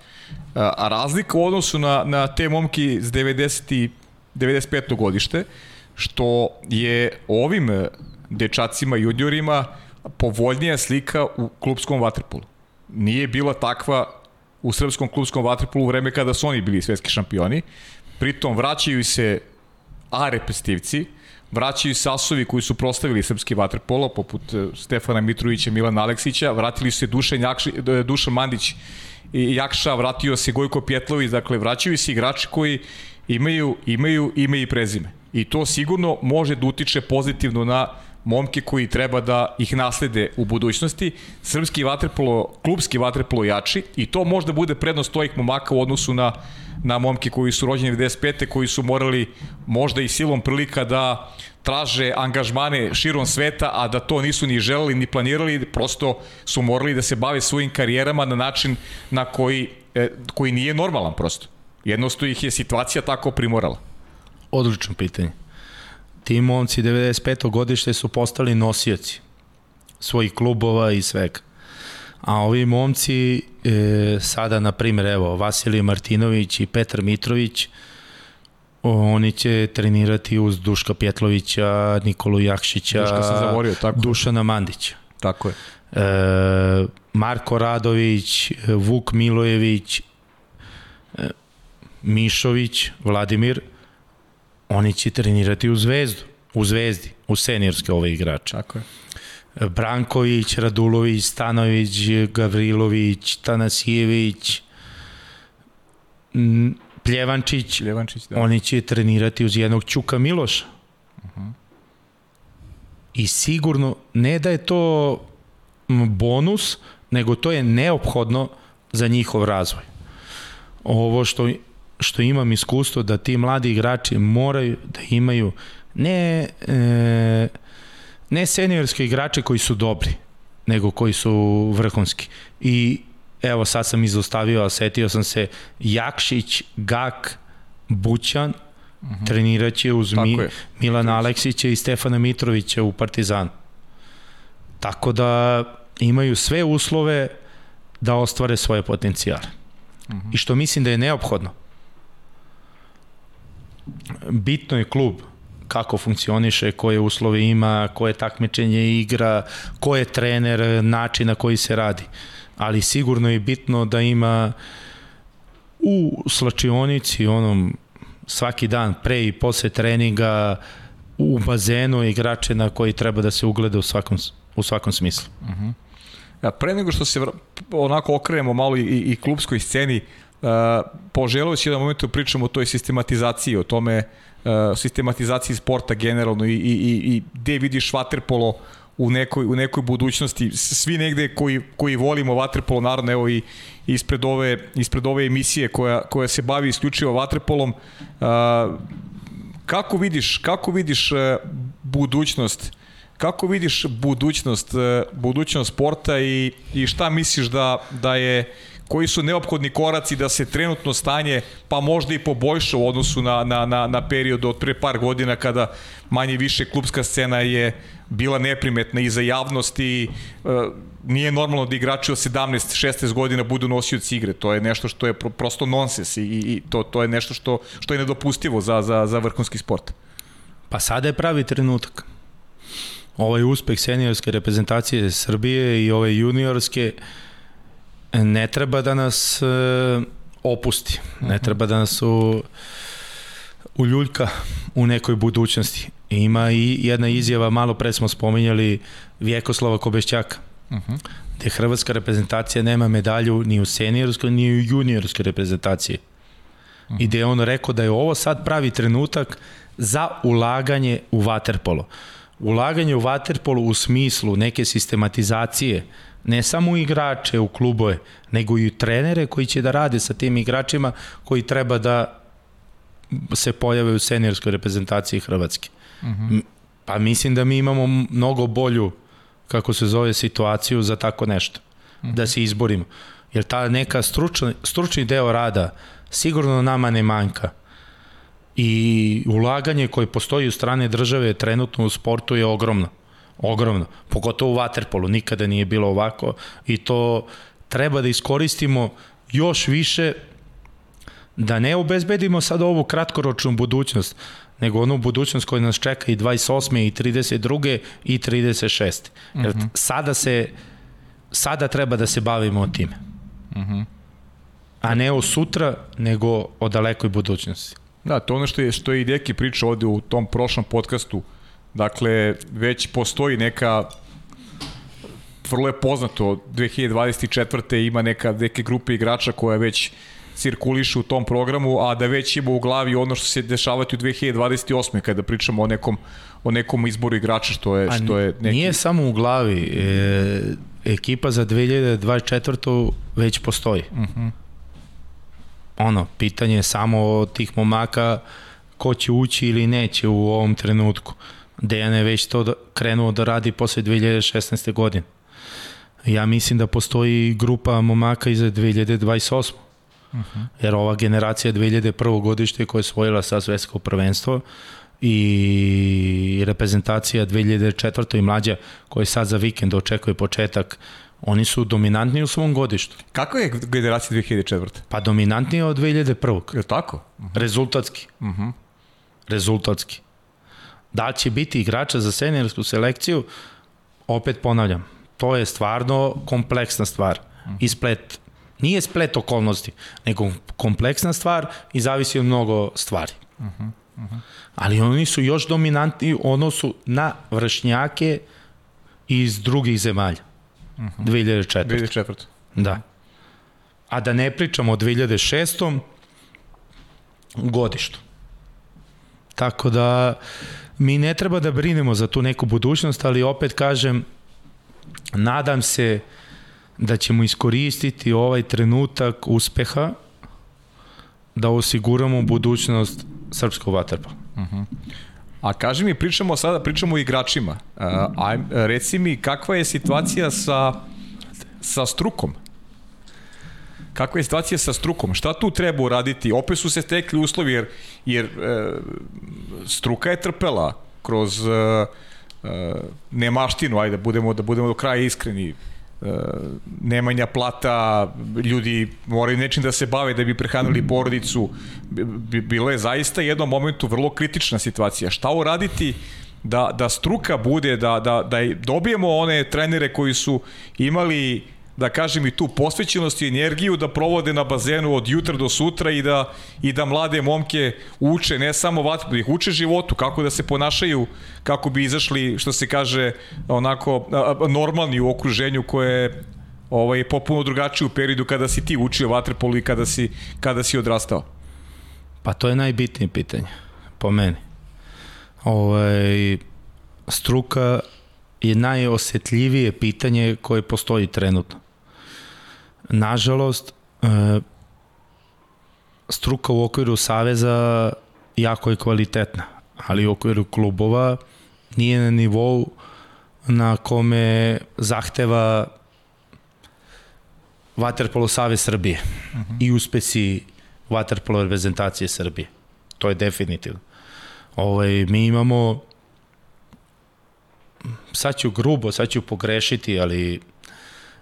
A: a razlika u odnosu na, na te momki iz 90. i 95. godište, što je ovim dečacima, juniorima povoljnija slika u klubskom vaterpolu. Nije bila takva u srpskom klubskom vaterpolu u vreme kada su oni bili svetski šampioni. Pritom vraćaju se A reprezentativci, vraćaju se asovi koji su prostavili srpski vaterpolo, poput e, Stefana Mitrovića, Milana Aleksića, vratili su se Dušan, Jakši, e, Dušan Mandić i Jakša, vratio se Gojko Pjetlović, dakle vraćaju se igrači koji imaju, imaju ime i prezime. I to sigurno može da utiče pozitivno na momke koji treba da ih naslede u budućnosti. Srpski vaterpolo, klubski vaterpolo jači i to možda bude prednost tojih momaka u odnosu na, na momke koji su rođeni 95. koji su morali možda i silom prilika da traže angažmane širom sveta, a da to nisu ni želeli ni planirali, prosto su morali da se bave svojim karijerama na način na koji, e, koji nije normalan prosto. Jednostavno ih je situacija tako primorala.
B: Odlično pitanje. Ti momci 95. godište su postali nosioci svojih klubova i svega. A ovi momci, e, sada, na primjer, evo, Vasilij Martinović i Petar Mitrović, oni će trenirati uz Duška Pjetlovića, Nikolu Jakšića,
A: Duška sam zavorio, tako.
B: Dušana Mandića.
A: Tako je.
B: E, Marko Radović, Vuk Milojević, e, Mišović, Vladimir, oni će trenirati u Zvezdu, u Zvezdi, u seniorske ove igrače.
A: Tako je.
B: Branković, Radulović, Stanović, Gavrilović, Tanasijević, Pljevančić,
A: Ljevančić, da.
B: oni će trenirati uz jednog Ćuka Miloša. I sigurno, ne da je to bonus, nego to je neophodno za njihov razvoj. Ovo što, što imam iskustvo da ti mladi igrači moraju da imaju ne, e, ne seniorske igrače koji su dobri, nego koji su vrhunski. I evo sad sam izostavio, a setio sam se Jakšić, Gak, Bućan, uh -huh. trenirat će uz Mi,
A: je.
B: Milana Aleksića i Stefana Mitrovića u Partizanu. Tako da imaju sve uslove da ostvare svoje potencijale. Uh -huh. I što mislim da je neophodno. Bitno je klub kako funkcioniše, koje uslove ima, koje takmičenje igra, ko je trener, način na koji se radi. Ali sigurno je bitno da ima u slačionici onom svaki dan pre i posle treninga u bazenu igrače na koji treba da se ugleda u svakom, u svakom smislu. Uh -huh.
A: Ja, pre nego što se onako okrenemo malo i, i klubskoj sceni, uh, poželeo si da pričamo o toj sistematizaciji, o tome uh, sistematizaciji sporta generalno i, i, i, i gde vidiš vaterpolo u nekoj, u nekoj budućnosti. Svi negde koji, koji volimo vaterpolo, naravno evo i ispred ove, ispred ove emisije koja, koja se bavi isključivo vaterpolom, uh, kako vidiš, kako vidiš uh, budućnost Kako vidiš budućnost, budućnost sporta i, i šta misliš da, da je koji su neophodni koraci da se trenutno stanje pa možda i poboljša u odnosu na, na, na, na period od pre par godina kada manje više klubska scena je bila neprimetna i za javnost i e, nije normalno da igrači od 17-16 godina budu nosioci igre. To je nešto što je pro, prosto nonsens i, i to, to je nešto što, što je nedopustivo za, za, za vrhunski sport.
B: Pa sada je pravi trenutak ovaj uspeh seniorske reprezentacije Srbije i ove juniorske ne treba da nas e, opusti, ne mhm. treba da nas u, uljuljka u nekoj budućnosti. Ima i jedna izjava, malo pre smo spominjali Vjekoslava Kobešćaka, uh -huh. gde hrvatska reprezentacija nema medalju ni u seniorskoj, ni u juniorskoj reprezentaciji. Uh -huh. I gde je on rekao da je ovo sad pravi trenutak za ulaganje u vaterpolo. Ulaganje u vaterpolo u smislu neke sistematizacije, ne samo igrače, u klubove, nego i trenere koji će da rade sa tim igračima koji treba da se pojave u seniorskoj reprezentaciji Hrvatske. Uh mhm. -huh. Pa mislim da mi imamo mnogo bolju, kako se zove, situaciju za tako nešto. Uh -huh. Da se izborimo. Jer ta neka stručni, stručni deo rada sigurno nama ne manjka. I ulaganje koje postoji u strane države trenutno u sportu je ogromno. Ogromno. Pogotovo u Waterpolu. Nikada nije bilo ovako. I to treba da iskoristimo još više da ne obezbedimo sad ovu kratkoročnu budućnost, nego onu budućnost koja nas čeka i 28. i 32. i 36. Jer uh mhm. -huh. sada se sada treba da se bavimo time. Mhm. -huh. A ne o sutra, nego o dalekoj budućnosti.
A: Da, to ono što je, što je i Deki pričao ovde u tom prošlom podcastu. Dakle, već postoji neka vrlo je poznato 2024. ima neka neke grupe igrača koja već cirkuliše u tom programu, a da već ima u glavi ono što se dešavati u 2028. kada pričamo o nekom o nekom izboru igrača što je što je
B: neki... Nije samo u glavi, e, ekipa za 2024. već postoji. Uh mhm. -huh. Ono, pitanje je samo tih momaka ko će ući ili neće u ovom trenutku. Dejan je već to da, krenuo da radi posle 2016. godine. Ja mislim da postoji grupa momaka i za 2028. Uh -huh. Jer ova generacija 2001. godište koja je svojila sa svetsko prvenstvo i reprezentacija 2004. i mlađa koja sad za vikend očekuje početak Oni su dominantni u svom godištu.
A: Kako je generacija 2004?
B: Pa dominantniji od 2001.
A: Je tako?
B: Uh -huh. Rezultatski. Uh mhm. -huh. Rezultatski. Da će biti igrača za seniorsku selekciju, opet ponavljam, to je stvarno kompleksna stvar. -huh. I splet, nije splet okolnosti, nego kompleksna stvar i zavisi od mnogo stvari. Uh -huh. Uh -huh. Ali oni su još dominantni u odnosu na vršnjake iz drugih zemalja. Uh -huh. 2004.
A: 2004.
B: Da. A da ne pričamo o 2006. godištu. Tako da mi ne treba da brinemo za tu neku budućnost, ali opet kažem, nadam se da ćemo iskoristiti ovaj trenutak uspeha da osiguramo budućnost srpskog vaterpa. Uh -huh.
A: A kaži mi, pričamo sada, pričamo o igračima. A, reci mi, kakva je situacija sa, sa strukom? Kakva je situacija sa strukom? Šta tu treba uraditi? Opet su se stekli uslovi jer, jer e, struka je trpela kroz e, e, nemaštinu, ajde budemo, da budemo do kraja iskreni. E, nemanja plata, ljudi moraju nečim da se bave da bi prehranili porodicu. Bilo je zaista jednom momentu vrlo kritična situacija. Šta uraditi da, da struka bude, da, da, da dobijemo one trenere koji su imali da kažem i tu posvećenost i energiju da provode na bazenu od jutra do sutra i da, i da mlade momke uče ne samo vatru, da ih uče životu, kako da se ponašaju, kako bi izašli, što se kaže, onako normalni u okruženju koje je ovaj, popuno drugačije u periodu kada si ti učio vaterpolu i kada si, kada si odrastao.
B: Pa to je najbitnije pitanje, po meni. Ovaj, struka je najosetljivije pitanje koje postoji trenutno. Nažalost, e, struka u okviru Saveza jako je kvalitetna, ali u okviru klubova nije na nivou na kome zahteva Waterpolo Savez Srbije uh mhm. -huh. i uspesi Waterpolo reprezentacije Srbije. To je definitivno. Ovaj, mi imamo sad ću grubo, sad ću pogrešiti, ali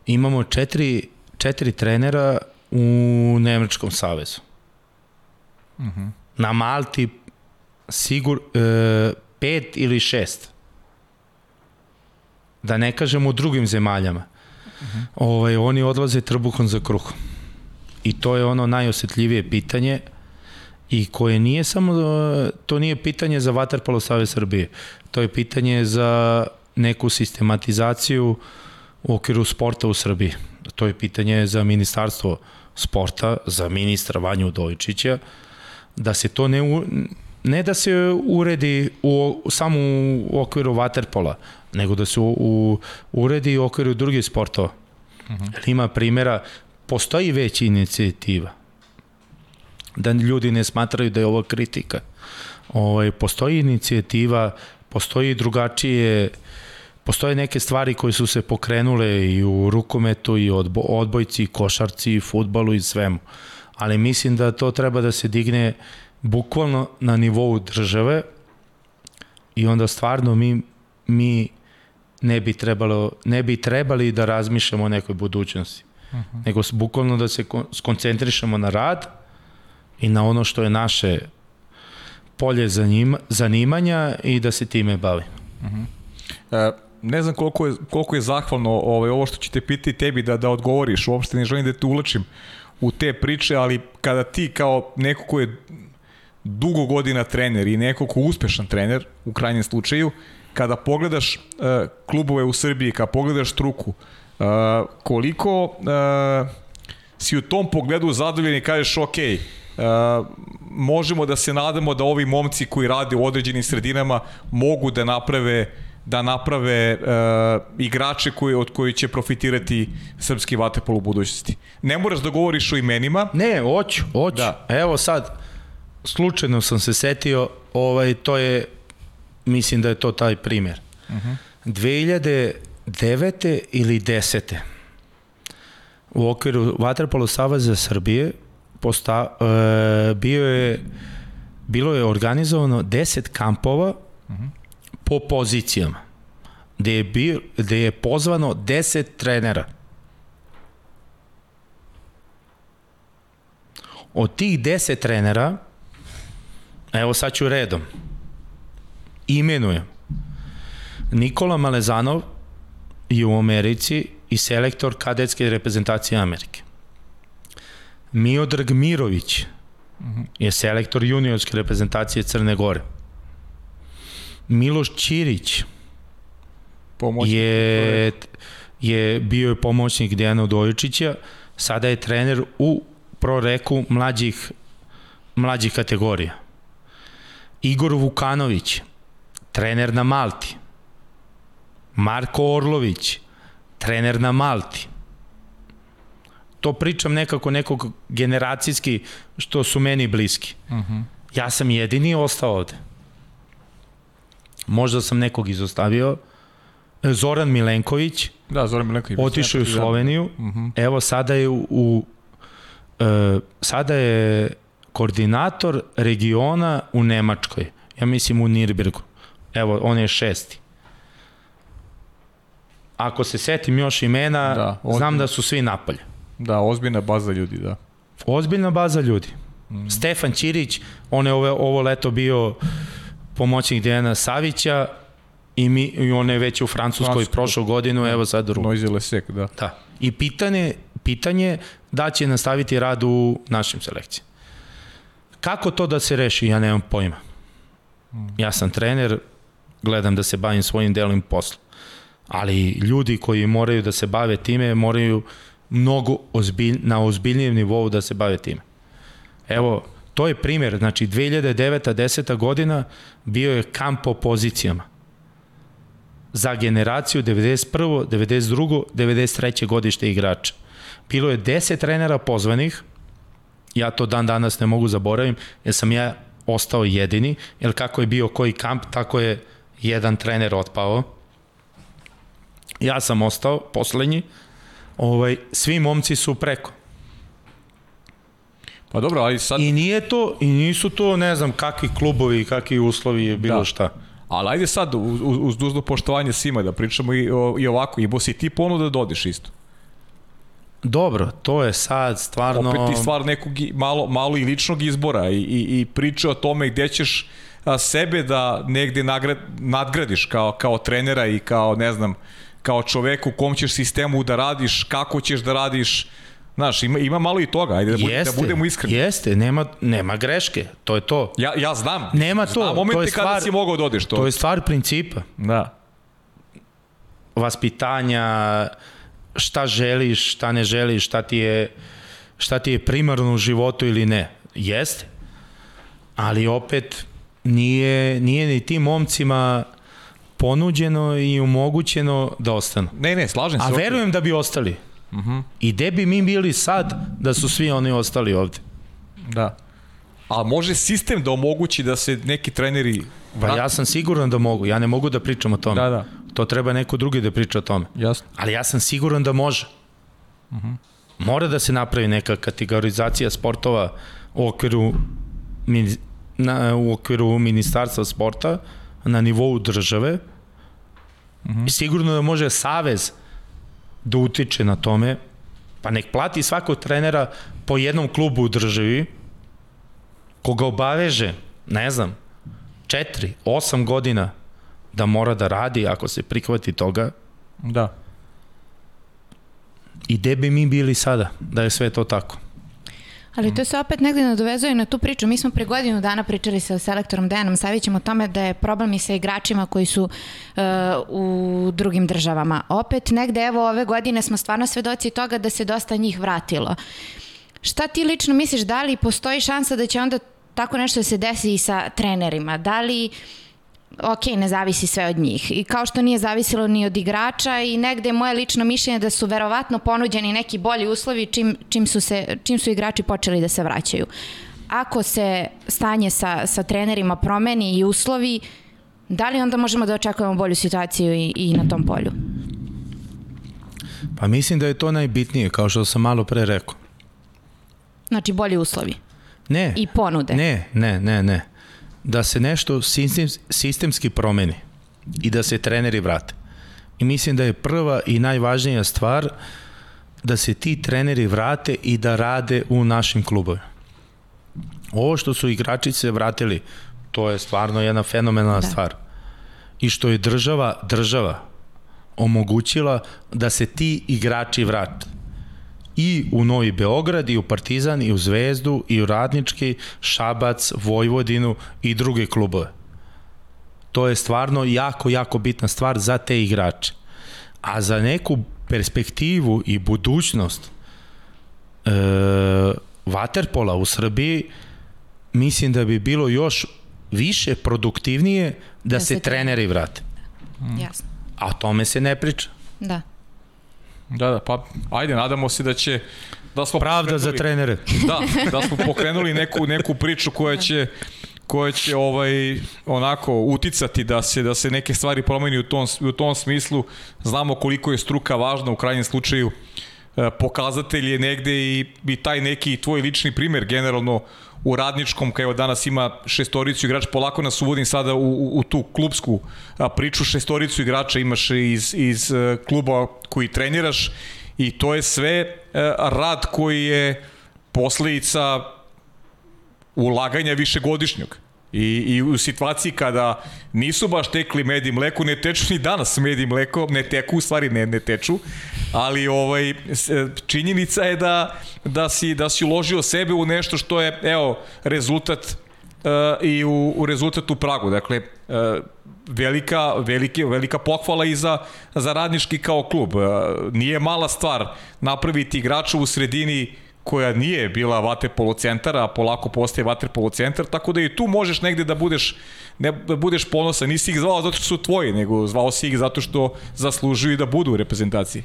B: imamo četiri, četiri trenera u Nemačkom savezu. Uh mhm. -huh. Na Malti sigur, e, pet ili šest. Da ne kažem u drugim zemaljama. Uh mhm. -huh. ovaj, oni odlaze trbuhom za kruh. I to je ono najosetljivije pitanje i koje nije samo, to nije pitanje za Vaterpolo Savez Srbije, to je pitanje za neku sistematizaciju u okviru sporta u Srbiji. To je pitanje za ministarstvo sporta, za ministra Vanju Dojčića, da se to ne, u, ne da se uredi u, samo u okviru Waterpola, nego da se u, u, uredi u okviru drugih sportova. Uh mhm. -huh. Ima primjera, postoji već inicijativa da ljudi ne smatraju da je ovo kritika. Ovaj, postoji inicijativa, postoji drugačije postoje neke stvari koje su se pokrenule i u rukometu i odbo, odbojci, košarci, futbalu i svemu. Ali mislim da to treba da se digne bukvalno na nivou države i onda stvarno mi, mi ne bi trebalo ne bi trebali da razmišljamo o nekoj budućnosti. Uh mhm. -huh. Nego bukvalno da se skoncentrišemo na rad i na ono što je naše polje zanima, zanimanja i da se time bavi. Uh
A: -huh. e, ne znam koliko je, koliko je zahvalno ovaj, ovo što ću te pitati tebi da, da odgovoriš, uopšte ne želim da te ulačim u te priče, ali kada ti kao neko ko je dugo godina trener i neko ko uspešan trener, u krajnjem slučaju, kada pogledaš uh, klubove u Srbiji, kada pogledaš struku, uh, koliko uh, si u tom pogledu zadovoljen i kažeš ok, Uh, možemo da se nadamo da ovi momci koji rade u određenim sredinama mogu da naprave da naprave uh, igrače koji, od koji će profitirati srpski vaterpol u budućnosti. Ne moraš da govoriš o imenima.
B: Ne, hoću, hoću. Da. Evo sad, slučajno sam se setio, ovaj, to je, mislim da je to taj primer. Uh -huh. 2009. ili 10. u okviru Vaterpolo Saveza Srbije posta, e, bio je bilo je organizovano 10 kampova uh -huh. Po pozicijama gde je, bio, gde je pozvano 10 trenera. Od tih 10 trenera, evo sad ću redom, imenujem. Nikola Malezanov je u Americi i selektor kadetske reprezentacije Amerike. Miodrag Mirović je selektor juniorske reprezentacije Crne Gore. Miloš Ćirić pomoćnik je, je bio je pomoćnik Dejana Udojičića, sada je trener u proreku mlađih, mlađih kategorija. Igor Vukanović, trener na Malti. Marko Orlović, trener na Malti to pričam nekako nekog generacijski što su meni bliski. Uh mhm. -huh. Ja sam jedini ostao ovde. Možda sam nekog izostavio. Zoran Milenković.
A: Da, Zoran Milenković.
B: Otišao u Sloveniju. Uh mhm. -huh. Evo sada je u, u uh, sada je koordinator regiona u Nemačkoj. Ja mislim u Nirbergu. Evo, on je šesti. Ako se setim još imena, da, znam da su svi napolje.
A: Da, ozbiljna baza ljudi, da.
B: Ozbiljna baza ljudi. Mm. Stefan Ćirić, on je ovo, ovo leto bio pomoćnik Dejana Savića i, mi, i on je već u Francuskoj Francusko. prošlu godinu, evo sad drugo.
A: Noizy Lesek, da.
B: Da. I pitanje, pitanje da će nastaviti rad u našim selekciji. Kako to da se reši, ja nemam pojma. Mm. Ja sam trener, gledam da se bavim svojim delom posla. Ali ljudi koji moraju da se bave time, moraju mnogo ozbilj, na ozbiljnijem nivou da se bave time. Evo, to je primjer, znači 2009. 10. godina bio je kamp po pozicijama za generaciju 91. 92. 93. godište igrača. Bilo je 10 trenera pozvanih, ja to dan danas ne mogu zaboravim, jer sam ja ostao jedini, jer kako je bio koji kamp, tako je jedan trener otpao. Ja sam ostao poslednji, ovaj, svi momci su preko.
A: Pa dobro, ali sad...
B: I nije to, i nisu to, ne znam, kakvi klubovi, kakvi uslovi bilo da. šta.
A: Ali ajde sad, uz, uz dužno poštovanje svima, da pričamo i, o, i ovako, i si ti ponuda da dodiš isto.
B: Dobro, to je sad stvarno...
A: Opet ti stvar nekog malo, malo i ličnog izbora i, i, i priče o tome gde ćeš sebe da negde nagrad, nadgradiš kao, kao trenera i kao, ne znam, kao čovek u kom ćeš sistemu da radiš, kako ćeš da radiš, Znaš, ima, ima malo i toga, ajde da, bude, jeste, da budemo iskreni.
B: Jeste, nema, nema greške, to je to.
A: Ja, ja znam.
B: Nema to. Znam
A: momente
B: to je
A: stvar, kada si mogao da odeš to.
B: To je stvar principa.
A: Da.
B: Vaspitanja, šta želiš, šta ne želiš, šta ti je, šta ti je primarno u životu ili ne. Jeste. Ali opet, nije, nije ni tim momcima ponuđeno i omogućeno da ostanu.
A: Ne, ne, slažem se.
B: A verujem da bi ostali. Mhm. -huh. I gde bi mi bili sad da su svi oni ostali ovde?
A: Da. A može sistem da omogući da se neki treneri...
B: Pa ja sam siguran da mogu. Ja ne mogu da pričam o tome.
A: Da, da.
B: To treba neko drugi da priča o tome.
A: Jasno.
B: Ali ja sam siguran da može. Uh mhm. -huh. Mora da se napravi neka kategorizacija sportova u okviru na, u okviru ministarstva sporta na nivou države Mm -hmm. I sigurno da može Savez da utiče na tome, pa nek plati svakog trenera po jednom klubu u državi, koga obaveže, ne znam, četiri, osam godina da mora da radi ako se prihvati toga.
A: Da.
B: I gde bi mi bili sada da je sve to tako?
C: Ali to se opet negde nadovezuje na tu priču. Mi smo pre godinu dana pričali sa selektorom Dejanom Savićem o tome da je problem i sa igračima koji su uh, u drugim državama. Opet negde, evo, ove godine smo stvarno svedoci toga da se dosta njih vratilo. Šta ti lično misliš, da li postoji šansa da će onda tako nešto da se desi i sa trenerima? Da li uh, ok, ne zavisi sve od njih. I kao što nije zavisilo ni od igrača i negde je moje lično mišljenje da su verovatno ponuđeni neki bolji uslovi čim, čim, su, se, čim su igrači počeli da se vraćaju. Ako se stanje sa, sa trenerima promeni i uslovi, da li onda možemo da očekujemo bolju situaciju i, i na tom polju?
B: Pa mislim da je to najbitnije, kao što sam malo pre rekao.
C: Znači bolji uslovi?
B: Ne.
C: I ponude?
B: Ne, ne, ne, ne da se nešto sistem, sistemski promeni i da se treneri vrate. I mislim da je prva i najvažnija stvar da se ti treneri vrate i da rade u našim klubovima. Ovo što su igrači se vratili, to je stvarno jedna fenomenalna da. stvar. I što je država, država omogućila da se ti igrači vrate i u Novi Beograd, i u Partizan, i u Zvezdu, i u Radnički, Šabac, Vojvodinu i druge klubove. To je stvarno jako, jako bitna stvar za te igrače. A za neku perspektivu i budućnost e, Waterpola u Srbiji mislim da bi bilo još više produktivnije da, da se, se treneri vrate.
C: Jasno.
B: A o tome se ne priča.
C: Da.
A: Da, da, pa ajde, nadamo se da će da smo
B: pravda za trenere.
A: Da, da smo pokrenuli neku neku priču koja će koja će ovaj onako uticati da se da se neke stvari promeni u tom u tom smislu. Znamo koliko je struka važna u krajnjem slučaju e, pokazatelj je negde i, i taj neki tvoj lični primer generalno u radničkom, kao danas ima šestoricu igrača, polako nas uvodim sada u, u, u tu klubsku priču, šestoricu igrača imaš iz, iz e, kluba koji treniraš i to je sve e, rad koji je posledica ulaganja višegodišnjeg. I, I u situaciji kada nisu baš tekli med i mleko, ne teču ni danas med i mleko, ne teku, u stvari ne, ne teču, ali ovaj, činjenica je da, da, si, da si uložio sebe u nešto što je, evo, rezultat uh, i u, u rezultat u Pragu. Dakle, uh, velika, velike, velika pohvala i za, za radnički kao klub. Uh, nije mala stvar napraviti igrača u sredini uh, koja nije bila vaterpolo centar, a polako postaje vaterpolo centar, tako da i tu možeš negde da budeš ne da budeš ponosan, nisi ih zvao zato što su tvoji, nego zvao si ih zato što zaslužuju da budu u reprezentaciji.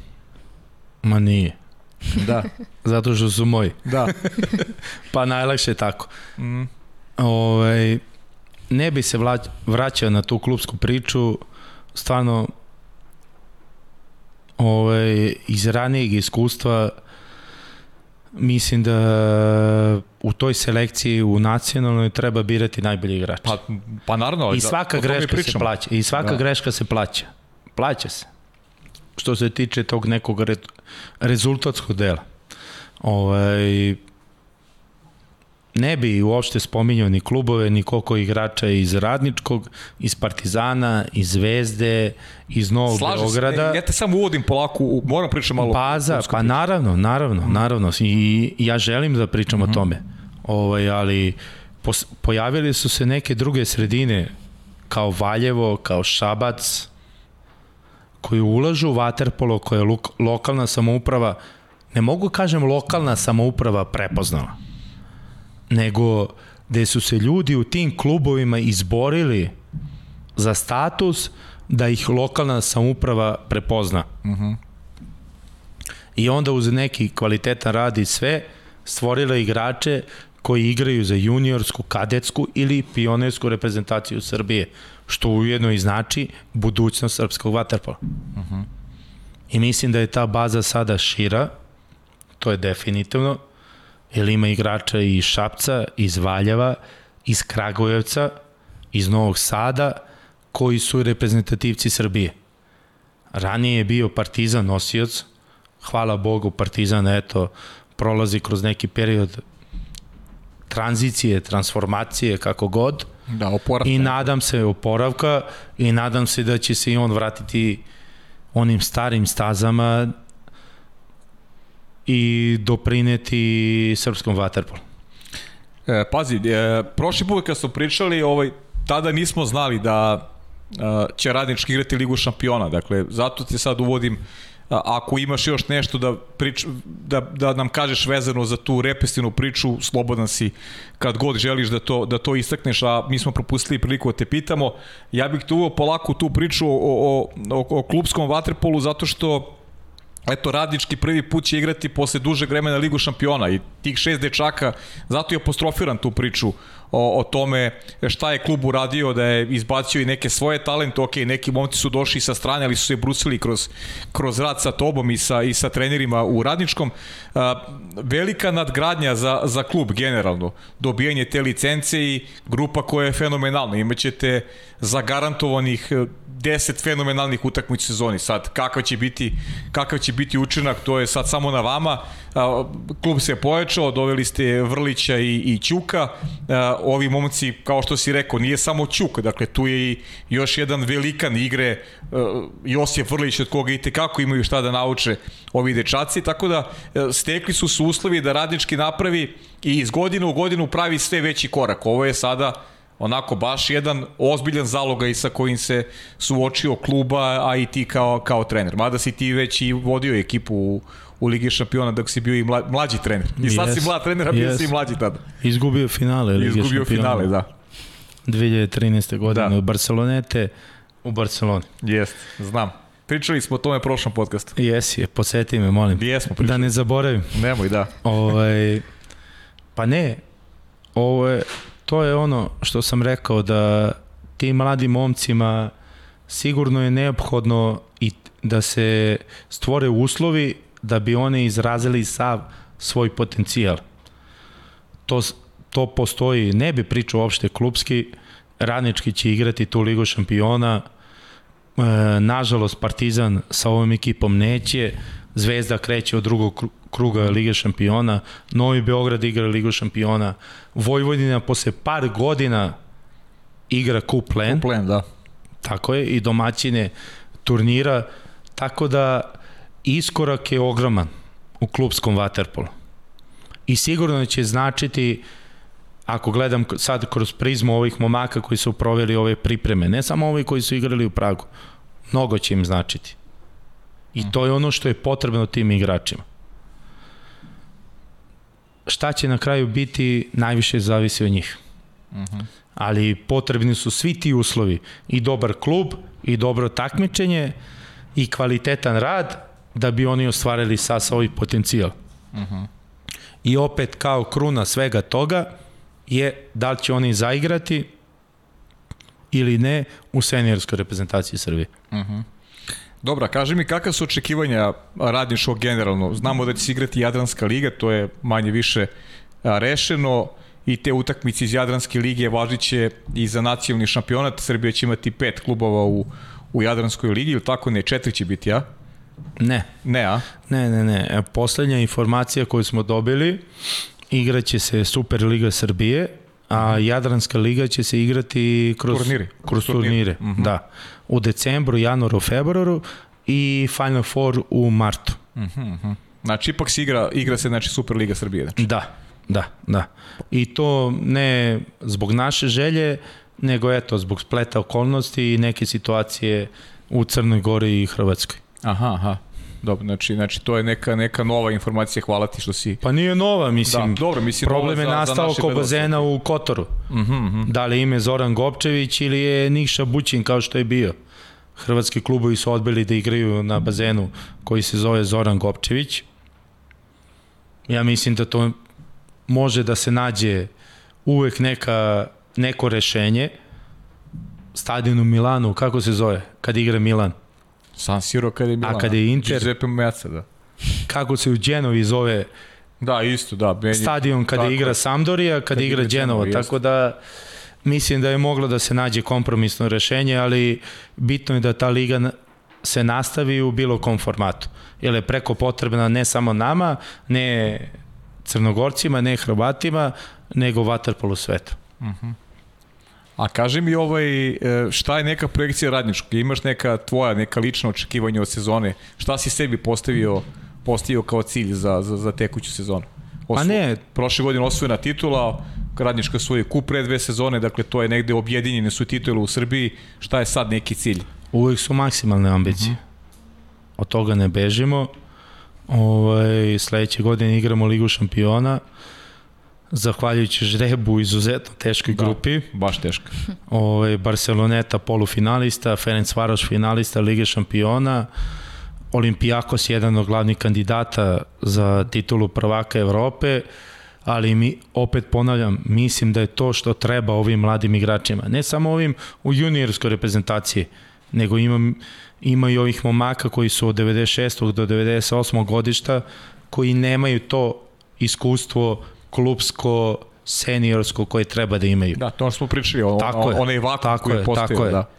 B: Ma nije.
A: Da.
B: zato što su moji.
A: Da.
B: pa najlakše je tako. Mm. Ove, ovaj, ne bi se vraćao na tu klubsku priču, stvarno ovaj, iz ranijeg iskustva mislim da u toj selekciji u nacionalnoj treba birati najbolji igrač.
A: Pa, pa naravno.
B: I svaka da, greška se plaća. I svaka da. greška se plaća. Plaća se. Što se tiče tog nekog re, rezultatskog dela. Ovaj, ne bi uopšte spominjao ni klubove, ni koliko igrača iz Radničkog, iz Partizana, iz Zvezde, iz Novog Slažem Beograda. Se,
A: ja te samo uvodim polako, moram pričati malo.
B: Baza, pa naravno, naravno, mm. naravno. I ja želim da pričam mm -hmm. o mhm. tome. Ovaj, ali pos, pojavili su se neke druge sredine, kao Valjevo, kao Šabac, koji ulažu u Waterpolo, koja je lokalna samouprava, ne mogu kažem lokalna samouprava prepoznala nego gde su se ljudi u tim klubovima izborili za status da ih lokalna samouprava prepozna. Uh mhm. -huh. I onda uz neki kvalitetan rad i sve stvorila igrače koji igraju za juniorsku, kadetsku ili pionersku reprezentaciju Srbije, što ujedno i znači budućnost srpskog vaterpola. Uh mhm. -huh. I mislim da je ta baza sada šira, to je definitivno, jer ima igrača iz Šapca, iz Valjeva, iz Kragujevca, iz Novog Sada, koji su reprezentativci Srbije. Ranije je bio Partizan nosioc, hvala Bogu Partizan, eto, prolazi kroz neki period tranzicije, transformacije, kako god.
A: Da, oporavka.
B: I nadam se oporavka i nadam se da će se i on vratiti onim starim stazama i doprineti srpskom vaterpolu.
A: E, pazi, e, prošli put kad smo pričali, ovaj, tada nismo znali da e, će radnički igrati Ligu šampiona, dakle, zato te sad uvodim a, ako imaš još nešto da, prič, da, da nam kažeš vezano za tu repestivnu priču, slobodan si kad god želiš da to, da to istakneš, a mi smo propustili priliku da te pitamo. Ja bih tu polako tu priču o, o, o, o klubskom vaterpolu zato što eto, radnički prvi put će igrati posle dužeg vremena Ligu šampiona i tih šest dečaka, zato je apostrofiran tu priču o, o tome šta je klub uradio, da je izbacio i neke svoje talente, ok, neki momci su došli sa strane, ali su se brusili kroz, kroz rad sa tobom i sa, i sa trenerima u radničkom. A, velika nadgradnja za, za klub generalno, dobijanje te licence i grupa koja je fenomenalna. Imaćete zagarantovanih 10 fenomenalnih utakmica u sezoni. Sad, kakav će biti, kakav će biti učinak, to je sad samo na vama. Klub se pojačao, doveli ste Vrlića i, i Ćuka. Ovi momci, kao što si rekao, nije samo Ćuk, dakle tu je i još jedan velikan igre, Josip Vrlić od koga i tekako imaju šta da nauče ovi dečaci, tako da stekli su su uslovi da radnički napravi i iz godine u godinu pravi sve veći korak. Ovo je sada onako baš jedan ozbiljan zaloga i sa kojim se suočio kluba, a i ti kao, kao trener. Mada si ti već i vodio ekipu u, u Ligi šampiona dok si bio i mla, mlađi trener. I sad yes. si mlad trener, a bio yes. si i mlađi tada.
B: Izgubio finale Lige
A: Izgubio šampiona. finale, da.
B: 2013. godine da. od Barcelonete u Barceloni.
A: Jeste, znam. Pričali smo o tome prošlom podcastu.
B: Jesi, je, podsjeti me, molim.
A: Jesmo
B: pričali. Da ne zaboravim.
A: Nemoj, da.
B: Ovaj, pa ne, ovo je, to je ono što sam rekao da tim mladim momcima sigurno je neophodno i da se stvore uslovi da bi oni izrazili sav svoj potencijal. To, to postoji, ne bi pričao uopšte klubski, radnički će igrati tu ligu šampiona, e, nažalost Partizan sa ovom ekipom neće, Zvezda kreće od drugog kruga Lige šampiona, Novi Beograd igra Ligu šampiona, Vojvodina posle par godina igra Kuplen.
A: Kuplen, da.
B: Tako je, i domaćine turnira, tako da iskorak je ogroman u klubskom vaterpolu. I sigurno će značiti ako gledam sad kroz prizmu ovih momaka koji su proveli ove pripreme, ne samo ovi koji su igrali u Pragu, mnogo će im značiti. I to je ono što je potrebno tim igračima. Šta će na kraju biti, najviše zavisi od njih. Uh -huh. Ali potrebni su svi ti uslovi. I dobar klub, i dobro takmičenje, i kvalitetan rad, da bi oni ostvarili sa svoj potencijal. Uh -huh. I opet kao kruna svega toga je da li će oni zaigrati ili ne u seniorskoj reprezentaciji Srbije. Uh -huh.
A: Dobra, kaži mi kakva su očekivanja radničkog generalno? Znamo da će se igrati Jadranska liga, to je manje više rešeno i te utakmice iz Jadranske lige važit će i za nacionalni šampionat. Srbija će imati pet klubova u, u Jadranskoj ligi, ili tako ne, četiri će biti, ja?
B: Ne.
A: Ne, a?
B: Ne, ne, ne. Poslednja informacija koju smo dobili, igraće se Superliga Srbije, a Jadranska liga će se igrati kroz
A: turnire.
B: Kroz turnire, mm -hmm. da. U decembru, januaru, februaru i Final Four u martu. Mm
A: -hmm. Znači, ipak se igra, igra se znači, Superliga Srbije. Znači.
B: Da, da, da. I to ne zbog naše želje, nego eto, zbog spleta okolnosti i neke situacije u Crnoj Gori i Hrvatskoj.
A: Aha, aha. Dobro, znači, znači to je neka, neka nova informacija, hvala ti što si...
B: Pa nije nova, mislim.
A: Da, dobro, mislim
B: problem je nastao oko bazena u Kotoru. Uh -huh, uh -huh. Da li ime Zoran Gopčević ili je Nikša Bućin kao što je bio. Hrvatski klubovi su odbili da igraju na bazenu koji se zove Zoran Gopčević. Ja mislim da to može da se nađe uvek neka, neko rešenje. Stadion u Milanu, kako se zove, kad igra Milan?
A: San Siro kada je Milan.
B: A kada je Inter...
A: Giuseppe Meazza, da.
B: Kako se u Genovi zove
A: Da, isto, da.
B: Benji, stadion kada igra Sampdoria, kada igra Genova, tako da mislim da je moglo da se nađe kompromisno rešenje, ali bitno je da ta liga se nastavi u bilo kom formatu. Jer je preko potrebna ne samo nama, ne crnogorcima, ne hrvatima, nego vaterpolu sveta. Uh mhm. -huh.
A: A kaži mi ovaj, e, šta je neka projekcija radničkog? Imaš neka tvoja, neka lična očekivanja od sezone? Šta si sebi postavio postavio kao cilj za, za, za tekuću sezonu.
B: Pa ne.
A: Prošle godine osvojena titula, Radnička svoje kup pre dve sezone, dakle to je negde objedinjene su titule u Srbiji. Šta je sad neki cilj?
B: Uvijek su maksimalne ambicije. Uh -huh. Od toga ne bežimo. Ovaj, sledeće godine igramo Ligu šampiona zahvaljujući žrebu izuzetno teškoj da, grupi.
A: baš teška.
B: Ovaj, Barceloneta polufinalista, Ferenc Varoš finalista Lige šampiona, Olimpijakos jedan od glavnih kandidata za titulu prvaka Evrope, ali mi, opet ponavljam, mislim da je to što treba ovim mladim igračima. Ne samo ovim u juniorskoj reprezentaciji, nego imam, ima i ovih momaka koji su od 96. do 98. godišta koji nemaju to iskustvo klubsko, seniorsko koje treba da imaju.
A: Da, to smo pričali, o, tako je, onaj vakum tako koji je postoji. Tako je. Da.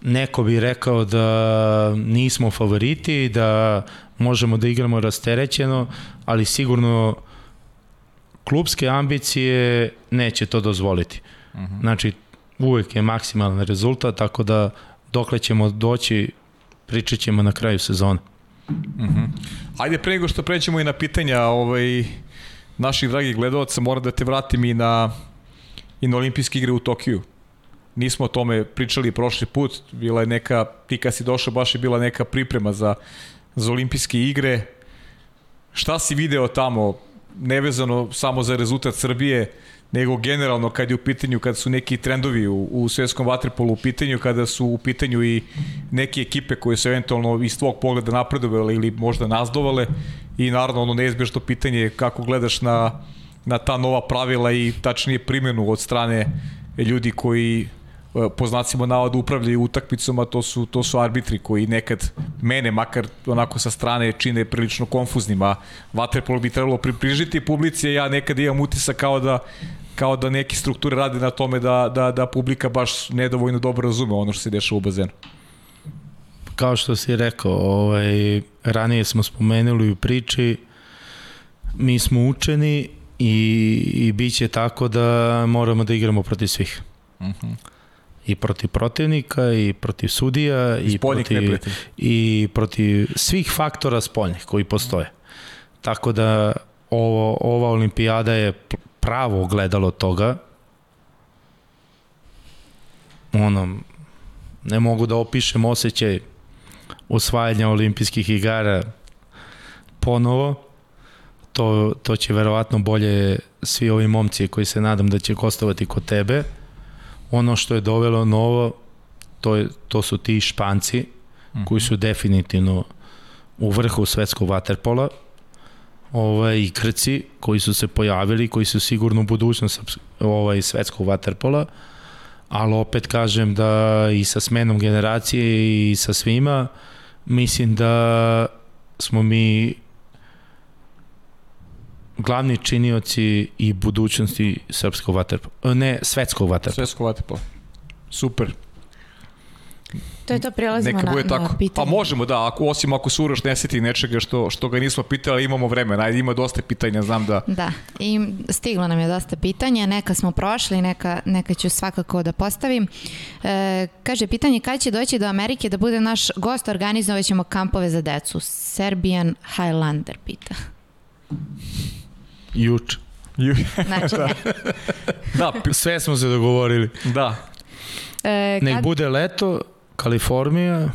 B: Neko bi rekao da nismo favoriti, da možemo da igramo rasterećeno, ali sigurno klubske ambicije neće to dozvoliti. Uh mhm. -huh. Znači, uvek je maksimalan rezultat, tako da dokle ćemo doći, pričat ćemo na kraju sezone.
A: Uh mhm. -huh. Ajde, pre nego što prećemo i na pitanja, ovaj, naših dragih gledalaca, moram da te vratim i na, i na olimpijske igre u Tokiju. Nismo o tome pričali prošli put, bila je neka, ti kad si došao, baš je bila neka priprema za, za olimpijske igre. Šta si video tamo, nevezano samo za rezultat Srbije, nego generalno kad je u pitanju, kada su neki trendovi u, u svetskom vaterpolu u pitanju, kada su u pitanju i neke ekipe koje su eventualno iz tvog pogleda napredovale ili možda nazdovale i naravno ono neizbježno pitanje kako gledaš na, na ta nova pravila i tačnije primjenu od strane ljudi koji e, po znacima navoda upravljaju utakmicom, a to su, to su arbitri koji nekad mene, makar onako sa strane, čine prilično konfuznim, a Waterpolo bi trebalo približiti publici, ja nekad imam utisak kao da kao da neke strukture rade na tome da, da, da publika baš nedovoljno dobro razume ono što se dešava u bazenu.
B: Kao što si rekao, ovaj, ranije smo spomenuli u priči, mi smo učeni i, i bit će tako da moramo da igramo protiv svih. Uh mhm. -huh. I protiv protivnika, i protiv sudija, i, i protiv, i protiv svih faktora spoljnih koji postoje. Tako da ovo, ova olimpijada je pravo ogledalo toga. Ono, ne mogu da opišem osjećaj osvajanja olimpijskih igara ponovo. To, to će verovatno bolje svi ovi momci koji se nadam da će gostovati kod tebe. Ono što je dovelo novo, to, je, to su ti španci, mm -hmm. koji su definitivno u vrhu svetskog vaterpola ovaj, i Krci koji su se pojavili, koji su sigurno u budućnost ovaj, svetskog vaterpola, ali opet kažem da i sa smenom generacije i sa svima, mislim da smo mi glavni činioci i budućnosti srpskog vaterpola, ne, svetskog vaterpola.
A: Svetskog vaterpola. Super.
C: To je to, prelazimo Neka na, tako. na pitanje.
A: Pa možemo, da, ako, osim ako se Uroš ne seti nečega što, što ga nismo pitali, imamo vremena, ajde, ima dosta pitanja, znam da...
C: Da, i stiglo nam je dosta pitanja, neka smo prošli, neka, neka ću svakako da postavim. E, kaže, pitanje kada će doći do Amerike da bude naš gost, organizovat ćemo kampove za decu. Serbian Highlander pita.
B: Juč.
A: Ju...
C: Znači, da.
B: da, sve smo se dogovorili.
A: Da.
B: E, kad... Nek bude leto, Kalifornija,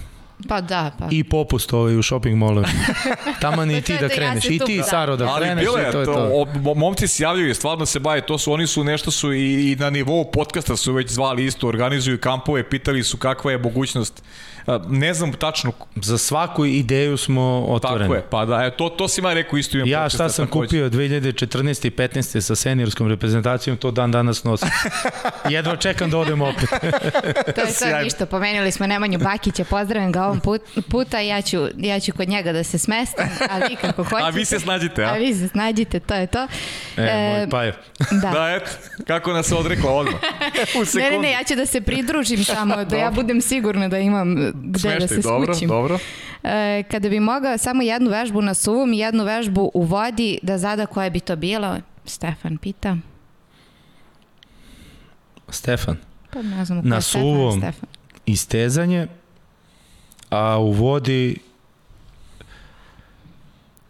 C: Pa da, pa.
B: I popust ovaj u shopping mallu. Tamo ni ti da kreneš. I ti, Saro, da Ali kreneš bile, i to je to.
A: to. Momci se javljaju, stvarno se baje, to su, oni su nešto su i, i na nivou podcasta su već zvali isto, organizuju kampove, pitali su kakva je mogućnost ne znam tačno.
B: Za svaku ideju smo otvoreni.
A: Tako je, pa da, e, to, to si ima rekao isto imam.
B: Ja šta sam takođe. kupio 2014. i 15. sa seniorskom reprezentacijom, to dan danas nosim. Jedva čekam da odem opet.
C: to je to ništa, pomenuli smo Nemanju Bakića, pozdravim ga ovom put, puta, ja ću, ja ću kod njega da se smestim, a vi kako hoćete.
A: A vi se snađite, a?
C: A vi se snađite, to je to.
B: E, e moj pajo.
A: Da. da, eto, kako nas odrekla odmah.
C: U sekundu. Ne, ne, ne, ja ću da se pridružim samo, da ja budem sigurna da imam gde Smeštaj, da se dobro, skućim.
A: Dobro.
C: E, kada bi mogao samo jednu vežbu na suvom i jednu vežbu u vodi da zada koja bi to bilo, Stefan pita.
B: Stefan.
C: Pa ne znam
B: na suvom Stefan. istezanje, a u vodi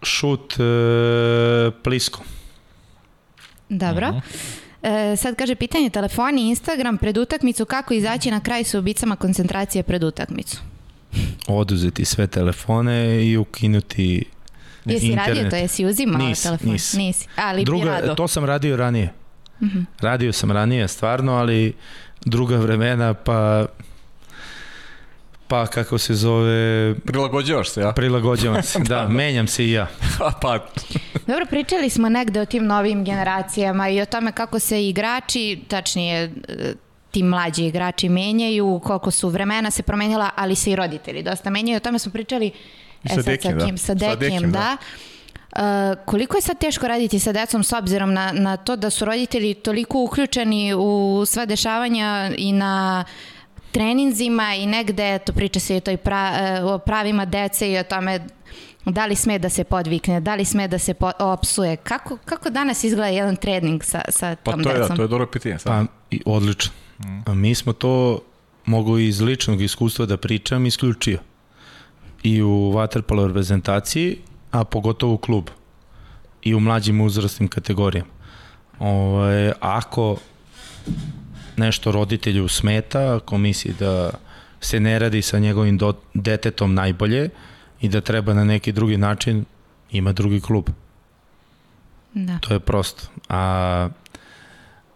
B: Šut e, plisko.
C: Dobro.
A: Mhm.
C: E, sad kaže pitanje telefoni, Instagram pred utakmicu, kako izaći na kraj sa ubicama koncentracije pred utakmicu?
B: Oduzeti sve telefone i ukinuti
C: Jesi
B: internet.
C: radio to, jesi uzimao
B: Nis,
C: telefon?
B: nis.
C: Nisi, ali bi
B: Druga,
C: rado.
B: to sam radio ranije.
C: Mhm.
B: Radio sam ranije, stvarno, ali druga vremena, pa pa kako se zove,
A: Prilagođavaš se, ja?
B: prilagođavam se. Da, menjam se i ja.
A: pa,
C: Dobro, pričali smo negde o tim novim generacijama i o tome kako se igrači, tačnije e, ti mlađi igrači menjaju, koliko su vremena se promenila, ali se i roditelji dosta menjaju. O tome smo pričali e,
A: sa
C: sad
A: Dekijem,
C: sa,
A: da.
C: kim, sa
A: Sa
C: Dekijem,
A: Dekijem,
C: da. E, koliko je sad teško raditi sa decom s obzirom na, na to da su roditelji toliko uključeni u sva dešavanja i na treninzima i negde, to priča se i o, toj pra, e, o pravima dece i o tome da li sme da se podvikne, da li sme da se po, opsuje. Kako, kako danas izgleda jedan trening sa, sa
A: pa
C: tom
A: to je, da,
C: decom?
A: to je dobro pitanje. Sad.
B: Pa, i, odlično. A mi smo to, mogu iz ličnog iskustva da pričam, isključio. I u vaterpolo reprezentaciji, a pogotovo u klubu. I u mlađim uzrastnim kategorijama. Ove, ako nešto roditelju smeta, ako misli da se ne radi sa njegovim do, detetom najbolje i da treba na neki drugi način, ima drugi klub.
C: Da.
B: To je prosto. A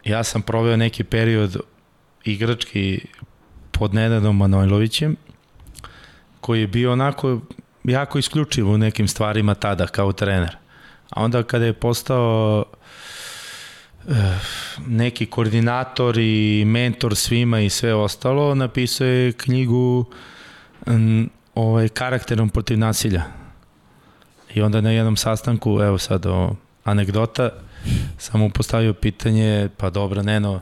B: ja sam proveo neki period igrački pod Nenadom Manojlovićem, koji je bio onako jako isključiv u nekim stvarima tada kao trener. A onda kada je postao neki koordinator i mentor svima i sve ostalo, napisao je knjigu ovaj, karakterom protiv nasilja. I onda na jednom sastanku, evo sad o, anegdota, sam mu postavio pitanje, pa dobro, Neno,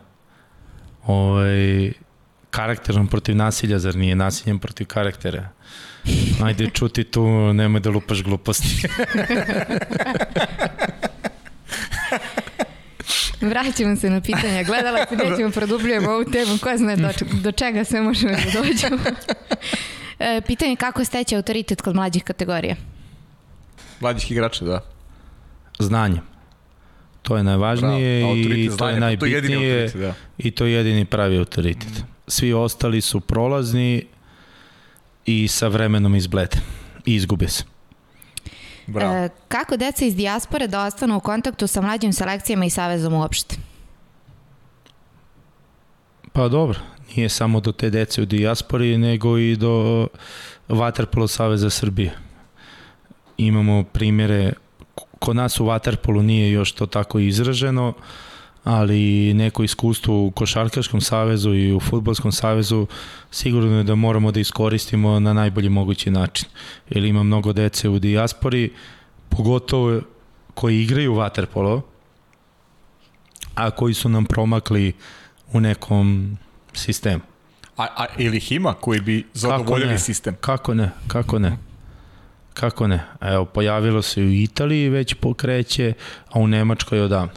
B: ovaj, karakterom protiv nasilja, zar nije nasiljem protiv karaktera? Ajde, čuti tu, nemoj da lupaš gluposti.
C: Vraćamo se na pitanja. Gledala se, nećemo produbljujemo ovu temu. Ko zna do, do čega sve možemo da dođemo. E, pitanje je kako steći autoritet kod mlađih kategorija?
A: Mlađih igrača, da.
B: Znanjem. To je najvažnije
A: Bravo,
B: i
A: autoritet,
B: to
A: znanje,
B: je
A: pa to je
B: najbitnije
A: da.
B: i to je jedini pravi autoritet. Svi ostali su prolazni i sa vremenom izblede i izgube se.
A: Bravo.
C: E, kako deca iz dijaspore da ostanu u kontaktu sa mlađim selekcijama i savezom uopšte?
B: Pa dobro, nije samo do te dece u dijaspori, nego i do Vaterpolo Saveza Srbije. Imamo primjere, kod nas u Vaterpolu nije još to tako izraženo, ali neko iskustvo u Košarkaškom savezu i u Futbolskom savezu sigurno je da moramo da iskoristimo na najbolji mogući način. Jer ima mnogo dece u dijaspori, pogotovo koji igraju Vaterpolo, a koji su nam promakli u nekom sistemu.
A: A, a ili ih ima koji bi zadovoljili sistem?
B: Kako ne, kako ne. Kako ne? Evo, pojavilo se u Italiji već pokreće, a u Nemačkoj odavno.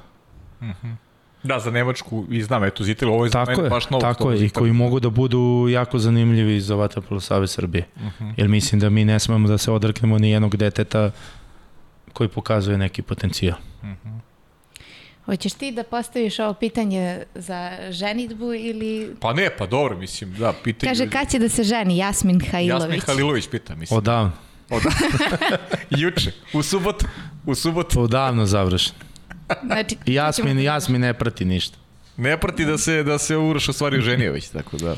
A: Da, za Nemačku i znam, eto, Zitel, ovo je za
B: Tako
A: mene
B: je,
A: baš novo.
B: tako je, i koji mogu da budu jako zanimljivi za Vaterpolo Save Srbije.
A: Mhm.
B: Jer mislim da mi ne smemo da se odreknemo ni jednog deteta koji pokazuje neki potencijal.
C: Hoćeš ti da postaviš ovo pitanje za ženitbu ili...
A: Pa ne, pa dobro, mislim, da, pitanje...
C: Kaže, kad će da se ženi Jasmin Hailović?
A: Jasmin Halilović pita, mislim.
B: Odavno,
A: Od... Juče, u subotu, u subotu.
B: odavno završen.
C: Znači,
B: I Jasmin,
C: ćemo-
B: Jasmin ne prati ništa.
A: Ne prati da se, da se Uroš u stvari oženio već, tako da...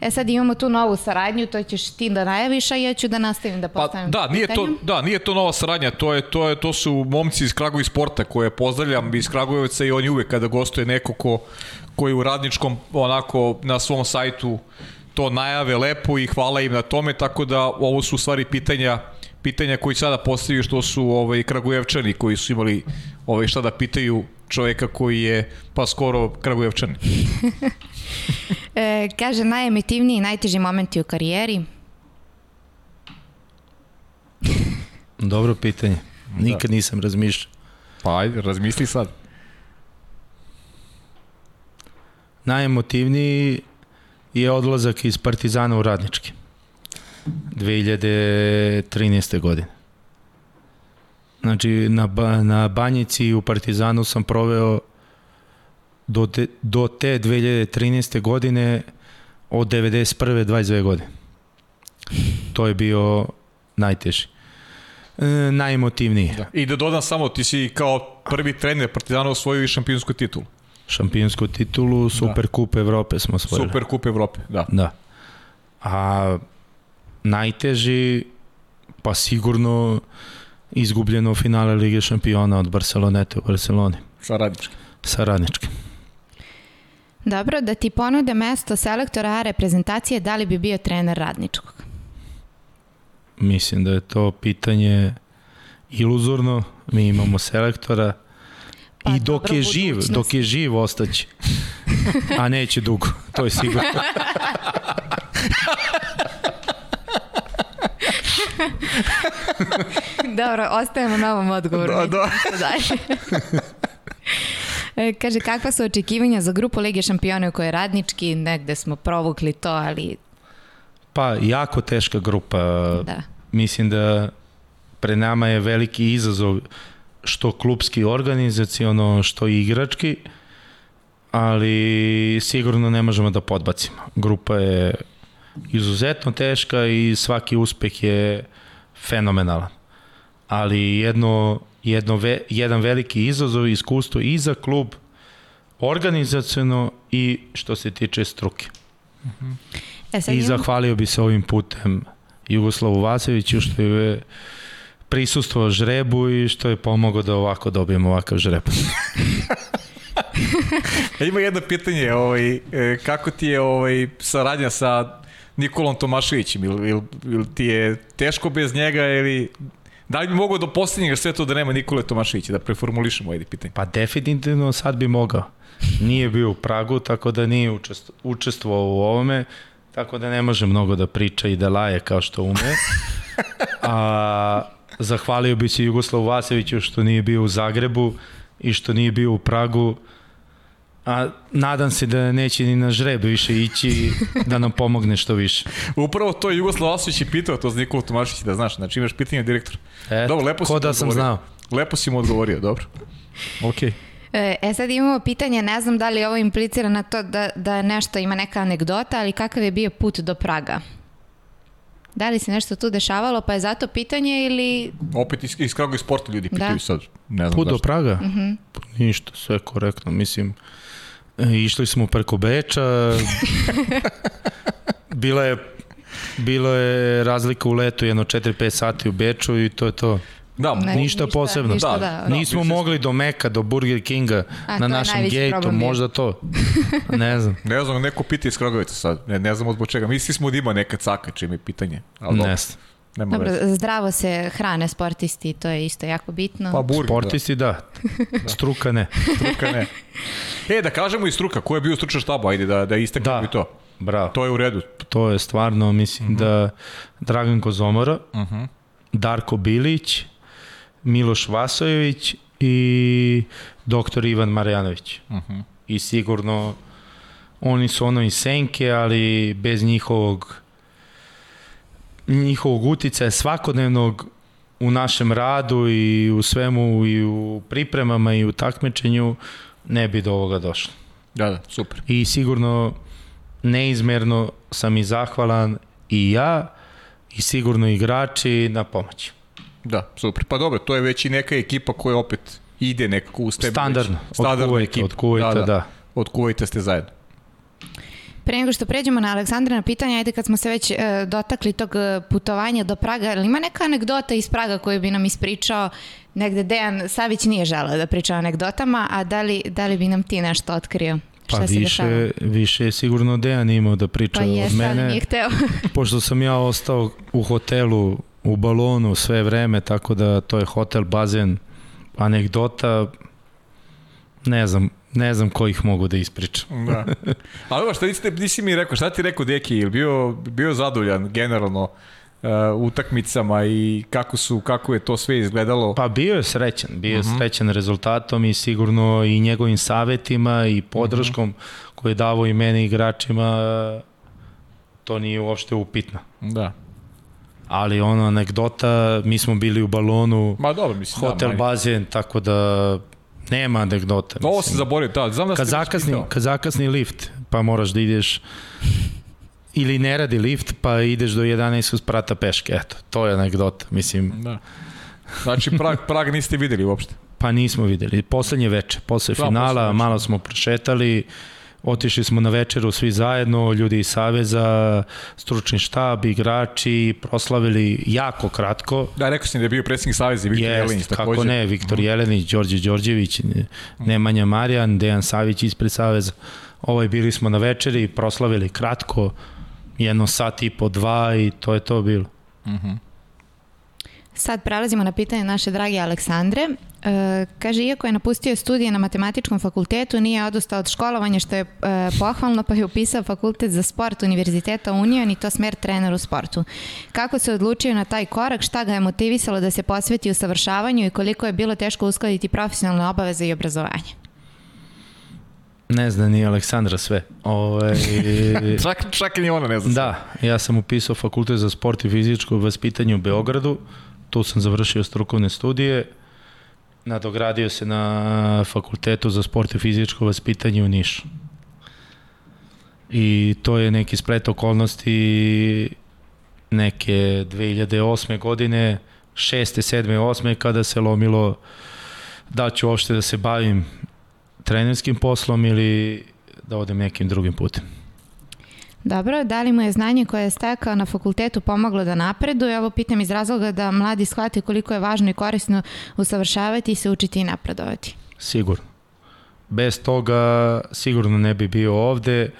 C: E sad imamo tu novu saradnju, to ćeš ti da najaviš, a ja ću da nastavim da
A: Pa
C: postavim
A: da, nije to, da, nije to nova saradnja, to je to je to su momci iz Kragujevac sporta koje pozdravljam iz Kragujevca i oni uvek kada gostuje neko ko koji u radničkom onako na svom sajtu to najave lepo i hvala im na tome, tako da ovo su u stvari pitanja pitanja koji sada postavljaju što su ovaj Kragujevčani koji su imali ovaj šta da pitaju čoveka koji je pa skoro Kragujevčanin.
C: E, kaže, najemitivniji i najteži momenti u karijeri.
B: Dobro pitanje. Nikad nisam razmišljao.
A: Pa ajde, razmisli sad.
B: Najemotivniji je odlazak iz Partizana u Radnički. 2013. godine. Znači, na, ba, na Banjici u Partizanu sam proveo do te, do te 2013. godine od 91. 22 godine. To je bio najteži. E, najemotivniji.
A: Da. I da dodam samo, ti si kao prvi trener Partizana osvojio i šampionsku titulu.
B: Šampionsku titulu, Super da. kup Evrope smo osvojili.
A: Super kup Evrope, da.
B: Da. A najteži, pa sigurno izgubljeno finale Lige šampiona od Barcelonete u Barceloni.
A: Sa radničkim.
B: Sa radničkim.
C: Dobro, da ti ponude mesto selektora A reprezentacije, da li bi bio trener radničkog?
B: Mislim da je to pitanje iluzorno. Mi imamo selektora pa, i dok je živ, dok je živ ostaće. A neće dugo, to je sigurno.
C: Dobro, ostajemo na ovom odgovoru. Da, da. Dalje. E, kaže, kakva su očekivanja za grupu Lige šampiona u kojoj je radnički, negde smo provukli to, ali...
B: Pa, jako teška grupa. Da. Mislim da pre nama je veliki izazov što klubski organizaciono, što i igrački, ali sigurno ne možemo da podbacimo. Grupa je izuzetno teška i svaki uspeh je fenomenalan. Ali jedno, jedno ve, jedan veliki izazov i iskustvo i za klub, organizacijno i što se tiče struke. Uh -huh. e, I zahvalio bi se ovim putem Jugoslavu Vaseviću što je prisustvo žrebu i što je pomogao da ovako dobijemo ovakav žreb.
A: Ima jedno pitanje, ovaj, e, kako ti je ovaj, saradnja sa Nikolom Tomaševićem, ili, ili, ili ti je teško bez njega ili Da li bi mogao do posljednjega sve to da nema Nikole Tomaševića, da preformulišemo ovaj pitanje?
B: Pa definitivno sad bi mogao. Nije bio u Pragu, tako da nije učest, učestvovao u ovome, tako da ne može mnogo da priča i da laje kao što ume. A, zahvalio bi se Jugoslavu Vaseviću što nije bio u Zagrebu i što nije bio u Pragu a nadam se da neće ni na žreb više ići da nam pomogne što više.
A: Upravo to je Jugoslav Vasović i pitao to za Nikola Tomašić da znaš, znači imaš pitanje direktora.
B: E, dobro, lepo ko da sam znao.
A: Lepo si mu odgovorio, dobro. Okej.
C: Okay. E sad imamo pitanje, ne znam da li ovo implicira na to da, da nešto ima neka anegdota, ali kakav je bio put do Praga? Da li se nešto tu dešavalo, pa je zato pitanje ili...
A: Opet iz, iz Kraga i sporta ljudi pitaju da. sad. Ne znam
B: Put do Praga? Uh mhm. -huh. Ništa, sve korektno. Mislim, išli smo preko Beča. Bila je bilo je razlika u letu jedno 4-5 sati u Beču i to je to. Da, ne, ništa, ništa posebno. Ništa, da, da. Nismo da, mogli do Meka, do Burger Kinga A, na našem gejtu, možda to. Ne znam.
A: ne znam, neko pita iz Kragovica sad. Ne, ne znam od čega. Misli smo da ima neka caka čim je pitanje.
B: Ali ne znam.
C: Nema Dobro, veze. zdravo se hrane sportisti, to je isto jako bitno.
B: Pa burger, sportisti da. da. Struka ne.
A: Struka ne. E, da kažemo i struka, ko je bio stručan štaba, ajde da, da istaknemo da. i to.
B: Bravo.
A: To je u redu.
B: To je stvarno, mislim uh mhm. -huh. da Dragan Kozomora, uh mhm. -huh. Darko Bilić, Miloš Vasojević i doktor Ivan Marjanović. Uh mhm. -huh. I sigurno oni su ono iz senke, ali bez njihovog njihovog uticaja svakodnevnog u našem radu i u svemu i u pripremama i u takmičenju ne bi do ovoga došlo.
A: Da, da, super.
B: I sigurno neizmerno sam i zahvalan i ja i sigurno igrači na pomoći.
A: Da, super. Pa dobro, to je već i neka ekipa koja opet ide nekako uz tebe.
B: Standardno, Standardna od Kuvajta, od Kuvajta, da, da. da.
A: Od Kuvajta ste zajedno.
C: Pre nego što pređemo na Aleksandra na pitanje, ajde kad smo se već e, dotakli tog e, putovanja do Praga, ali ima neka anegdota iz Praga koju bi nam ispričao negde Dejan Savić nije želeo da priča o anegdotama, a da li, da li bi nam ti nešto otkrio?
B: Pa više, više je sigurno Dejan imao da priča pa od mene. Nije hteo. pošto sam ja ostao u hotelu u balonu sve vreme, tako da to je hotel, bazen, anegdota, ne znam, ne znam kojih mogu da ispričam. da.
A: Ali ovo što nisi, nisi mi rekao, šta ti rekao Deki, ili bio, bio zadovoljan generalno uh, utakmicama i kako su kako je to sve izgledalo?
B: Pa bio je srećan, bio je uh mhm. -huh. srećan rezultatom i sigurno i njegovim savetima i podrškom uh mhm. -huh. koje je davo i mene igračima to nije uopšte upitno.
A: Da.
B: Ali ono, anegdota, mi smo bili u balonu,
A: Ma dobro, mislim,
B: hotel,
A: da,
B: bazen, tako da nema anegdota.
A: Ovo
B: mislim.
A: se zaboravio, da, znam da
B: Kad zakasni, kad zakasni lift, pa moraš da ideš ili ne radi lift, pa ideš do 11 sprata peške, eto, to je anegdota, mislim,
A: Da. Znači, Prag, Prag niste videli uopšte.
B: pa nismo videli. Poslednje veče, posle
A: Da,
B: finala, malo smo prošetali, otišli smo na večeru svi zajedno, ljudi iz Saveza, stručni štab, igrači, proslavili jako kratko,
A: Da, rekao sam da je bio predsjednik Saveza i Viktor
B: Jest,
A: takođe.
B: kako ne, Viktor Jelenić, Đorđe Đorđević, Nemanja Marijan, Dejan Savić ispred Saveza. Ovaj bili smo na večeri, proslavili kratko, jedno sat i po dva i to je to bilo.
C: Sad prelazimo na pitanje naše drage Aleksandre. E, kaže, iako je napustio studije na matematičkom fakultetu, nije odustao od školovanja, što je e, pohvalno, pa je upisao fakultet za sport Univerziteta Union i to smer trener u sportu. Kako se odlučio na taj korak, šta ga je motivisalo da se posveti usavršavanju i koliko je bilo teško uskladiti profesionalne obaveze i obrazovanje?
B: Ne zna ni Aleksandra sve. Ove,
A: Čak, čak i ni ona ne zna.
B: da, ja sam upisao fakultet za sport i fizičko vaspitanje u Beogradu, tu sam završio strukovne studije, nadogradio se na fakultetu za sport i fizičko vaspitanje u Nišu. I to je neki splet okolnosti neke 2008. godine, 6. 7. 8. kada se lomilo da ću uopšte da se bavim trenerskim poslom ili da odem nekim drugim putem.
C: Dobro, da li mu je znanje koje je stekao na fakultetu pomoglo da napreduje? Ovo pitam iz razloga da mladi shvate koliko je važno i korisno usavršavati i se učiti i napredovati.
B: Sigurno. Bez toga sigurno ne bi bio ovde,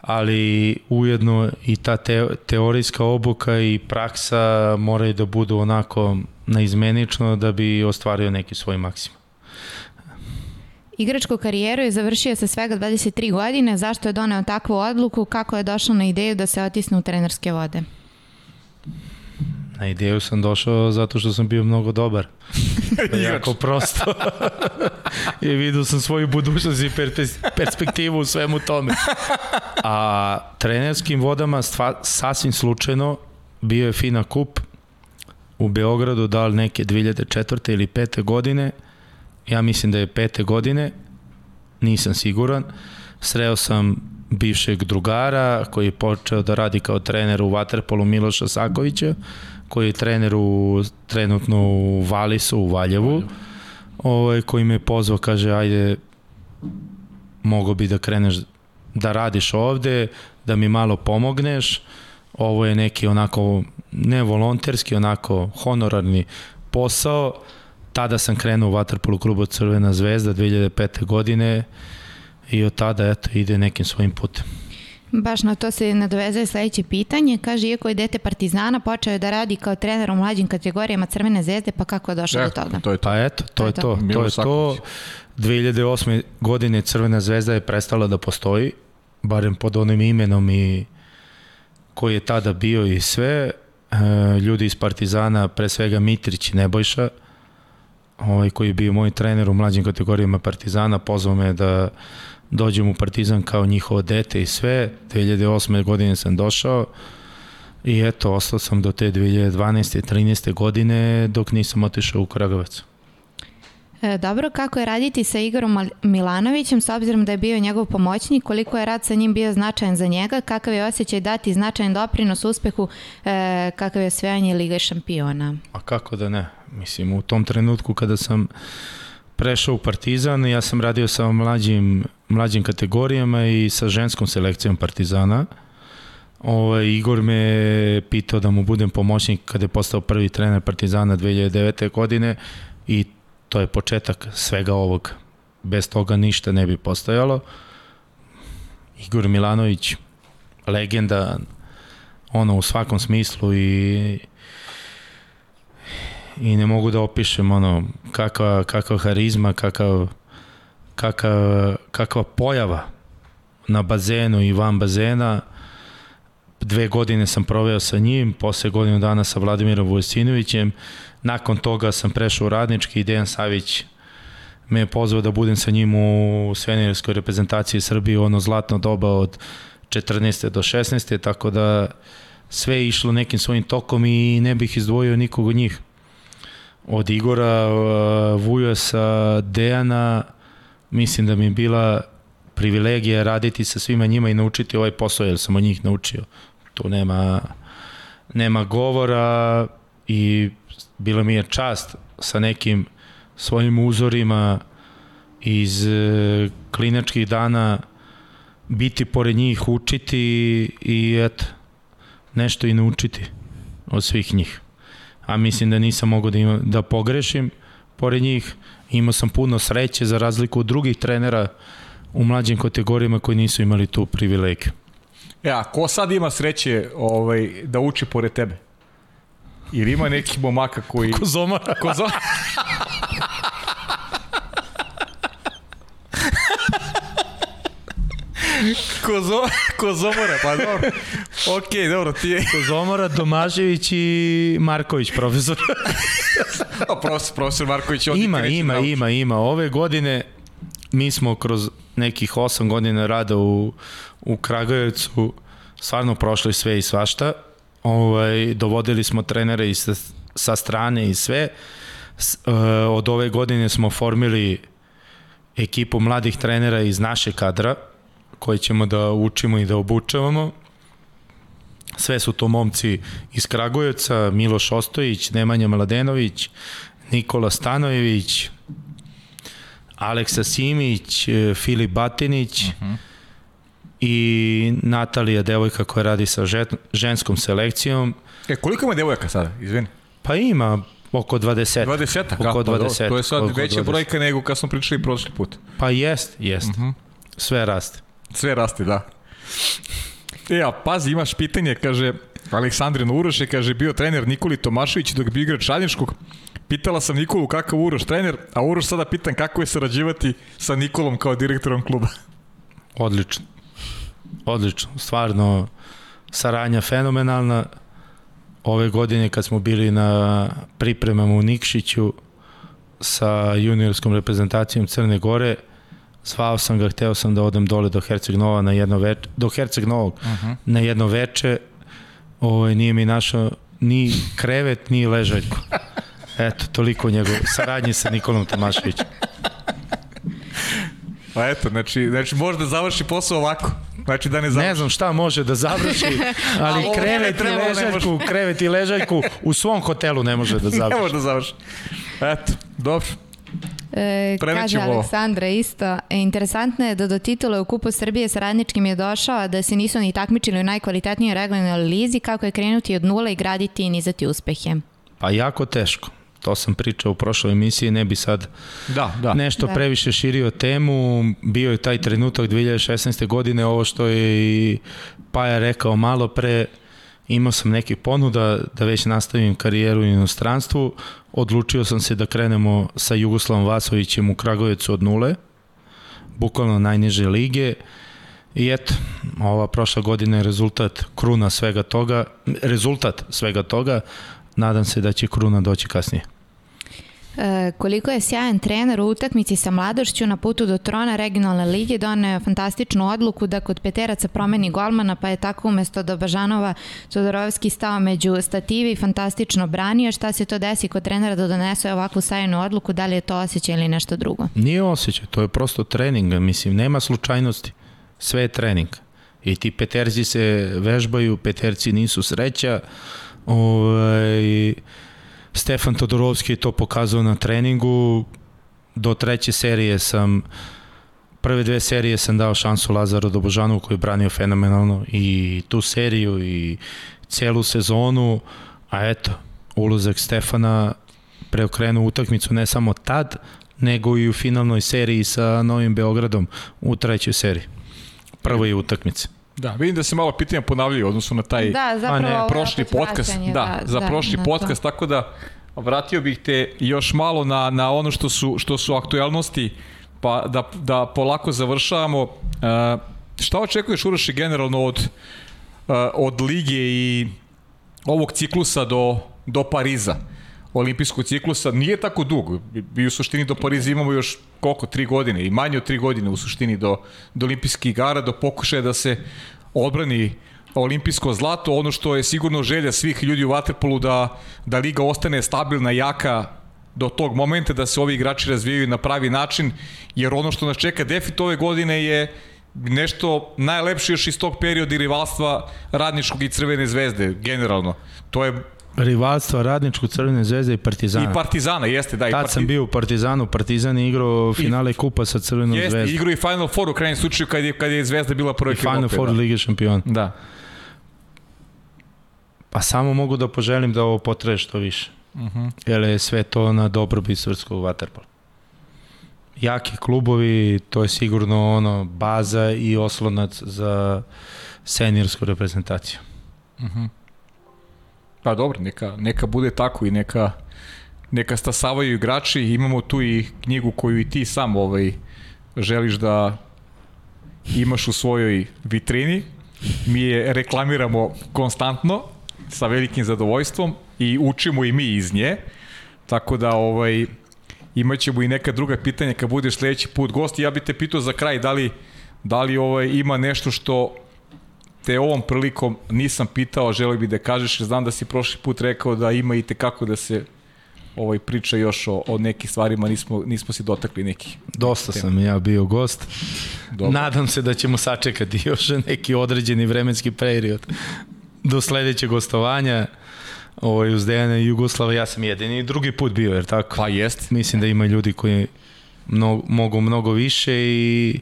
B: ali ujedno i ta te, teorijska obuka i praksa moraju da budu onako naizmenično da bi ostvario neki svoj maksimum.
C: Igračku karijeru je završio sa svega 23 godine. Zašto je doneo takvu odluku? Kako je došao na ideju da se otisne u trenerske vode?
B: Na ideju sam došao zato što sam bio mnogo dobar. To je jako prosto. I vidio sam svoju budućnost i perspektivu u svemu tome. A trenerskim vodama stva, sasvim slučajno bio je Fina Kup u Beogradu, da li neke 2004. ili 5. godine. Ja mislim da je 5. godine, nisam siguran. Sreo sam bivšeg drugara koji je počeo da radi kao trener u Waterpolu Miloša Sakovića, koji je trener u, trenutno u Valisu, u Valjevu, ovaj, koji me je pozvao, kaže, ajde, mogo bi da kreneš da radiš ovde, da mi malo pomogneš, ovo je neki onako, ne volonterski, onako honorarni posao, tada sam krenuo u Waterpolu klubu Crvena zvezda 2005. godine i od tada eto ide nekim svojim putem.
C: Baš na to se nadovezuje sledeće pitanje. Kaže, iako je dete Partizana, počeo je da radi kao trener u mlađim kategorijama Crvene zvezde, pa kako je došao do toga?
A: to je to.
B: Pa eto, to je to. To
A: Milo
B: je to.
A: Saković.
B: 2008. godine Crvena zvezda je prestala da postoji, barem pod onim imenom i koji je tada bio i sve. E, ljudi iz Partizana, pre svega Mitrić i Nebojša, ovaj, koji je bio moj trener u mlađim kategorijama Partizana, pozvao me da dođem u Partizan kao njihovo dete i sve. 2008. godine sam došao i eto, ostao sam do te 2012. 13. godine dok nisam otišao u Kragovac.
C: E, dobro, kako je raditi sa Igorom Milanovićem, s obzirom da je bio njegov pomoćnik, koliko je rad sa njim bio značajan za njega, kakav je osjećaj dati značajan doprinos uspehu, e, kakav je osvajanje Lige šampiona?
B: A kako da ne? Mislim, u tom trenutku kada sam prešao u Partizan, ja sam radio sa mlađim, mlađim kategorijama i sa ženskom selekcijom Partizana. Ovaj, Igor me pitao da mu budem pomoćnik kada je postao prvi trener Partizana 2009. godine i to je početak svega ovog. Bez toga ništa ne bi postojalo. Igor Milanović, legenda, ono u svakom smislu i i ne mogu da opišem ono kakva, kakva harizma, kakav, kakav, kakva pojava na bazenu i van bazena. Dve godine sam proveo sa njim, posle godinu dana sa Vladimirom Vojsinovićem. Nakon toga sam prešao u radnički i Dejan Savić me je pozvao da budem sa njim u svenirskoj reprezentaciji Srbije ono zlatno doba od 14. do 16. tako da sve je išlo nekim svojim tokom i ne bih izdvojio nikog od njih. Od Igora, uh, Vujasa, Dejana, mislim da mi je bila privilegija raditi sa svima njima i naučiti ovaj posao, jer sam od njih naučio. Tu nema, nema govora i bila mi je čast sa nekim svojim uzorima iz e, klinačkih dana biti pored njih, učiti i eto, nešto i naučiti od svih njih. A mislim da nisam mogao da, ima, da pogrešim pored njih. Imao sam puno sreće za razliku od drugih trenera u mlađim kategorijama koji nisu imali tu privilegiju.
A: E, a ko sad ima sreće ovaj, da uči pored tebe? Ili ima neki momaka koji...
B: Kozomara.
A: Kozomara. Kozo, Kozomora, pa dobro. Ok, dobro, ti je...
B: Kozomora, Domažević i Marković, profesor.
A: O, profesor, profesor Marković, on
B: ima, ima, nauči. ima, ima. Ove godine mi smo kroz nekih 8 godina rada u, u Kragujevcu stvarno prošli sve i svašta. Ovaj, dovodili smo trenere i sa, sa strane i sve. S, uh, od ove godine smo formili ekipu mladih trenera iz naše kadra, koji ćemo da učimo i da obučavamo. Sve su to momci iz Kragujevca, Miloš Ostojić, Nemanja Mladenović, Nikola Stanojević, Aleksa Simić, e, Filip Batinić uh mhm. -huh. i Natalija, devojka koja radi sa ženskom selekcijom.
A: E, koliko ima devojaka sada, izvini?
B: Pa ima oko 20.
A: 20 oko 20. Pa, to je sad veća 20. brojka nego kad smo pričali prošli put.
B: Pa jest, jest. Uh mhm. -huh. Sve raste.
A: Sve raste, da. E, a pazi, imaš pitanje, kaže, Aleksandrin Uroš kaže, bio trener Nikoli Tomašević dok bi igrač Šaljenškog. Pitala sam Nikolu kakav Uroš trener, a Uroš sada pitan kako je sarađivati sa Nikolom kao direktorom kluba.
B: Odlično. Odlično. Stvarno, saradnja fenomenalna. Ove godine kad smo bili na pripremama u Nikšiću sa juniorskom reprezentacijom Crne Gore, Zvao sam ga, hteo sam da odem dole do Herceg Nova na jedno veče, do Herceg Novog uh mhm. -huh. na jedno veče. Ovaj nije mi našao ni krevet, ni ležaljku. Eto, toliko njegov saradnji sa Nikolom Tomaševićem.
A: Pa eto, znači, znači može da završi posao ovako. Znači da ne završi.
B: Ne znam šta može da završi, ali krevet i ležaljku, krevet i ležaljku u svom hotelu ne može da završi.
A: ne može da završi. Eto, dobro.
C: E, kaže Aleksandra isto, e, interesantno je da do titula u Kupu Srbije sa radničkim je došao, da se nisu ni takmičili u najkvalitetnijoj regionalnoj lizi, kako je krenuti od nula i graditi i nizati uspehe.
B: Pa jako teško. To sam pričao u prošloj emisiji, ne bi sad
A: da, da.
B: nešto da. previše širio temu. Bio je taj trenutak 2016. godine, ovo što je i Paja rekao malo pre, imao sam neke ponuda da već nastavim karijeru u inostranstvu, odlučio sam se da krenemo sa Jugoslavom Vasovićem u Kragovicu od nule, bukvalno najniže lige, I eto, ova prošla godina je rezultat kruna svega toga, rezultat svega toga, nadam se da će kruna doći kasnije.
C: E, koliko je sjajan trener u utakmici sa mladošću na putu do trona regionalne lige doneo fantastičnu odluku da kod Peteraca promeni golmana pa je tako umesto do Bažanova Todorovski stao među stativi i fantastično branio. Šta se to desi kod trenera da donese ovakvu sajenu odluku, da li je to osjećaj ili nešto drugo?
B: Nije osjećaj, to je prosto trening, mislim, nema slučajnosti, sve je trening. I ti peterci se vežbaju, peterci nisu sreća, ovaj, Stefan Todorovski je to pokazao na treningu. Do treće serije sam prve dve serije sam dao šansu Lazaru Dobožanu koji je branio fenomenalno i tu seriju i celu sezonu, a eto, ulazak Stefana preokrenuo utakmicu ne samo tad, nego i u finalnoj seriji sa Novim Beogradom u trećoj seriji. Prvoj utakmici.
A: Da, vidim da se malo pitanja ponavljaju odnosno na taj
C: da, zapravo,
A: prošli podcast. Da, da, za da, prošli podcast, to. tako da vratio bih te još malo na, na ono što su, što su aktualnosti, pa da, da polako završavamo. Uh, šta očekuješ, Uroši, generalno od, uh, od lige i ovog ciklusa do, do Pariza? Olimpijskog ciklusa nije tako dug. I u suštini do Pariza imamo još koliko, tri godine i manje od tri godine u suštini do, do olimpijskih igara, do pokušaja da se odbrani olimpijsko zlato. Ono što je sigurno želja svih ljudi u Waterpolu da, da liga ostane stabilna, jaka, do tog momenta da se ovi igrači razvijaju na pravi način, jer ono što nas čeka defit ove godine je nešto najlepše još iz tog perioda i rivalstva Radničkog i Crvene zvezde, generalno. To je
B: Rivalstva Radničkog, Crvene zvezde i Partizana.
A: I Partizana, jeste, da.
B: Tad
A: parti...
B: sam bio u Partizanu, Partizan je igrao finale I, kupa sa Crvenom
A: jeste,
B: zvezdom.
A: Jeste, igrao i Final Four u krajnjem slučaju kad je, kad je Zvezda bila prvi
B: I Final Four da. Lige šampiona.
A: Da.
B: Pa samo mogu da poželim da ovo potraje što više. Uh mhm. -huh. Jer je sve to na dobrobit srpskog vaterpola. Jaki klubovi, to je sigurno ono baza i oslonac za seniorsku reprezentaciju. Uh
A: mhm. -huh. Pa dobro, neka, neka bude tako i neka, neka stasavaju igrači. Imamo tu i knjigu koju i ti sam ovaj, želiš da imaš u svojoj vitrini. Mi je reklamiramo konstantno sa velikim zadovoljstvom i učimo i mi iz nje. Tako da ovaj imaćemo i neka druga pitanja kad budeš sledeći put gost. Ja bih te pitao za kraj da li da li ovaj ima nešto što te ovom prilikom nisam pitao, želeo bih da kažeš, znam da si prošli put rekao da ima i te kako da se ovaj priča još o, o nekih stvarima, nismo, nismo se dotakli nekih.
B: Dosta tema. sam ja bio gost. Dobro. Nadam se da ćemo sačekati još neki određeni vremenski period do sledećeg gostovanja ovaj, uz Dejana i Jugoslava, ja sam jedini drugi put bio, jer tako?
A: Pa jest.
B: Mislim da ima ljudi koji mnogo, mogu mnogo više i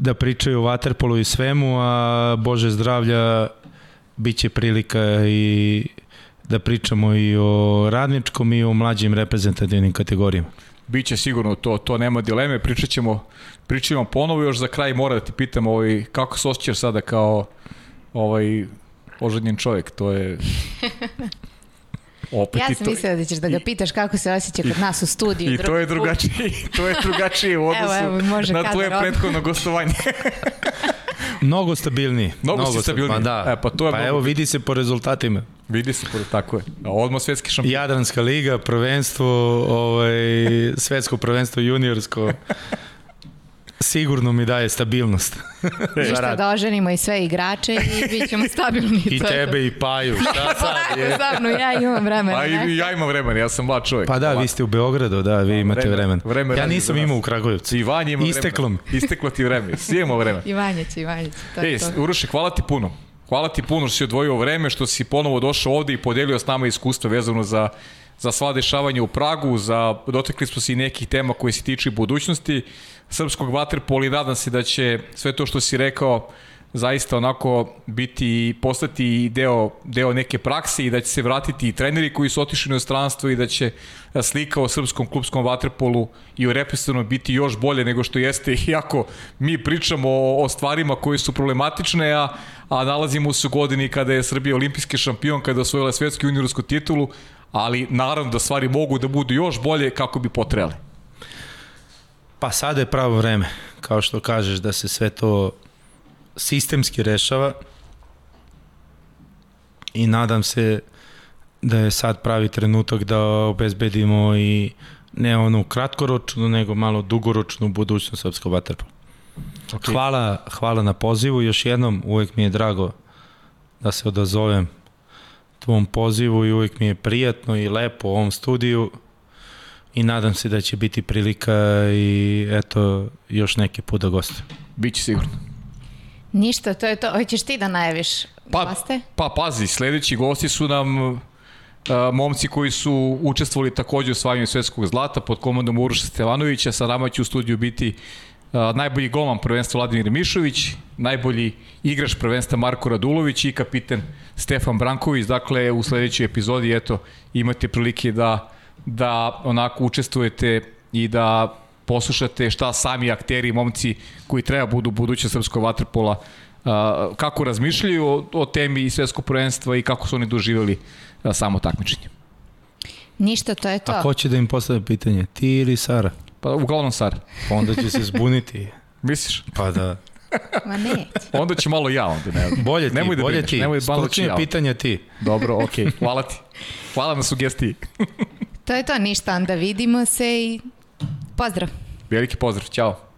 B: da pričaju o Waterpolu i svemu, a Bože zdravlja biće prilika i da pričamo i o radničkom i o mlađim reprezentativnim kategorijama.
A: Biće sigurno to, to nema dileme, pričat ćemo, pričat ćemo ponovo još za kraj mora da ti pitam ovaj, kako se osjećaš sada kao ovaj oženjen čovjek, to je
C: Opet ja sam to... mislila da ćeš da ga pitaš kako se osjeća kod nas u studiju.
A: I to je drugačije, to je drugačije u odnosu evo, evo, na tvoje prethodno gostovanje.
B: mnogo stabilniji.
A: Mnogo, mnogo stabilniji.
B: Pa, da.
A: E, pa, to je
B: pa evo vidi se po rezultatima.
A: Vidi se po, tako je. A odmah svetski šampion.
B: Jadranska liga, prvenstvo, ovaj, svetsko prvenstvo juniorsko sigurno mi daje stabilnost.
C: Ništa da oženimo i sve igrače i bit ćemo stabilni.
B: I tebe i Paju, šta sad je?
C: Stavno, ja imam vremena.
A: Pa i ja imam vremena, ja sam mlad čovjek.
B: Pa da, vi ste u Beogradu, da, vi imate vremena. vremena. ja nisam imao u Kragujevcu.
A: I Vanja ima
B: Isteklo
A: vremena. Isteklo ti vreme, svi imamo vremena.
C: I Vanja će, i Vanja će. To Ej,
A: Uroše, hvala ti puno. Hvala ti puno što si odvojio vreme, što si ponovo došao ovde i podelio s nama iskustva vezano za za sva dešavanja u Pragu, za dotekli smo se i nekih tema koje se tiču budućnosti srpskog vaterpola i nadam se da će sve to što si rekao zaista onako biti i postati deo, deo neke prakse i da će se vratiti i treneri koji su otišli u inostranstvo i da će slika o srpskom klubskom vaterpolu i o reprezentativnom biti još bolje nego što jeste iako mi pričamo o, o stvarima koje su problematične a, a nalazimo se u godini kada je Srbija olimpijski šampion kada je osvojila svetsku juniorsku titulu ali naravno da stvari mogu da budu još bolje kako bi potrebali
B: Pa sada je pravo vreme, kao što kažeš, da se sve to sistemski rešava i nadam se da je sad pravi trenutak da obezbedimo i ne onu kratkoročnu, nego malo dugoročnu budućnost srpskog vaterpola. Okay. Hvala, hvala na pozivu, još jednom uvek mi je drago da se odazovem tvom pozivu i uvek mi je prijatno i lepo u ovom studiju i nadam se da će biti prilika i eto još neki put da gostujem.
A: Biće sigurno.
C: Ništa, to je to. Hoćeš ti da najaviš
A: pa,
C: goste?
A: Pa pazi, sledeći gosti su nam uh, momci koji su učestvovali takođe u osvajanju svetskog zlata pod komandom Uroša Stevanovića. Sa nama će u studiju biti uh, najbolji golman prvenstva Vladimir Mišović, najbolji igrač prvenstva Marko Radulović i kapiten Stefan Branković. Dakle, u sledećoj epizodi eto, imate prilike da da onako učestvujete i da poslušate šta sami akteri i momci koji treba budu buduće srpskog vaterpola kako razmišljaju o, o temi i svetskog prvenstva i kako su oni doživjeli samo takmičenje.
C: Ništa, to je to.
B: A ko će da im postave pitanje? Ti ili Sara?
A: Pa uglavnom Sara.
B: Pa onda će se zbuniti.
A: Misliš?
B: Pa da.
C: Ma ne.
A: onda će malo ja onda, ne.
B: Bolje ti, nemoj da bolje brineš, ti. Nemoj malo ja. pitanja ti.
A: Dobro, okej. Okay. Hvala ti. Hvala na sugestiji.
C: To je to, ništa, onda vidimo se i pozdrav.
A: Veliki pozdrav, ćao.